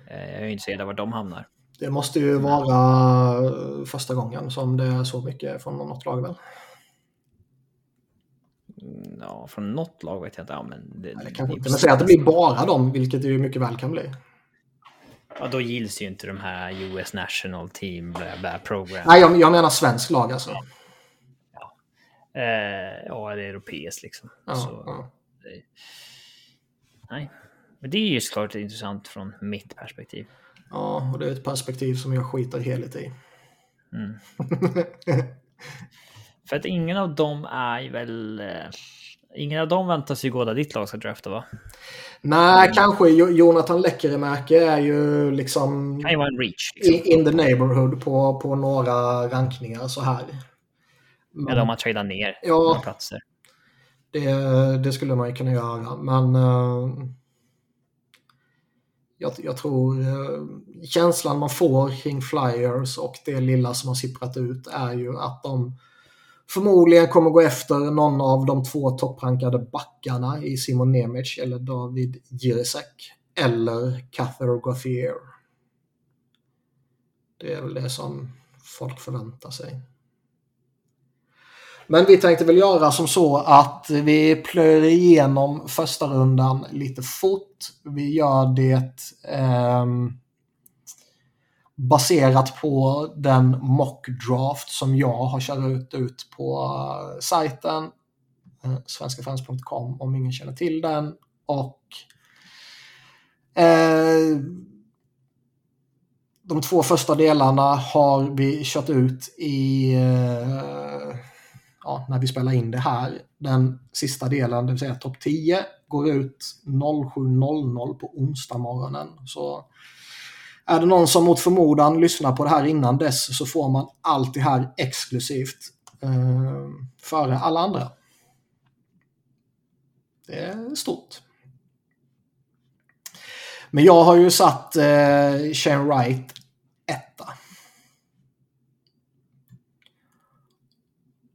Eh, jag är intresserad av var de hamnar. Det måste ju vara första gången som det är så mycket från något lag väl? Mm, ja, från något lag vet jag inte. Ja, men det, Nej, det kanske inte. Men säg att det blir bara dem, vilket det ju mycket väl kan bli. Ja, då gills ju inte de här US National Team bla, bla program. Nej, jag, jag menar svensk lag alltså. Ja. Eh, ja, det är europeiskt liksom. Ja, så, ja. Det, nej, men det är ju såklart intressant från mitt perspektiv. Ja, och det är ett perspektiv som jag skiter heligt i. Mm. För att ingen av dem är väl... Eh, ingen av dem väntas ju gå där ditt lag ska drafta va? Nej, mm. kanske Jonathan Lekkerimäki är ju liksom... Kan ju vara en reach. Liksom. In, in the neighborhood på, på några rankningar så här. Men, Eller om man tradar ner ja, några platser. Det, det, skulle man ju kunna göra, men uh, jag, jag, tror eh, känslan man får kring Flyers och det lilla som har sipprat ut är ju att de förmodligen kommer gå efter någon av de två topprankade backarna i Simon Nemec eller David Jirisek eller Cather Gauthier. Det är väl det som folk förväntar sig. Men vi tänkte väl göra som så att vi plöjer igenom första rundan lite fort. Vi gör det eh, baserat på den mockdraft som jag har kört ut på eh, sajten eh, svenskafans.com om ingen känner till den. Och eh, de två första delarna har vi kört ut i eh, ja, när vi spelar in det här. Den sista delen, det vill säga topp 10, går ut 07.00 på onsdag morgonen. Så är det någon som mot förmodan lyssnar på det här innan dess så får man allt det här exklusivt eh, före alla andra. Det är stort. Men jag har ju satt eh, Shane Wright etta.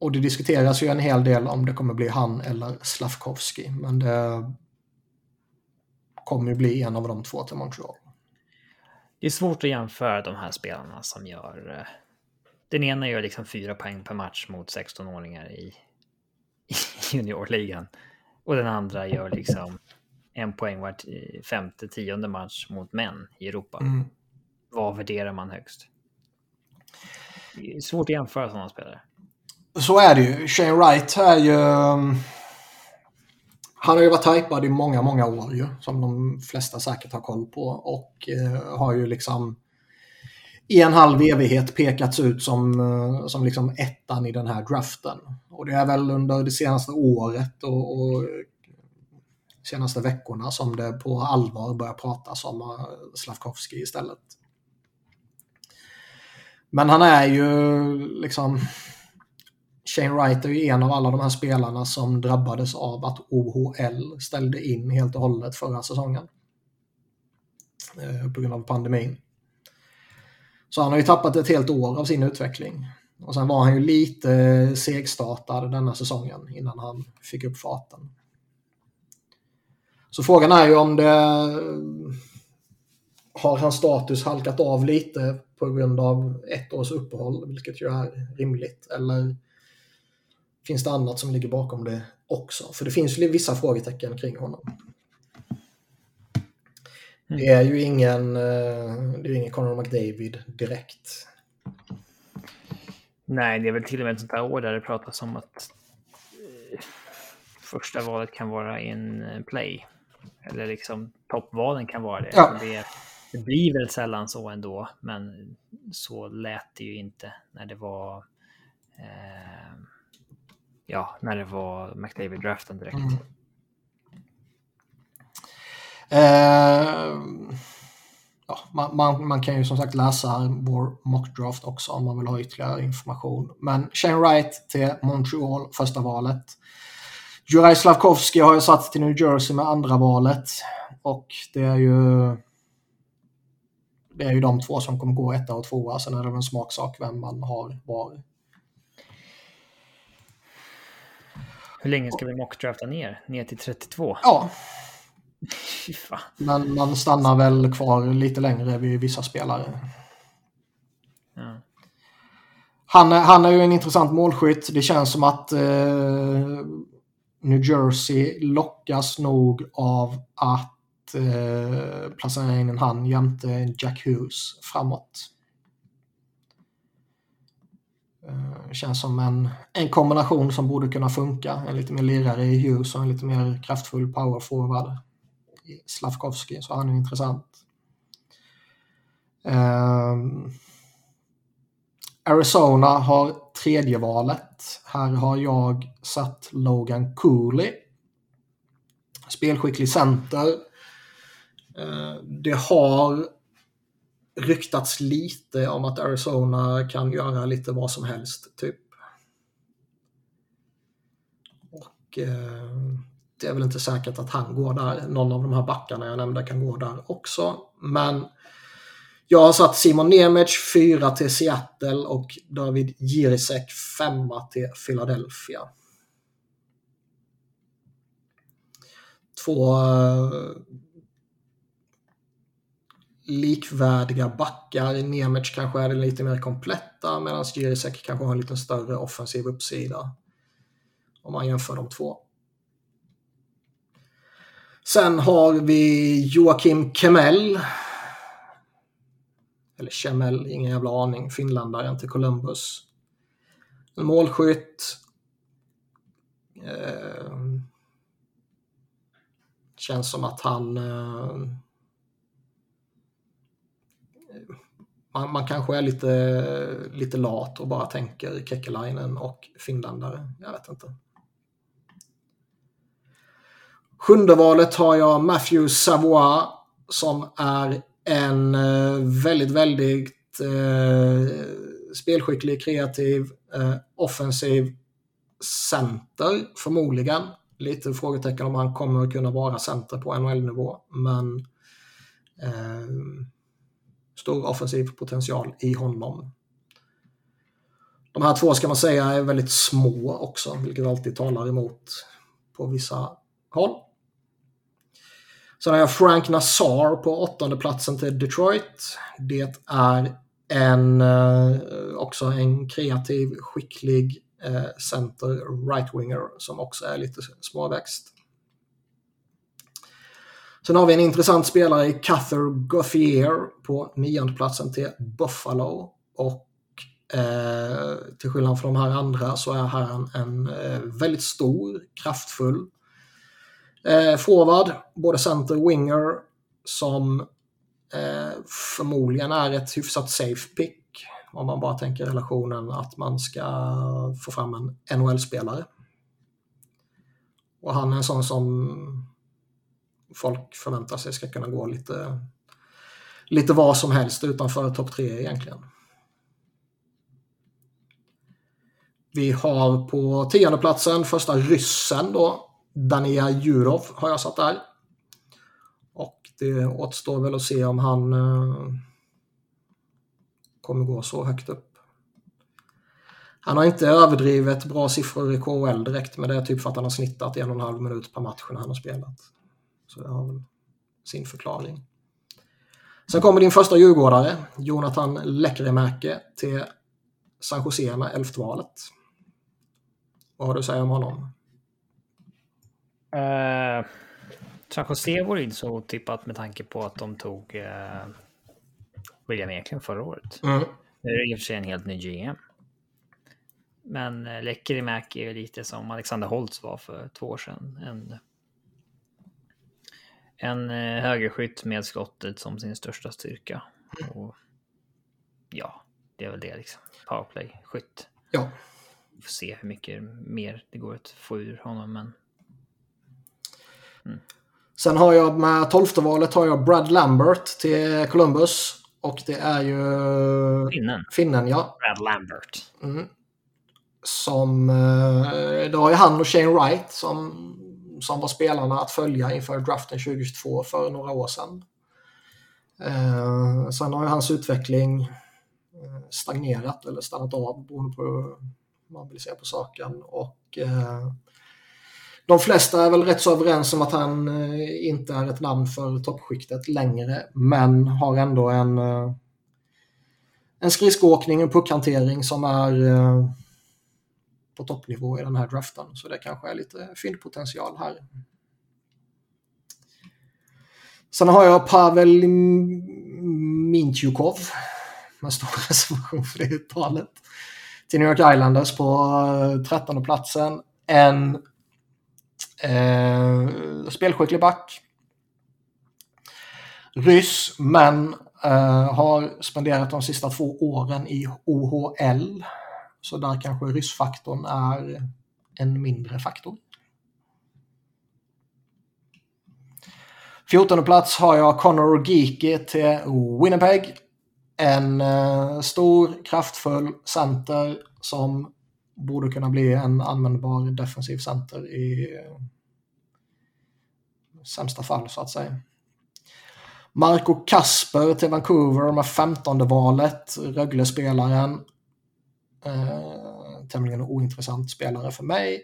Och det diskuteras ju en hel del om det kommer bli han eller Slavkovski. Men det kommer ju bli en av de två till Montreal. Det är svårt att jämföra de här spelarna som gör... Eh, den ena gör liksom fyra poäng per match mot 16-åringar i, i juniorligan. Och den andra gör liksom en poäng var femte, tionde match mot män i Europa. Mm. Vad värderar man högst? Det är svårt att jämföra sådana spelare. Så är det ju. Shane Wright är ju... Um, han har ju varit hypad i många, många år ju, som de flesta säkert har koll på. Och eh, har ju liksom i en halv evighet pekats ut som, eh, som liksom ettan i den här draften. Och det är väl under det senaste året och, och senaste veckorna som det på allvar börjar pratas om eh, Slavkovski istället. Men han är ju liksom Shane Wright är ju en av alla de här spelarna som drabbades av att OHL ställde in helt och hållet förra säsongen. Eh, på grund av pandemin. Så han har ju tappat ett helt år av sin utveckling. Och sen var han ju lite segstartad denna säsongen innan han fick upp farten. Så frågan är ju om det har hans status halkat av lite på grund av ett års uppehåll, vilket ju är rimligt, eller finns det annat som ligger bakom det också? För det finns ju vissa frågetecken kring honom. Det är ju ingen, eh, det är ingen Conor McDavid direkt. Nej, det är väl till och med ett sånt här år där det pratas om att eh, första valet kan vara in play. Eller liksom toppvalen kan vara det. Ja. det. Det blir väl sällan så ändå, men så lät det ju inte när det var eh, ja, när det var McDavid-draften direkt. Mm. Eh, ja, man, man, man, kan ju som sagt läsa vår mockdraft också om man vill ha ytterligare information. Men Shane Wright till Montreal, första valet. Juraj Slavkovski har jag satt till New Jersey med andra valet. Och det är ju det är ju de två som kommer gå etta och tvåa. Sen är det väl en smaksak vem man har var. Hur länge ska vi mockdrafta ner? Ner till 32? Ja. Men man stannar väl kvar lite längre vid vissa spelare. Ja. Han, han är ju en intressant målskytt. Det känns som att eh, New Jersey lockas nog av att eh, placera in en han jämte Jack Hughes framåt. Eh, känns som en, en kombination som borde kunna funka. En lite mer lirare i Hughes och en lite mer kraftfull powerforward i Slavkovski. Så han är intressant. Um, Arizona har tredje valet. Här har jag satt Logan Cooley. Spelskicklig center. Uh, det har ryktats lite om att Arizona kan göra lite vad som helst, typ. Och eh, det är väl inte säkert att han går där. Någon av de här backarna jag nämnde kan gå där också. Men jag har satt Simon Nemec 4 till Seattle och David Jirisek 5 till Philadelphia. Två eh, likvärdiga backar. Nemec kanske är den lite mer kompletta medan Jirisek kanske har en lite större offensiv uppsida. Om man jämför de två. Sen har vi Joakim Kemel. Eller Kemel, ingen jävla aning. Finländaren till Columbus. En målskytt. Eh, känns som att han eh, man, man kanske är lite, lite lat och bara tänker Kekkelainen och finländare. Jag vet inte. Sjunde valet har jag Matthew Savoie som är en eh, väldigt, väldigt eh, spelskicklig, kreativ, eh, offensiv center förmodligen. Lite frågetecken om han kommer att kunna vara center på NHL-nivå, men eh, stor offensiv potential i honom. De här två ska man säga är väldigt små också, vilket alltid talar emot på vissa håll. Sen har jag Frank Nassar på åttonde platsen till Detroit. Det är en, eh, också en kreativ, skicklig eh, center right-winger som också är lite småväxt. Sen har vi en intressant spelare i Cather Gauthier på niondeplatsen till Buffalo. Och eh, till skillnad från de här andra så är han en, en eh, väldigt stor, kraftfull eh, forward, både center winger som eh, förmodligen är ett hyfsat safe pick om man bara tänker relationen att man ska få fram en NHL-spelare. Och han är en sån som folk förväntar sig ska kunna gå lite, lite vad som helst utanför topp tre egentligen. Vi har på tionde platsen första ryssen då, Dania Jurov har jag satt där. Och det återstår väl att se om han eh, kommer gå så högt upp. Han har inte överdrivet bra siffror i KHL direkt, men det är typ för att han har snittat en och en halv minut per match när han har spelat. Så det har väl sin förklaring. Sen kommer din första djurgårdare, Jonathan Lekkerimäki till San Jose med elfte valet. Vad har du att säga om honom? Uh, San Jose vore inte så otippat med tanke på att de tog uh, William Eklund förra året. Mm. Det är i och för sig en helt ny GM. Men uh, Lekkerimäki är lite som Alexander Holtz var för två år sedan. En en eh, högerskytt med skottet som sin största styrka. Och ja, det är väl det liksom. Powerplay-skytt. Ja. Vi får se hur mycket mer det går att få ur honom, men... Mm. Sen har jag med tolfte valet har jag Brad Lambert till Columbus. Och det är ju... Finnen. Finnen, ja. Brad Lambert. Mm. Som... Eh, då har ju han och Shane Wright som som var spelarna att följa inför draften 2022 för några år sedan. Eh, sen har ju hans utveckling eh, stagnerat eller stannat av beroende på hur man vill se på saken. Och, eh, de flesta är väl rätt så överens om att han eh, inte är ett namn för toppskiktet längre, men har ändå en, eh, en skridskoåkning, en puckhantering som är eh, på toppnivå i den här draften. Så det kanske är lite fyndpotential här. Sen har jag Pavel Mintjukov med stor reservation för det uttalet. Till New York Islanders på eh, 13 platsen. En eh, spelskicklig back. Ryss, men eh, har spenderat de sista två åren i OHL. Så där kanske ryssfaktorn är en mindre faktor. 14 plats har jag Connor Geeky till Winnipeg. En eh, stor, kraftfull center som borde kunna bli en användbar defensiv center i eh, sämsta fall så att säga. Marco Kasper till Vancouver med 15 valet, Rögle-spelaren. Eh, tämligen ointressant spelare för mig.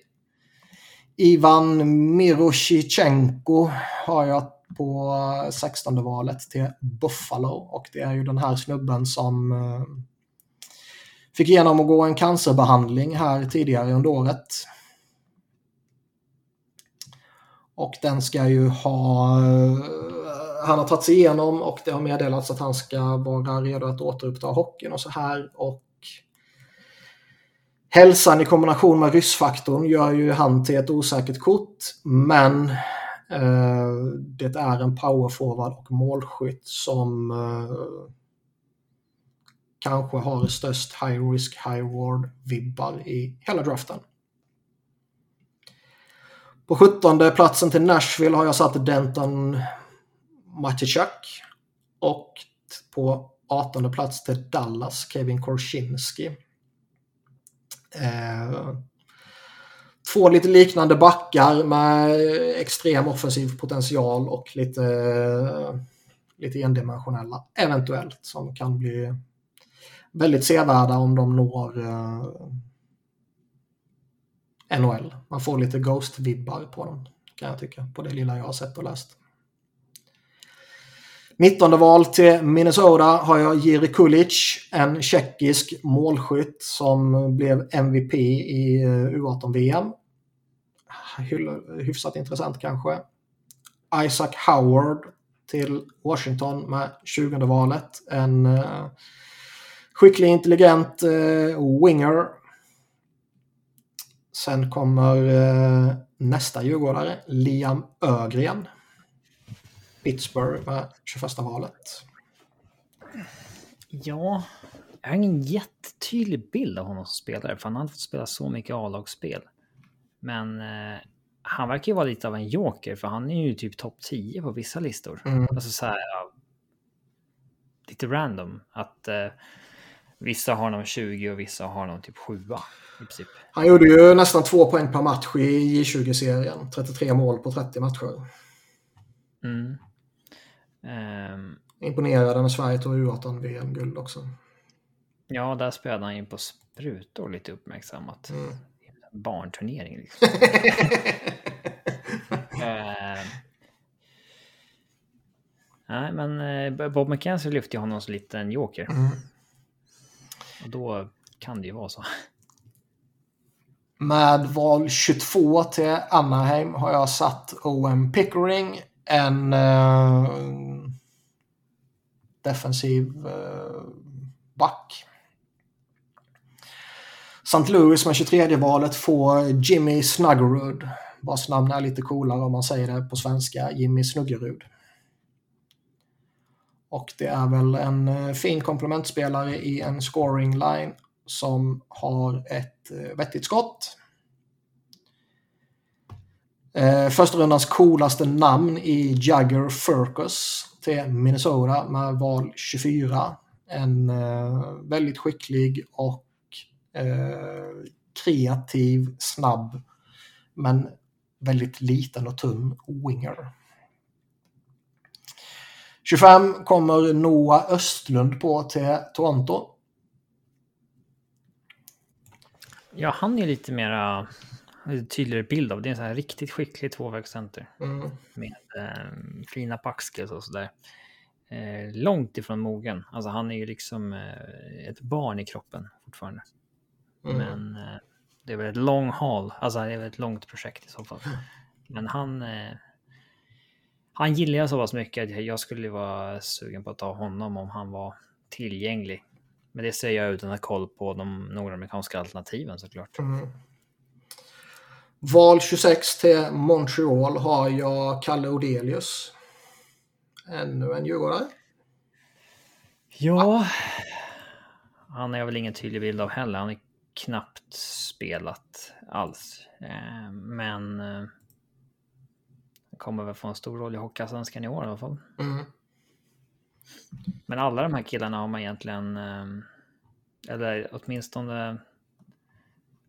Ivan Miroshichenko har jag på 16 valet till Buffalo och det är ju den här snubben som eh, fick genomgå en cancerbehandling här tidigare under året. Och den ska ju ha... Eh, han har tagit sig igenom och det har meddelats att han ska vara redo att återuppta hockeyn och så här. Och Hälsan i kombination med ryssfaktorn gör ju han till ett osäkert kort, men eh, det är en powerforward och målskytt som eh, kanske har störst high risk, high reward-vibbar i hela draften. På 17 platsen till Nashville har jag satt Denton Matichak. Och på 18 plats till Dallas, Kevin Korchinski. Eh, två lite liknande backar med extrem offensiv potential och lite, lite endimensionella, eventuellt, som kan bli väldigt sevärda om de når eh, NHL. Man får lite Ghost-vibbar på dem, kan jag tycka, på det lilla jag har sett och läst. 19 val till Minnesota har jag Jiri Kulic, en tjeckisk målskytt som blev MVP i eh, U18-VM. Hyfsat intressant kanske. Isaac Howard till Washington med 20 valet. En uh, skicklig, intelligent uh, winger. Sen kommer uh, nästa djurgårdare, Liam Ögren. Pittsburgh med 21 valet. Ja, jag har ingen jättetydlig bild av honom som spelare, för han har inte fått spela så mycket A-lagsspel. Men eh, han verkar ju vara lite av en joker, för han är ju typ topp 10 på vissa listor. Mm. Alltså så här, lite random. Att eh, vissa har honom 20 och vissa har honom typ 7 i princip. Han gjorde ju nästan två poäng per match i J20-serien. 33 mål på 30 matcher. Mm. Um, Imponerade när Sverige tog U18-VM-guld också. Ja, där spelade han ju på sprutor lite uppmärksammat. Mm. Barnturnering liksom. uh, nej, men uh, Bob McKenzie lyfte ju honom som liten joker. Mm. Och då kan det ju vara så. Med val 22 till Anaheim har jag satt OM Pickering. En uh, defensiv uh, back. St. Louis med 23 valet får Jimmy Snuggerud. Vars namn är lite coolare om man säger det på svenska. Jimmy Snuggerud. Och det är väl en eh, fin komplementspelare i en scoring line som har ett vettigt skott. Eh, första rundans coolaste namn i Jagger Furcus till Minnesota med val 24. En eh, väldigt skicklig och eh, kreativ, snabb men väldigt liten och tunn winger. 25 kommer Noah Östlund på till Toronto. Ja, han är lite mera tydligare bild av. Det är en sån här riktigt skicklig tvåvägscenter. Mm. Med eh, fina packskills och sådär. Eh, långt ifrån mogen. Alltså han är ju liksom eh, ett barn i kroppen fortfarande. Mm. Men eh, det är väl ett long haul. Alltså det är väl ett långt projekt i så fall. Men han... Eh, han gillar jag så pass mycket att jag skulle vara sugen på att ta honom om han var tillgänglig. Men det ser jag utan att ha koll på de nordamerikanska alternativen såklart. Mm. Val 26 till Montreal har jag Kalle Odelius. Ännu en djurgårdare. Ja, han är väl ingen tydlig bild av heller. Han är knappt spelat alls. Eh, men eh, kommer väl få en stor roll i Hockeyallsvenskan i år i alla fall. Mm. Men alla de här killarna har man egentligen, eh, eller åtminstone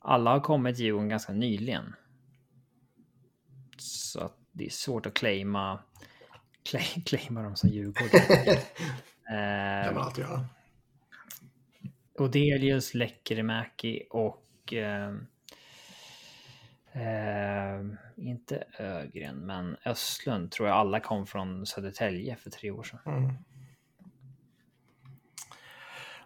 alla har kommit Djurgården ganska nyligen. Så att det är svårt att claima, claima dem som Djurgården. det kan man alltid göra. Odelius, Lekkerimäki och eh, eh, inte Ögren, men Östlund tror jag alla kom från Södertälje för tre år sedan. Mm.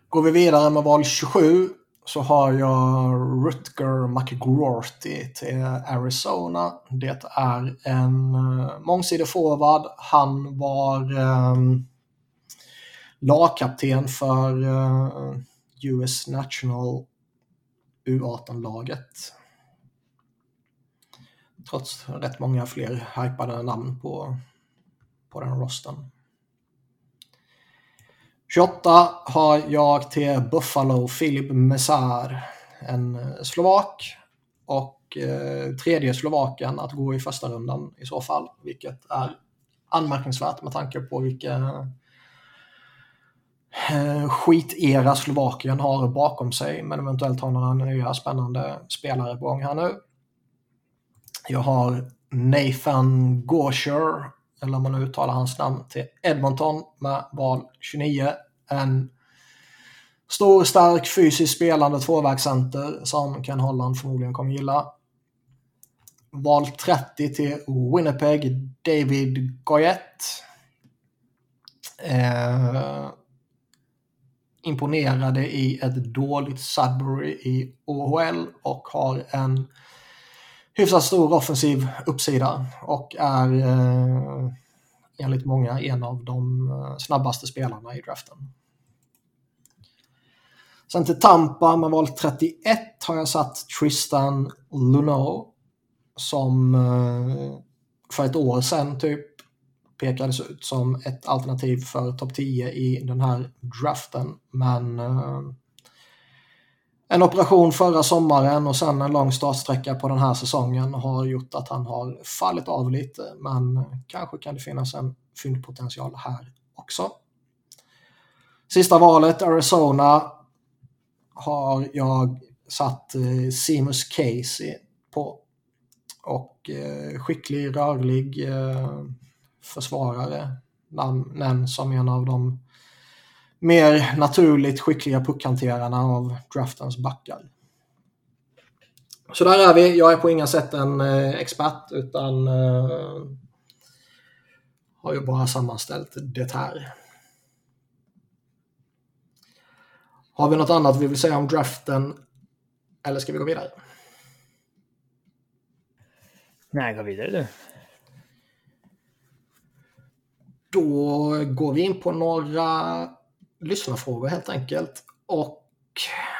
Går vi vidare med val 27 så har jag Rutger McGrorty till Arizona. Det är en eh, mångsidig forward. Han var eh, lagkapten för eh, US National U18-laget. Trots rätt många fler hypade namn på, på den rosten. 28 har jag till Buffalo Filip Mesar, en slovak. Och eh, tredje slovaken att gå i första rundan i så fall, vilket är anmärkningsvärt med tanke på vilken eh, skitera Slovakien har bakom sig. Men eventuellt har några nya spännande spelare på gång här nu. Jag har Nathan Gosher, eller om man nu uttalar hans namn, till Edmonton med val 29. En stor, stark, fysiskt spelande tvåvägscenter som Ken Holland förmodligen kommer gilla. Val 30 till Winnipeg, David Goyette. Eh, imponerade i ett dåligt Sudbury i OHL och har en hyfsat stor offensiv uppsida och är eh, enligt många en av de eh, snabbaste spelarna i draften. Sen till Tampa med val 31 har jag satt Tristan Luneau som eh, för ett år sedan typ pekades ut som ett alternativ för topp 10 i den här draften. Men eh, en operation förra sommaren och sen en lång startsträcka på den här säsongen har gjort att han har fallit av lite. Men kanske kan det finnas en fyndpotential här också. Sista valet, Arizona, har jag satt eh, Seamus Casey på. Och eh, skicklig, rörlig eh, försvarare. nämns som en av de mer naturligt skickliga puckhanterarna av draftens backar. Så där är vi. Jag är på inga sätt en eh, expert utan eh, har ju bara sammanställt det här. Har vi något annat vi vill säga om draften? Eller ska vi gå vidare? Nej, gå vidare du. Då går vi in på några lyssnarfrågor helt enkelt. Och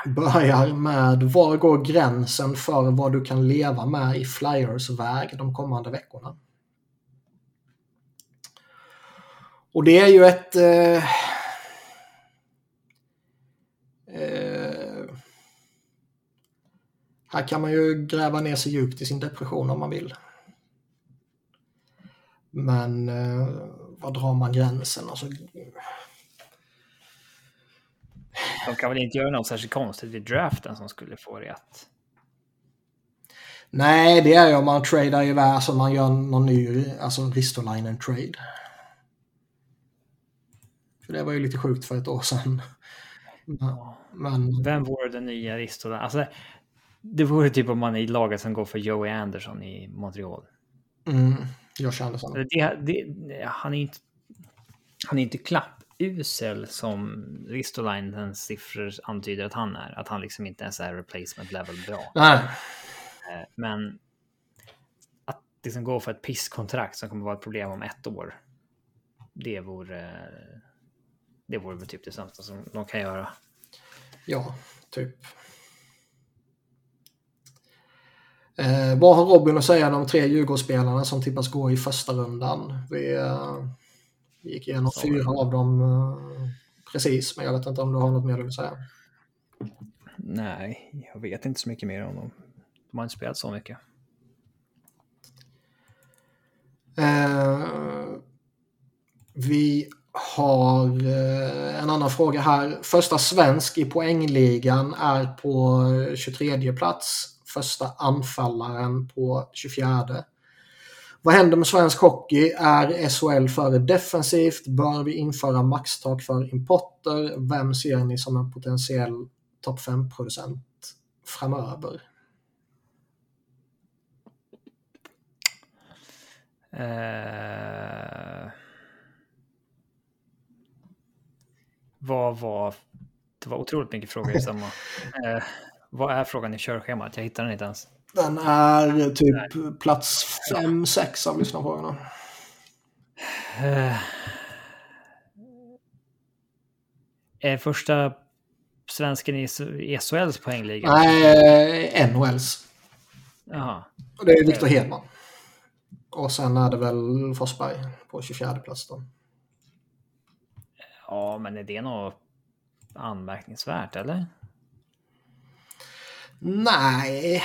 börjar med var går gränsen för vad du kan leva med i Flyers väg de kommande veckorna? Och det är ju ett... Eh, eh, här kan man ju gräva ner sig djupt i sin depression om man vill. Men eh, var drar man gränsen? Alltså, de kan väl inte göra något särskilt konstigt i draften som skulle få det att... Nej, det är ju om man tradar iväg, alltså man gör någon ny, alltså Ristolainen trade. För det var ju lite sjukt för ett år sedan. Men... Vem vore den nya Ristolainen? Alltså, det vore typ om man är i laget som går för Joey Anderson i Montreal. Mm, Josh Anderson. Det, det, han är inte... Han är inte klappusel som Ristolainens siffror antyder att han är. Att han liksom inte ens är replacement level bra. Nej. Eh, men att liksom gå för ett pisskontrakt som kommer vara ett problem om ett år. Det vore det vore väl typ det sämsta som de kan göra. Ja, typ. Eh, vad har Robin att säga om de tre Djurgårdsspelarna som tippas gå i första rundan? Vi, eh, vi gick igenom fyra av dem eh, precis, men jag vet inte om du har något mer du vill säga? Nej, jag vet inte så mycket mer om dem. De har inte spelat så mycket. Eh, vi har eh, en annan fråga här. Första svensk i poängligan är på 23 plats. Första anfallaren på 24. Vad händer med svensk hockey? Är SHL för defensivt? Bör vi införa maxtak för importer? Vem ser ni som en potentiell topp 5-producent framöver? Uh... Vad var... Det var otroligt mycket frågor i samma. Eh, vad är frågan i körschemat? Jag hittar den inte ens. Den är typ plats 5-6 av lyssnarfrågorna. Eh, är första svensken i SHLs poängliga? Nej, NHLs. Jaha. Och det är Viktor Hedman. Och sen är det väl Forsberg på 24 plats då. Ja, men är det något anmärkningsvärt eller? Nej,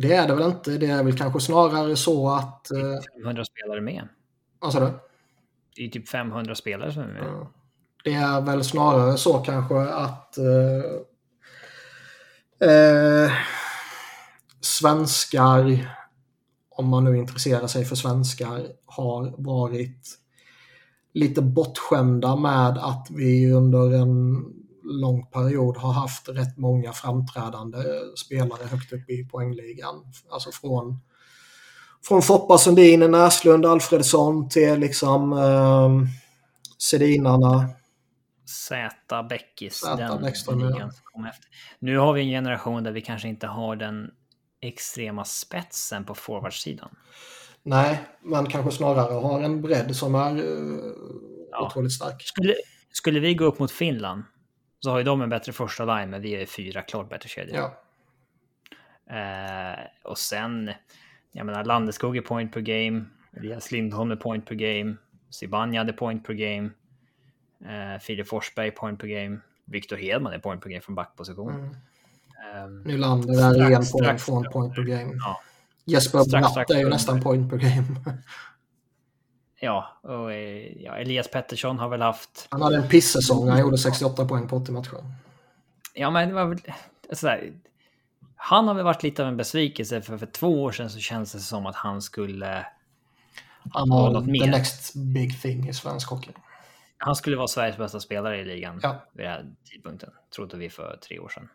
det är det väl inte. Det är väl kanske snarare så att... Eh, 500 spelare med. Vad sa du? Det är typ 500 spelare som är med. Ja. Det är väl snarare så kanske att eh, eh, svenskar, om man nu intresserar sig för svenskar, har varit lite bortskämda med att vi under en lång period har haft rätt många framträdande spelare högt upp i poängligan. Alltså från, från Foppa Sundin, Näslund, Alfredsson till liksom eh, Sedinarna. Z Bäckis. Den Bäckström, ja. kom efter. Nu har vi en generation där vi kanske inte har den extrema spetsen på forwardsidan. Nej, men kanske snarare har en bredd som är uh, ja. otroligt stark. Skulle, skulle vi gå upp mot Finland så har ju de en bättre första line, men vi är fyra klart bättre kedjor. Ja. Uh, och sen, jag menar Landeskog är point per game, Elias Lindholm är point per game, Sibanja är point per game, uh, Filip Forsberg point per game, Victor Hedman är point per game från backposition. Mm. Um, Nylander är en poäng från point per game. Ja. Jesper Bratt är ju nästan point per game. Ja, och eh, ja, Elias Pettersson har väl haft... Han hade en pissäsong, han gjorde 68 poäng på 80 matcher. Ja, men det var väl sådär. Han har väl varit lite av en besvikelse, för för två år sedan så känns det som att han skulle... Han var något mer. the next big thing i svensk hockey. Han skulle vara Sveriges bästa spelare i ligan ja. vid den här tidpunkten, trodde vi för tre år sedan.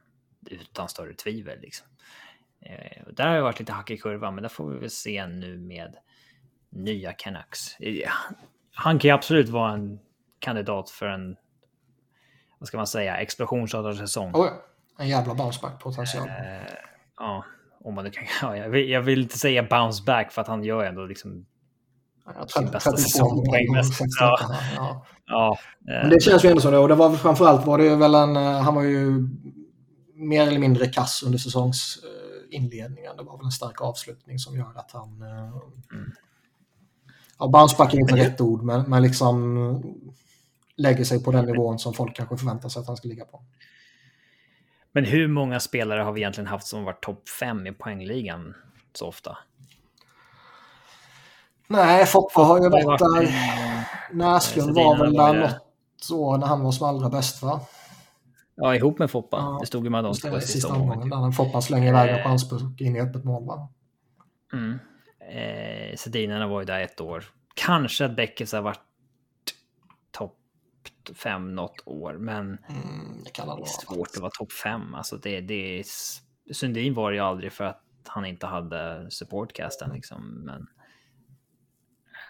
Utan större tvivel liksom. Eh, där har det varit lite hack i kurvan, men där får vi väl se nu med nya Canucks. Han kan ju absolut vara en kandidat för en, vad ska man säga, explosionsartad säsong. Oh, en jävla bounceback potential. Uh, ja, om man nu kan. Ja, jag, vill, jag vill inte säga bounce back för att han gör ändå liksom sin bästa säsong poängmässigt. Ja. Ja. ja. Men det känns ju ändå så. Då. Och det var framförallt var det väl en, eh, han var ju mer eller mindre kass under säsongsinledningen. Det var väl en stark avslutning som gör att han mm ja, bounceback är inte rätt ord, men, men liksom lägger sig på den nivån som folk kanske förväntar sig att han ska ligga på. Men hur många spelare har vi egentligen haft som varit topp 5 i poängligan så ofta? Nej, Foppa har ju varit där. Näslund var väl där något år när han var som allra bäst va? Ja, ihop med Foppa. Ja, det stod ju med dem på sista omgången. Där Foppa slänger iväg en chanspuck in i öppet mål va? Mm. Eh, Sedinerna var ju där ett år. Kanske att Beckis har varit topp fem något år, men mm, det, kan det är svårt att vara topp fem. Alltså det, det, Sundin var det ju aldrig för att han inte hade supportcasten liksom, men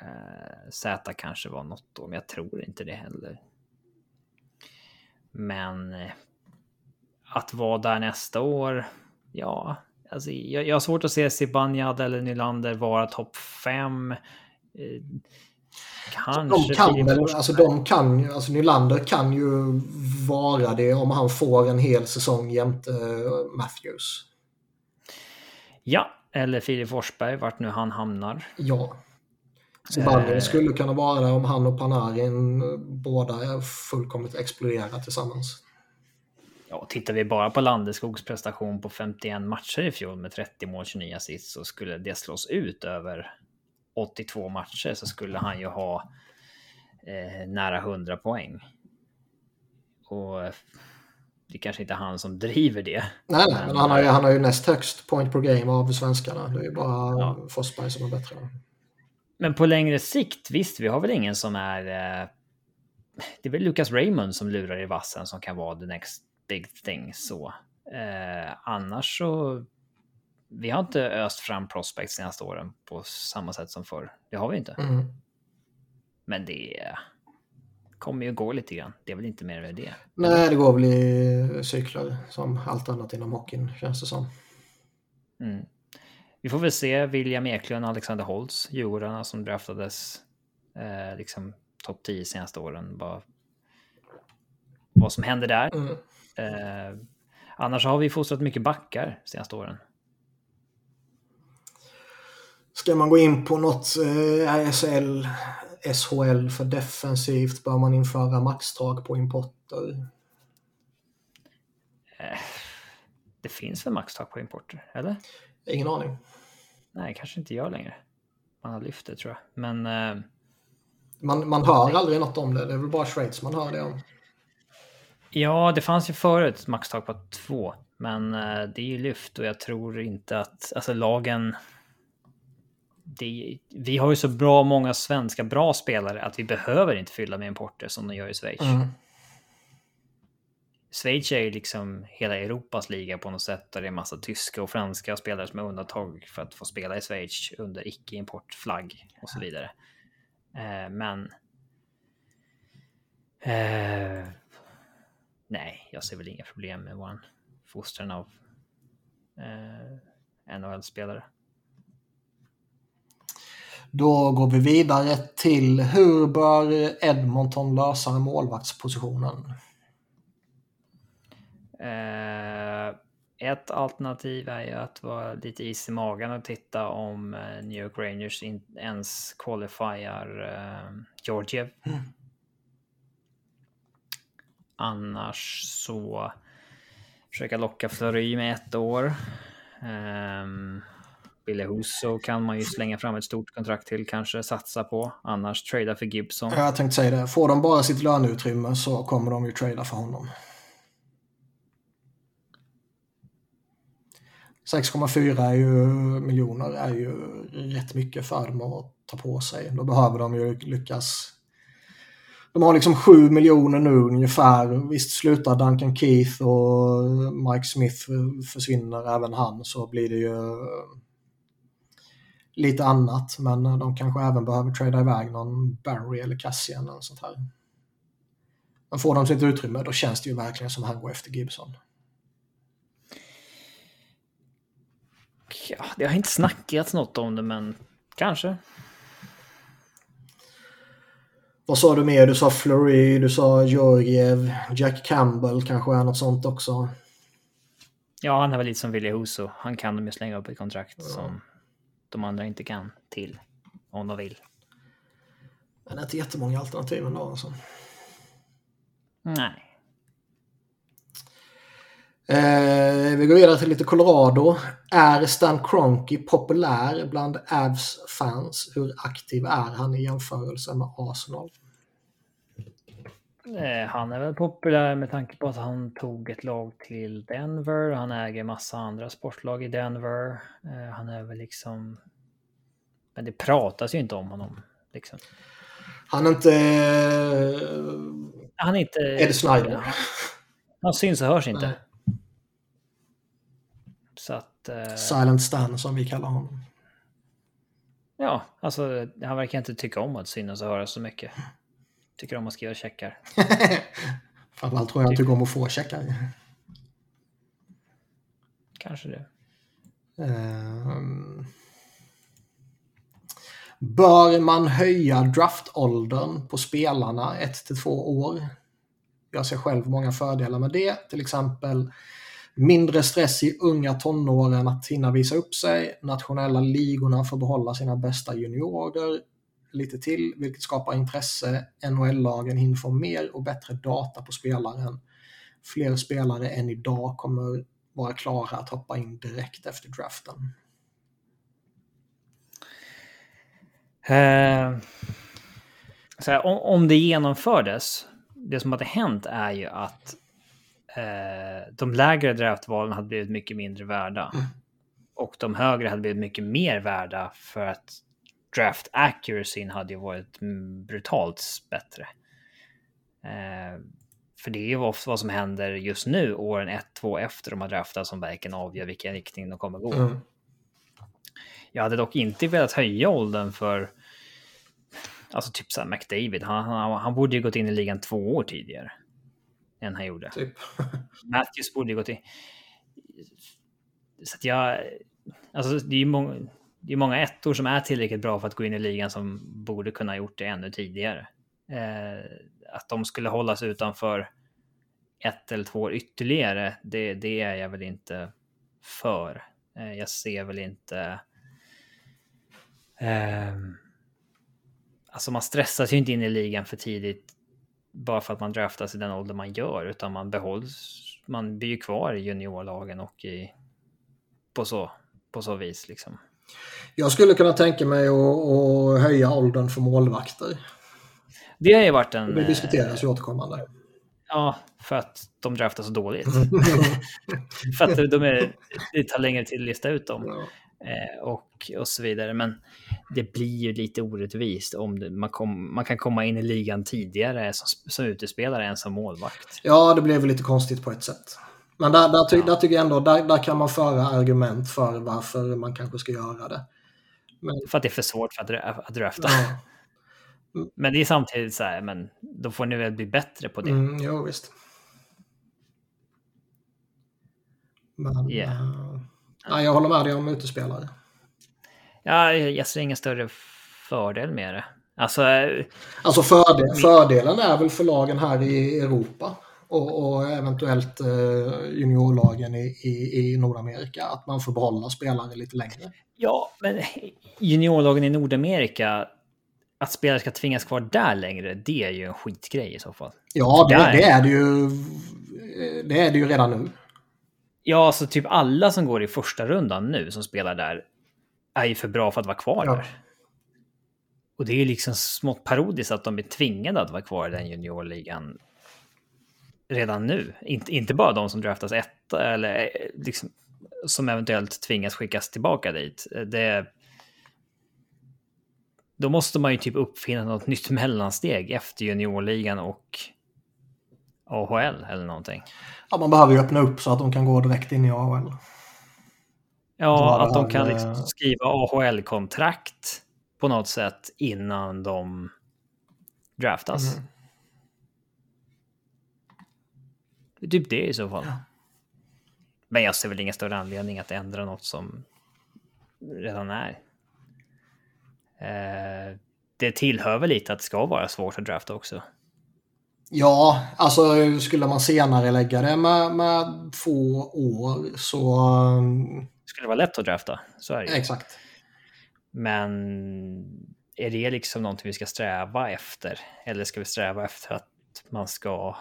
eh, Z kanske var något år, men jag tror inte det heller. Men eh, att vara där nästa år, ja, Alltså, jag, jag har svårt att se Zibanejad eller Nylander vara topp fem. Eh, kanske. De kan väl, alltså de kan alltså Nylander kan ju vara det om han får en hel säsong jämte uh, Matthews. Ja, eller Filip Forsberg, vart nu han hamnar. Ja. Zibanejad eh. skulle kunna vara det om han och Panarin båda är fullkomligt exploderar tillsammans. Ja, tittar vi bara på Landeskogs prestation på 51 matcher i fjol med 30 mål, 29 assist så skulle det slås ut över 82 matcher så skulle han ju ha eh, nära 100 poäng. Och det är kanske inte är han som driver det. Nej, nej men han har, ju, han har ju näst högst point per game av svenskarna. Det är ju bara ja. Forsberg som är bättre. Men på längre sikt, visst, vi har väl ingen som är... Eh, det är väl Lucas Raymond som lurar i vassen som kan vara the next big thing så. Eh, annars så. Vi har inte öst fram prospects senaste åren på samma sätt som förr. Det har vi inte. Mm. Men det kommer ju gå lite grann. Det är väl inte mer med det. Nej, det går väl i cykler som allt annat inom hockeyn känns det som. Mm. Vi får väl se William Eklund och Alexander Holtz, Djurgårdarna som draftades eh, liksom topp 10 senaste åren. Bara vad som händer där. Mm. Eh, annars har vi fostrat mycket backar senaste åren. Ska man gå in på något eh, RSL SHL för defensivt? Bör man införa maxtak på importer? Eh, det finns väl maxtak på importer, eller? Ingen aning. Nej, kanske inte gör längre. Man har lyft det tror jag. Men... Eh, man, man hör aldrig något om det. Det är väl bara Schweiz man hör det om. Ja, det fanns ju förut maxtak på två. Men eh, det är ju lyft och jag tror inte att... Alltså lagen... Det, vi har ju så bra många svenska bra spelare att vi behöver inte fylla med importer som de gör i Schweiz. Mm. Schweiz är ju liksom hela Europas liga på något sätt där det är massa tyska och franska spelare som är undantag för att få spela i Schweiz under icke-importflagg och så vidare. Eh, men... Eh, jag ser väl inga problem med våran fostran av eh, NHL-spelare. Då går vi vidare till hur bör Edmonton lösa målvaktspositionen? Eh, ett alternativ är ju att vara lite is i magen och titta om eh, New York Rangers ens qualifierar eh, Georgiev. Mm. Annars så försöka locka Fleury med ett år. Um, Billy Huso kan man ju slänga fram ett stort kontrakt till, kanske satsa på. Annars trada för Gibson. Jag tänkte säga det. Får de bara sitt löneutrymme så kommer de ju trada för honom. 6,4 miljoner är ju rätt mycket för dem att ta på sig. Då behöver de ju lyckas. De har liksom 7 miljoner nu ungefär. Visst slutar Duncan Keith och Mike Smith försvinner även han så blir det ju eh, lite annat. Men eh, de kanske även behöver trada iväg någon Barry eller Cassian eller sånt här. Men får de sitt utrymme då känns det ju verkligen som han går efter Gibson. Ja, det har inte snackats något om det, men kanske. Vad sa du mer? Du sa Flurry, du sa Georgiev, Jack Campbell kanske är något sånt också. Ja, han är väl lite som Willy Huso. Han kan de ju slänga upp ett kontrakt ja. som de andra inte kan till. Om de vill. Men det är inte jättemånga alternativ ändå alltså. Nej. Eh, vi går vidare till lite Colorado. Är Stan Kroenke populär bland Avs fans? Hur aktiv är han i jämförelse med Arsenal? Eh, han är väl populär med tanke på att han tog ett lag till Denver. Han äger massa andra sportlag i Denver. Eh, han är väl liksom... Men det pratas ju inte om honom. Liksom. Han är inte... Han är inte... Eddie Snyder. Han syns och hörs inte. Nej. Så att... Eh, Silent Stan som vi kallar honom. Ja, alltså han verkar inte tycka om att synas och höra så mycket. Tycker om att skriva checkar. Framförallt tror jag han tycker om att få checkar. Kanske det. Um... Bör man höja draftåldern på spelarna 1 till 2 år? Jag ser själv många fördelar med det. Till exempel Mindre stress i unga tonåren att hinna visa upp sig. Nationella ligorna får behålla sina bästa juniorer lite till, vilket skapar intresse. NHL-lagen hinner få mer och bättre data på spelaren. Fler spelare än idag kommer vara klara att hoppa in direkt efter draften. Eh, så här, om, om det genomfördes, det som hade hänt är ju att eh, de lägre draftvalen hade blivit mycket mindre värda. Mm. Och de högre hade blivit mycket mer värda för att draft accuracyn hade ju varit brutalt bättre. Eh, för det är ju ofta vad som händer just nu, åren 1-2 efter de har draftat, som verkligen avgör vilken riktning de kommer gå. Mm. Jag hade dock inte velat höja åldern för Alltså typ såhär McDavid, han, han, han borde ju gått in i ligan två år tidigare än han gjorde. Typ. Matthews borde ju gått in. Så att jag... Alltså det är ju många, det är många ettor som är tillräckligt bra för att gå in i ligan som borde kunna ha gjort det ännu tidigare. Eh, att de skulle hållas utanför ett eller två år ytterligare, det, det är jag väl inte för. Eh, jag ser väl inte... Eh, Alltså man stressas ju inte in i ligan för tidigt bara för att man draftas i den ålder man gör, utan man behålls. Man blir ju kvar i juniorlagen och i, på, så, på så vis liksom. Jag skulle kunna tänka mig att, att höja åldern för målvakter. Det har ju varit en... Det diskuteras ju återkommande. Ja, för att de draftas så dåligt. för att de är, det tar längre tid att lista ut dem. Ja. Eh, och, och så vidare. Men det blir ju lite orättvist om det, man, kom, man kan komma in i ligan tidigare som, som utespelare än som målvakt. Ja, det blev väl lite konstigt på ett sätt. Men där, där, ty, ja. där tycker jag ändå, där, där kan man föra argument för varför man kanske ska göra det. Men... För att det är för svårt för att, att drafta. Ja. Men det är samtidigt så här, men då får ni väl bli bättre på det. Mm, jo, visst. Men, yeah. ja, jag håller med dig om utespelare. Ja, jag ser ingen större fördel med det. Alltså, eh, alltså fördel, fördelen är väl för lagen här i Europa och, och eventuellt uh, juniorlagen i, i, i Nordamerika att man får behålla spelare lite längre. Ja, men juniorlagen i Nordamerika att spelare ska tvingas kvar där längre, det är ju en skitgrej i så fall. Ja, det, det, är det ju. Det är det ju redan nu. Ja, alltså typ alla som går i första rundan nu som spelar där är ju för bra för att vara kvar ja. där. Och det är ju liksom smått parodiskt att de är tvingade att vara kvar i den juniorligan redan nu. Inte, inte bara de som draftas etta eller eh, liksom, som eventuellt tvingas skickas tillbaka dit. Det, då måste man ju typ uppfinna något nytt mellansteg efter juniorligan och AHL eller någonting. Ja, man behöver ju öppna upp så att de kan gå direkt in i AHL. Ja, att de kan liksom eh, skriva AHL-kontrakt på något sätt innan de draftas. Mm. Typ det i så fall. Ja. Men jag ser väl ingen större anledning att ändra något som redan är. Eh, det tillhör väl lite att det ska vara svårt att drafta också. Ja, alltså skulle man senare lägga det med, med två år så... Um, det vara lätt att drafta, så är det Exakt. Men är det liksom någonting vi ska sträva efter? Eller ska vi sträva efter att man ska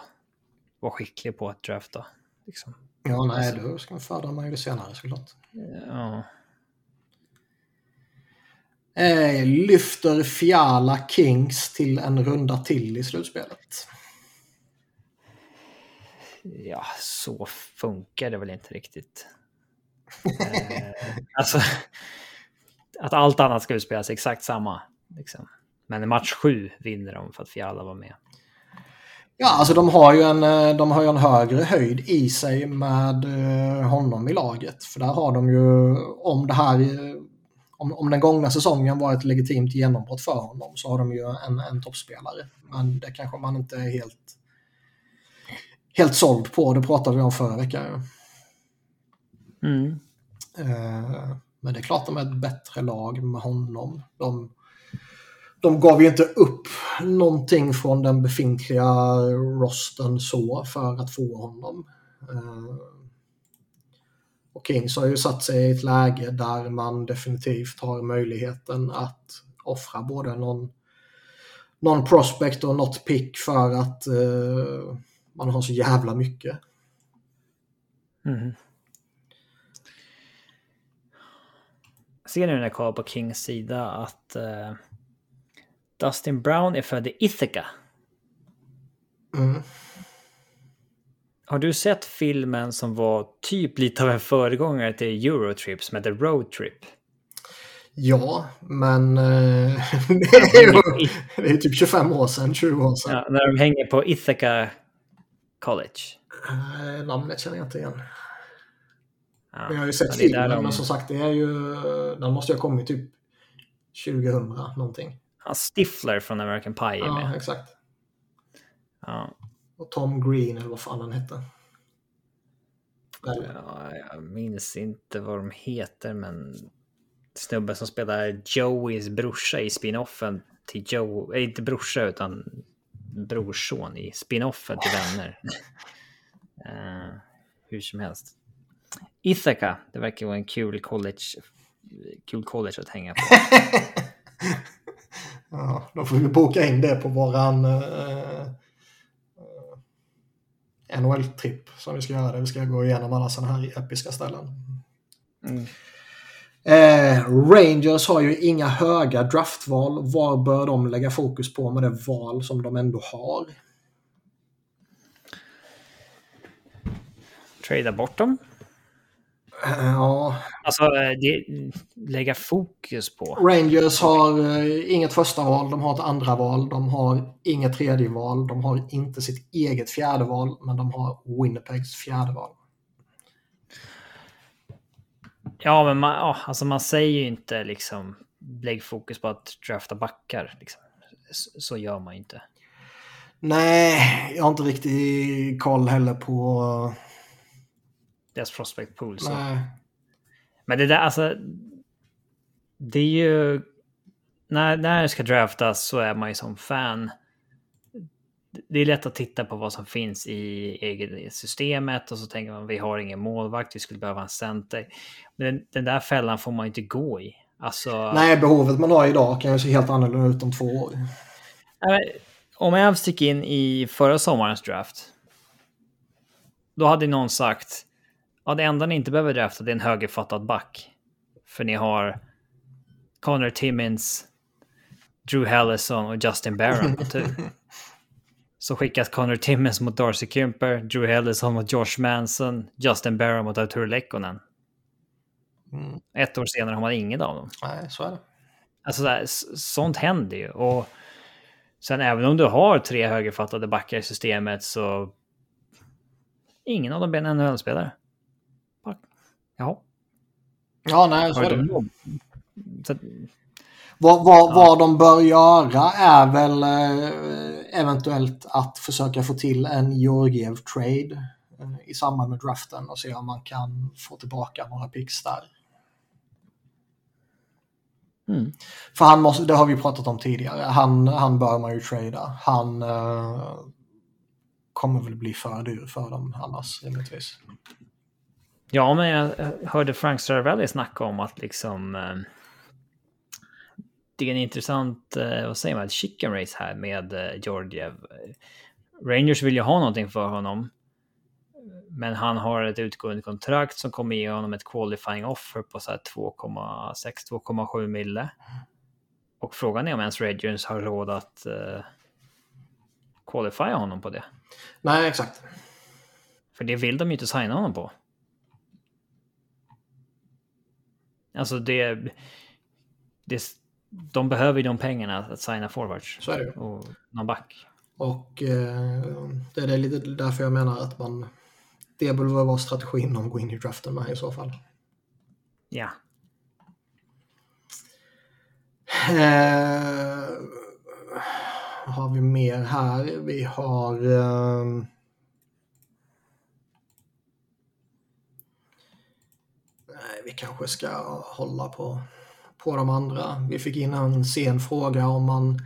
vara skicklig på att drafta? Liksom? Ja, nej, alltså, då ska man föredra man ju det senare såklart. Ja. Eh, lyfter Fiala Kings till en runda till i slutspelet. Ja, så funkar det väl inte riktigt. Eh, alltså, att allt annat ska utspelas exakt samma. Liksom. Men i match sju vinner de för att Fiala var med. Ja, alltså de har ju en, eh, de har ju en högre höjd i sig med eh, honom i laget. För där har de ju, om det här om, om den gångna säsongen var ett legitimt genombrott för honom så har de ju en, en toppspelare. Men det kanske man inte är helt, helt såld på. Det pratade vi om förra veckan. Mm. Eh, men det är klart de är ett bättre lag med honom. De, de gav ju inte upp någonting från den befintliga rosten så för att få honom. Eh, och Kings har ju satt sig i ett läge där man definitivt har möjligheten att offra både någon, någon prospect och något pick för att uh, man har så jävla mycket. Mm. Ser ni när jag kollar på Kings sida att uh, Dustin Brown är född i Ithaca? Mm. Har du sett filmen som var typ lite av en föregångare till Eurotrip som heter Roadtrip? Ja, men eh, det, är ju, det är typ 25 år sedan, 20 år sedan. Ja, när de hänger på Ithaca College. Eh, namnet känner jag inte igen. Ja, jag har ju sett filmen, de... men som sagt, det är ju, den måste ju ha kommit typ 2000 någonting. Ja, Stifler från American Pie är ja, med. Ja, exakt. Ja. Och Tom Green eller vad fan han hette. Ja, jag minns inte vad de heter, men snubben som spelar Joeys brorsa i spinoffen till Joe, äh, inte brorsa utan brorson i spinoffen till Vänner. uh, hur som helst. Ithaca, det verkar vara en kul college, kul college att hänga på. Ja, då får vi boka in det på våran eh, eh NHL-tripp som vi ska göra. Där vi ska gå igenom alla sådana här episka ställen. Mm. Eh, Rangers har ju inga höga draftval. Var bör de lägga fokus på med det val som de ändå har? Trada bort dem? Ja. Alltså, eh, det, lägga fokus på. Rangers har uh, inget första val, de har ett andra val, de har inget tredje val, de har inte sitt eget fjärde val, men de har Winnipegs fjärde val. Ja, men man, alltså man säger ju inte liksom lägg fokus på att drafta backar. Liksom. Så, så gör man ju inte. Nej, jag har inte riktigt koll heller på deras prospect pool. Så. Nej. Men det där, alltså. Det är ju... När, när det ska draftas så är man ju som fan. Det är lätt att titta på vad som finns i eget systemet och så tänker man vi har ingen målvakt, vi skulle behöva en center. Men den, den där fällan får man inte gå i. Alltså... Nej, behovet man har idag kan ju se helt annorlunda ut om två år. Om jag gick in i förra sommarens draft. Då hade någon sagt Ja, det enda ni inte behöver drafta det är en högerfattad back. För ni har Connor Timmins, Drew Hallison och Justin Barron på tur. Så skickas Connor Timmins mot Darcy Kemper, Drew Hallison mot Josh Manson, Justin Barron mot Artur Lekkonen. Mm. Ett år senare har man ingen av dem. Nej, så är det. Alltså, där, sånt händer ju. Och sen även om du har tre högerfattade backar i systemet så ingen av dem blir en NHL-spelare. Ja. Ja, nej, så är det. Så... Vad, vad, ja. vad de bör göra är väl eh, eventuellt att försöka få till en Georgiev-trade eh, i samband med draften och se om man kan få tillbaka några picks där. Mm. För han måste, det har vi pratat om tidigare, han, han bör man ju trada. Han eh, kommer väl bli för dyr för dem annars rimligtvis. Ja, men jag hörde Frank Saravelli snacka om att liksom... Eh, det är en intressant, eh, vad säger man, chicken race här med eh, Georgiev. Rangers vill ju ha någonting för honom. Men han har ett utgående kontrakt som kommer ge honom ett qualifying offer på 2,6-2,7 mille. Och frågan är om ens Rangers har råd att uh, qualifiera honom på det. Nej, exakt. För det vill de ju inte signa honom på. Alltså det, det... De behöver ju de pengarna att signa forwards. Så är det Och någon back. Och eh, det är lite därför jag menar att man... Det borde vara strategin om gå in i draften med i så fall. Ja. Eh, har vi mer här? Vi har... Eh, vi kanske ska hålla på, på de andra. Vi fick in en sen fråga om man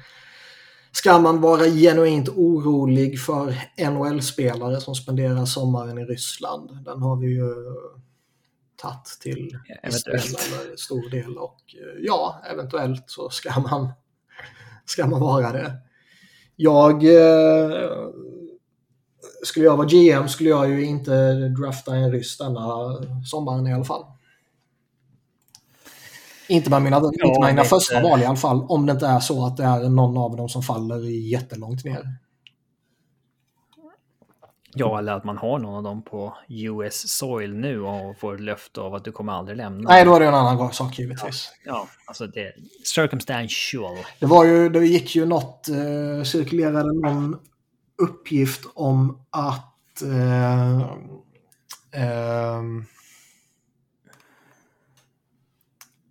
Ska man vara genuint orolig för NHL-spelare som spenderar sommaren i Ryssland? Den har vi ju tagit till eventuellt. stor del och ja, eventuellt så ska man, ska man vara det. Jag eh, skulle jag vara GM skulle jag ju inte drafta en ryss denna sommaren i alla fall. Inte med mina, ja, inte mina första val i alla fall. Om det inte är så att det är någon av dem som faller jättelångt ner. Ja, eller att man har någon av dem på US soil nu och får löfte av att du kommer aldrig lämna. Nej, då är det en annan sak givetvis. Ja, ja alltså det är circumstantial. Det var ju, det gick ju något, eh, cirkulerade någon uppgift om att eh, eh,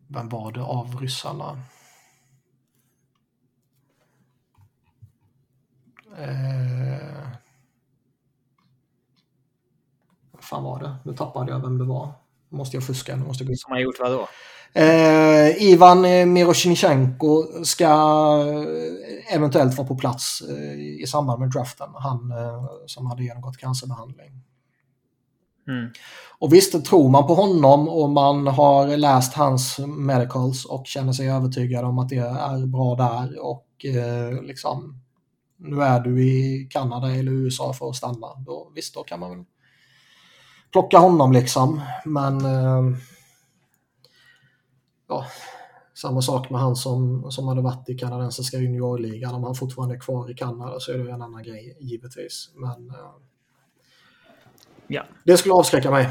vem var det av ryssarna? Eh, vad fan var det? Nu tappade jag vem det var. Nu måste jag fuska. Nu måste jag. Som har gjort vad då? Eh, Ivan Miroshnichenko ska eventuellt vara på plats eh, i samband med draften. Han eh, som hade genomgått cancerbehandling. Mm. Och visst, tror man på honom och man har läst hans medicals och känner sig övertygad om att det är bra där och och eh, liksom nu är du i Kanada eller USA för att stanna. Då, visst, då kan man väl plocka honom liksom. Men eh, ja, samma sak med han som, som hade varit i kanadensiska juniorligan. Om han fortfarande är kvar i Kanada så är det en annan grej givetvis. Men eh, Ja. det skulle avskräcka mig.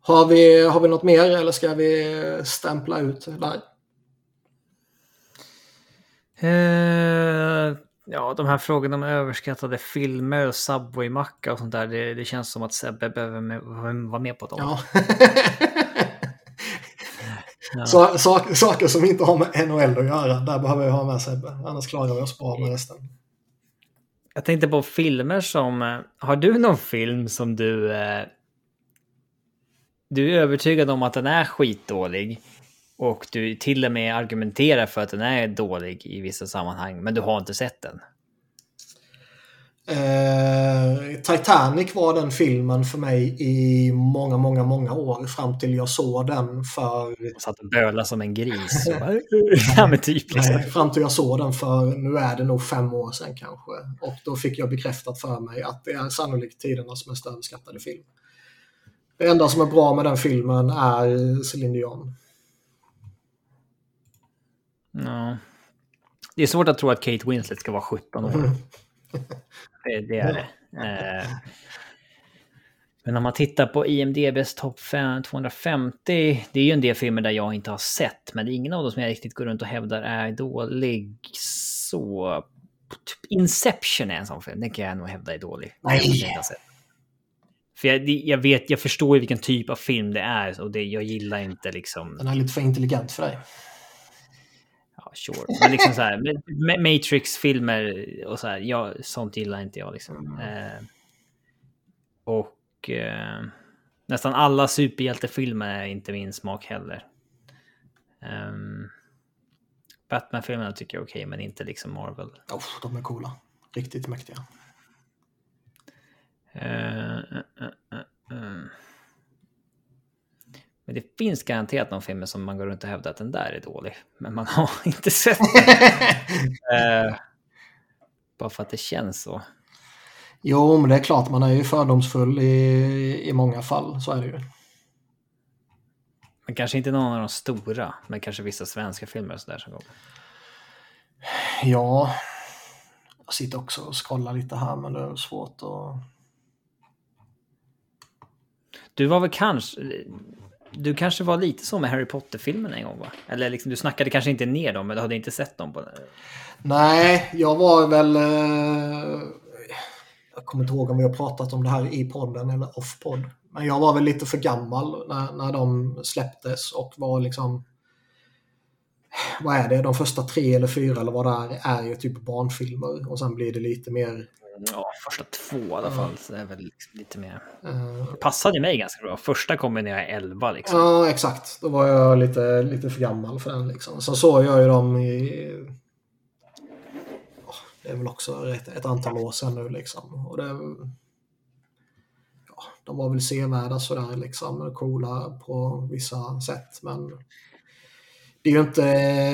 Har vi, har vi något mer eller ska vi stämpla ut där? Eh, ja, de här frågorna om överskattade filmer och Subway-macka och sånt där. Det, det känns som att Sebbe behöver med, vara med på dem. Ja. Ja. Så, sak, saker som inte har med NHL att göra, där behöver jag ha med Sebbe. Annars klarar vi oss bra med resten. Jag tänkte på filmer som... Eh, har du någon film som du... Eh, du är övertygad om att den är skitdålig och du till och med argumenterar för att den är dålig i vissa sammanhang, men du har inte sett den. Eh, Titanic var den filmen för mig i många, många, många år fram till jag såg den för... Och satt och bölade som en gris. Ja, men typ liksom. Nej, fram till jag såg den för, nu är det nog fem år sedan kanske. Och då fick jag bekräftat för mig att det är sannolikt tidernas mest överskattade film. Det enda som är bra med den filmen är Céline Dion. Ja. Det är svårt att tro att Kate Winslet ska vara 17 år. Mm. Det, det är det. Eh, Men om man tittar på IMDBs topp 5 250, det är ju en del filmer där jag inte har sett, men det är ingen av dem som jag riktigt går runt och hävdar är dålig. Så... Typ Inception är en sån film, den kan jag nog hävda är dålig. Nej. Jag. För jag, jag vet, jag förstår ju vilken typ av film det är och det, jag gillar inte liksom... Den är lite för intelligent för dig. Sure. Men liksom så här, Ma- Matrix-filmer och så här, ja, sånt gillar inte jag liksom. Eh, och eh, nästan alla superhjältefilmer är inte min smak heller. Um, Batman-filmerna tycker jag är okej, men inte liksom Marvel. Oh, de är coola. Riktigt mäktiga. Eh, eh, eh. Men det finns garanterat någon film som man går runt och hävdar att den där är dålig. Men man har inte sett den. Eh, bara för att det känns så. Jo, men det är klart, man är ju fördomsfull i, i många fall. Så är det ju. Men kanske inte någon av de stora, men kanske vissa svenska filmer och sådär som går. Ja, jag sitter också och scrollar lite här, men det är svårt att... Du var väl kanske... Du kanske var lite så med Harry Potter-filmerna en gång va? Eller liksom, du snackade kanske inte ner dem, men du hade inte sett dem på... Nej, jag var väl... Eh, jag kommer inte ihåg om vi har pratat om det här i podden eller off-podd. Men jag var väl lite för gammal när, när de släpptes och var liksom... Vad är det? De första tre eller fyra eller vad det är, är ju typ barnfilmer. Och sen blir det lite mer... Ja, första två i alla fall. Så det är väl liksom lite mer... Det passade mig ganska bra. Första kom när jag är 11 liksom. Ja, exakt. Då var jag lite, lite för gammal för den. Liksom. Sen såg jag ju dem i... Det är väl också ett, ett antal år sedan nu liksom. Och det, ja, de var väl sevärda sådär liksom. Coola på vissa sätt. Men det är ju inte,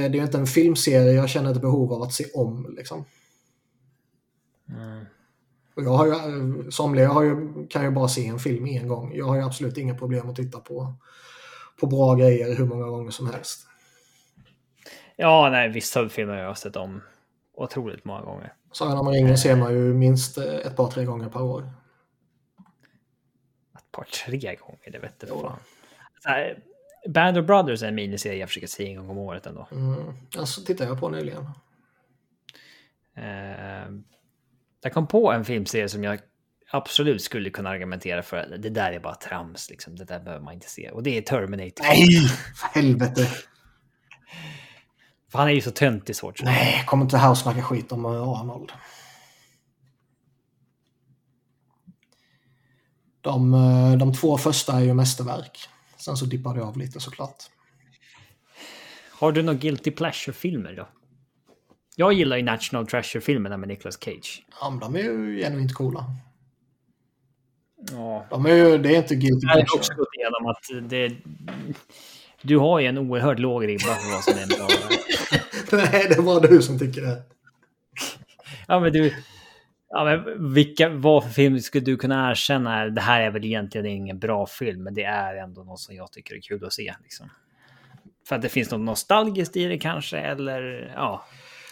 det är inte en filmserie jag känner ett behov av att se om. Liksom. Jag har ju, somliga har ju, kan ju bara se en film en gång. Jag har ju absolut inga problem att titta på, på bra grejer hur många gånger som helst. Ja, nej, vissa filmer har jag sett om otroligt många gånger. Sagan om ringen ser man ju minst eh, ett par, tre gånger per år. Ett par, tre gånger, det vet jag Jo. fan. Så här, Band of Brothers är en miniserie jag försöker se en gång om året ändå. Mm. Alltså tittar jag på nyligen. Eh, jag kom på en filmserie som jag absolut skulle kunna argumentera för. Det där är bara trams, liksom. det där behöver man inte se. Och det är Terminator. Nej, för helvete. För han är ju så töntig svårt. Nej, kom inte här och snacka skit om eh, Arnold. De, eh, de två första är ju mästerverk. Sen så dippar det av lite såklart. Har du några Guilty Pleasure-filmer då? Jag gillar ju National Treasure-filmerna med Nicolas Cage. Ja, men de är ju genuint coola. Ja. De är ju, det är inte guilty Jag har också pleasure. gått igenom att det... Du har ju en oerhört låg ribba för vad som är en bra... Nej, det var du som tycker det. ja, men du... Ja, men vilka, vad för film skulle du kunna erkänna? Det här är väl egentligen ingen bra film, men det är ändå något som jag tycker är kul att se. Liksom. För att det finns något nostalgiskt i det kanske, eller ja.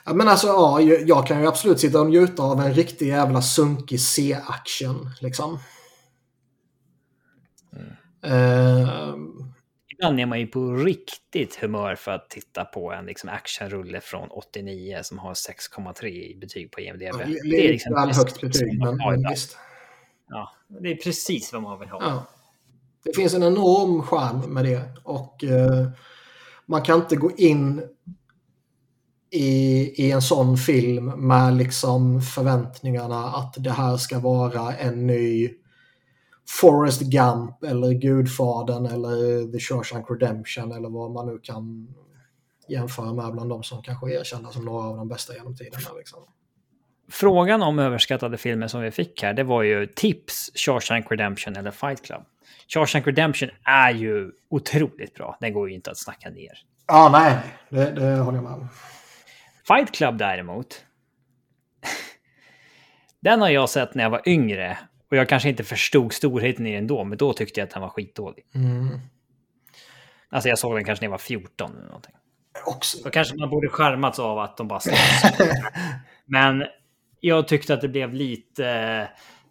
Ja, men alltså, ja, jag kan ju absolut sitta och njuta av en riktig jävla sunkig C-action. Liksom. Mm. Uh, Ibland är man ju på riktigt humör för att titta på en liksom, actionrulle från 89 som har 6,3 i betyg på IMDB. Ja, det, det är liksom högt betyg, men, men visst. Ja, det är precis vad man vill ha. Ja. Det finns en enorm charm med det och uh, man kan inte gå in i, i en sån film med liksom förväntningarna att det här ska vara en ny Forrest Gump eller Gudfadern eller The Shawshank Redemption eller vad man nu kan jämföra med bland de som kanske är erkända som några av de bästa genom tiderna. Liksom. Frågan om överskattade filmer som vi fick här, det var ju tips Shawshank Redemption eller Fight Club. Shawshank Redemption är ju otroligt bra. Den går ju inte att snacka ner. Ja, nej, det, det håller jag med om. Fight Club däremot. den har jag sett när jag var yngre. Och jag kanske inte förstod storheten i den då, men då tyckte jag att den var skitdålig. Mm. Alltså jag såg den kanske när jag var 14 eller någonting. Också. Då kanske man borde skärmats av att de bara Men jag tyckte att det blev lite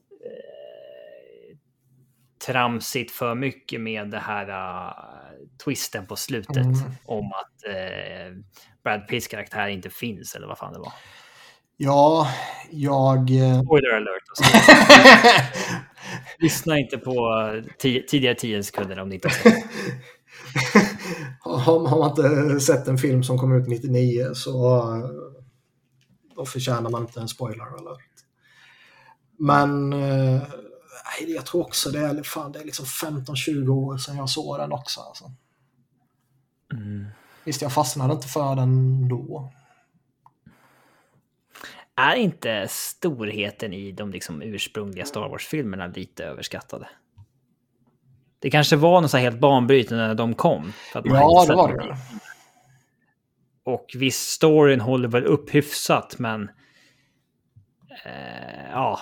eh, tramsigt för mycket med det här uh, twisten på slutet mm. om att uh, Brad Pitts karaktär inte finns eller vad fan det var. Ja, jag... Eh, Spoiler alert. Lyssna inte på tidigare 10 sekunder om ni inte har sett har, har man inte sett en film som kom ut 99 så eh, då förtjänar man inte en spoiler alert. Men eh, jag tror också det är, fan, det är liksom 15-20 år sedan jag såg den också. Alltså. Mm. Visst, jag fastnade inte för den då. Är inte storheten i de liksom ursprungliga Star Wars-filmerna lite överskattade? Det kanske var något så helt banbrytande när de kom. ja, det var det. Och viss storyn håller väl upp hyfsat, men... Eh, ja.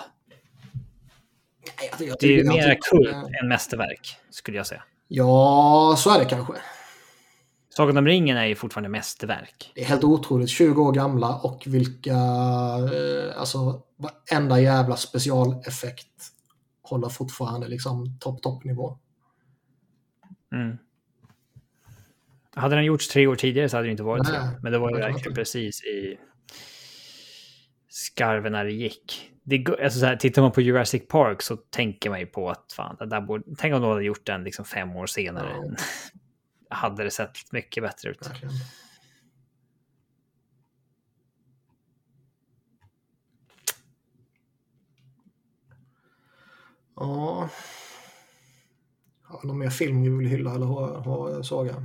Jag, jag det är ju mer kult än mästerverk, skulle jag säga. Ja, så är det kanske. Sagan om ringen är ju fortfarande mästerverk. Det är helt otroligt. 20 år gamla och vilka... Eh, alltså varenda jävla specialeffekt håller fortfarande liksom topp, toppnivå. Mm. Hade den gjorts tre år tidigare så hade det inte varit Nej, så. Men det var ju verkligen precis i skarven när det gick. Det, alltså så här, tittar man på Jurassic Park så tänker man ju på att fan, det där borde, tänk om de hade gjort den liksom fem år senare. Ja. hade det sett mycket bättre ut. Verkligen. Ja. Har någon mer film vi vill hylla eller ha, ha saga?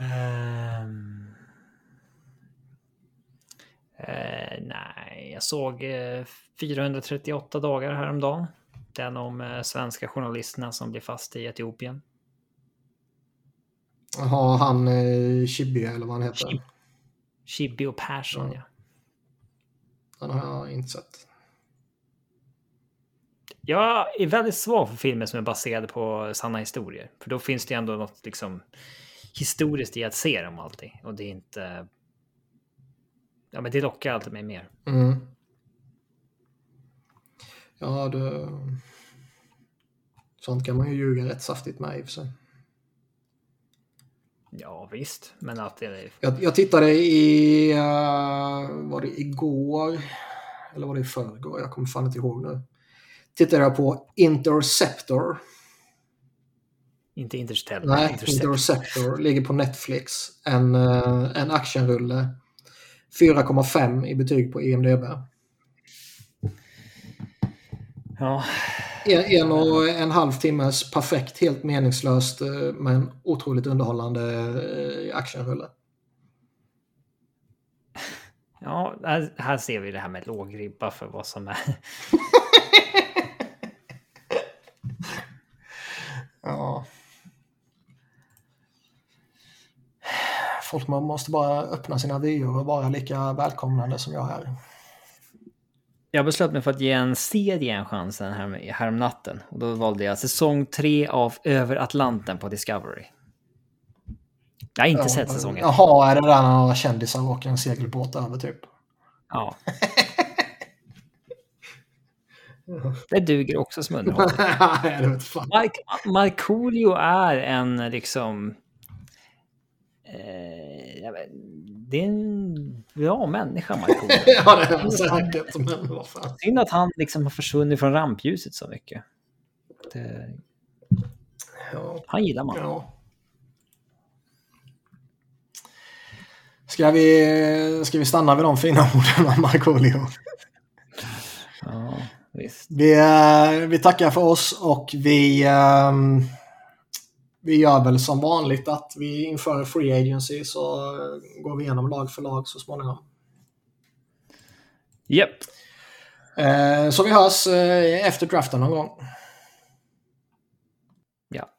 Um, uh, nej, jag såg uh, 438 dagar häromdagen. Den om uh, svenska journalisterna som blir fast i Etiopien. Jaha, han eh, Chibi eller vad han heter. Chibi och Persson, ja. ja. Den har jag inte sett. Jag är väldigt svag för filmer som är baserade på sanna historier. För då finns det ändå något liksom historiskt i att se dem alltid. Och det är inte... Ja, men det lockar alltid mig mer. Mm. Ja, det... Sånt kan man ju ljuga rätt saftigt med i och för sig. Ja, visst. Men att det är... Jag, jag tittade i... Uh, var det igår? Eller var det i förrgår? Jag kommer fan inte ihåg nu tittade jag på Interceptor. Inte Interstellar. Nej, Interceptor. Interceptor ligger på Netflix. En, uh, en actionrulle. 4,5 i betyg på EMDB. Ja. En, en och en halv timmes perfekt, helt meningslöst eh, men otroligt underhållande eh, actionrulle. Ja, här, här ser vi det här med låg ribba för vad som är. ja. Folk man måste bara öppna sina vyer och vara lika välkomnande som jag är. Jag beslöt mig för att ge en serie en chans den här, häromnatten. Och då valde jag säsong 3 av Över Atlanten på Discovery. Jag har inte ja, sett säsongen. Jaha, är det där när några kändisar åker en segelbåt över typ? Ja. Det duger också som underhållning. Markoolio är en liksom... Eh, det är en bra människa, Markoolio. ja, det är han säkert. Men vad fan. Synd att han liksom har försvunnit från rampljuset så mycket. Det... Ja. Han gillar man. Ja. Ska vi, ska vi stanna vid de fina orden om Markoolio? Ja, visst. Vi, eh, vi tackar för oss och vi, um, vi gör väl som vanligt att vi inför Free Agency så går vi igenom lag för lag så småningom. Japp. Yep. Uh, så vi hörs uh, efter draften någon gång.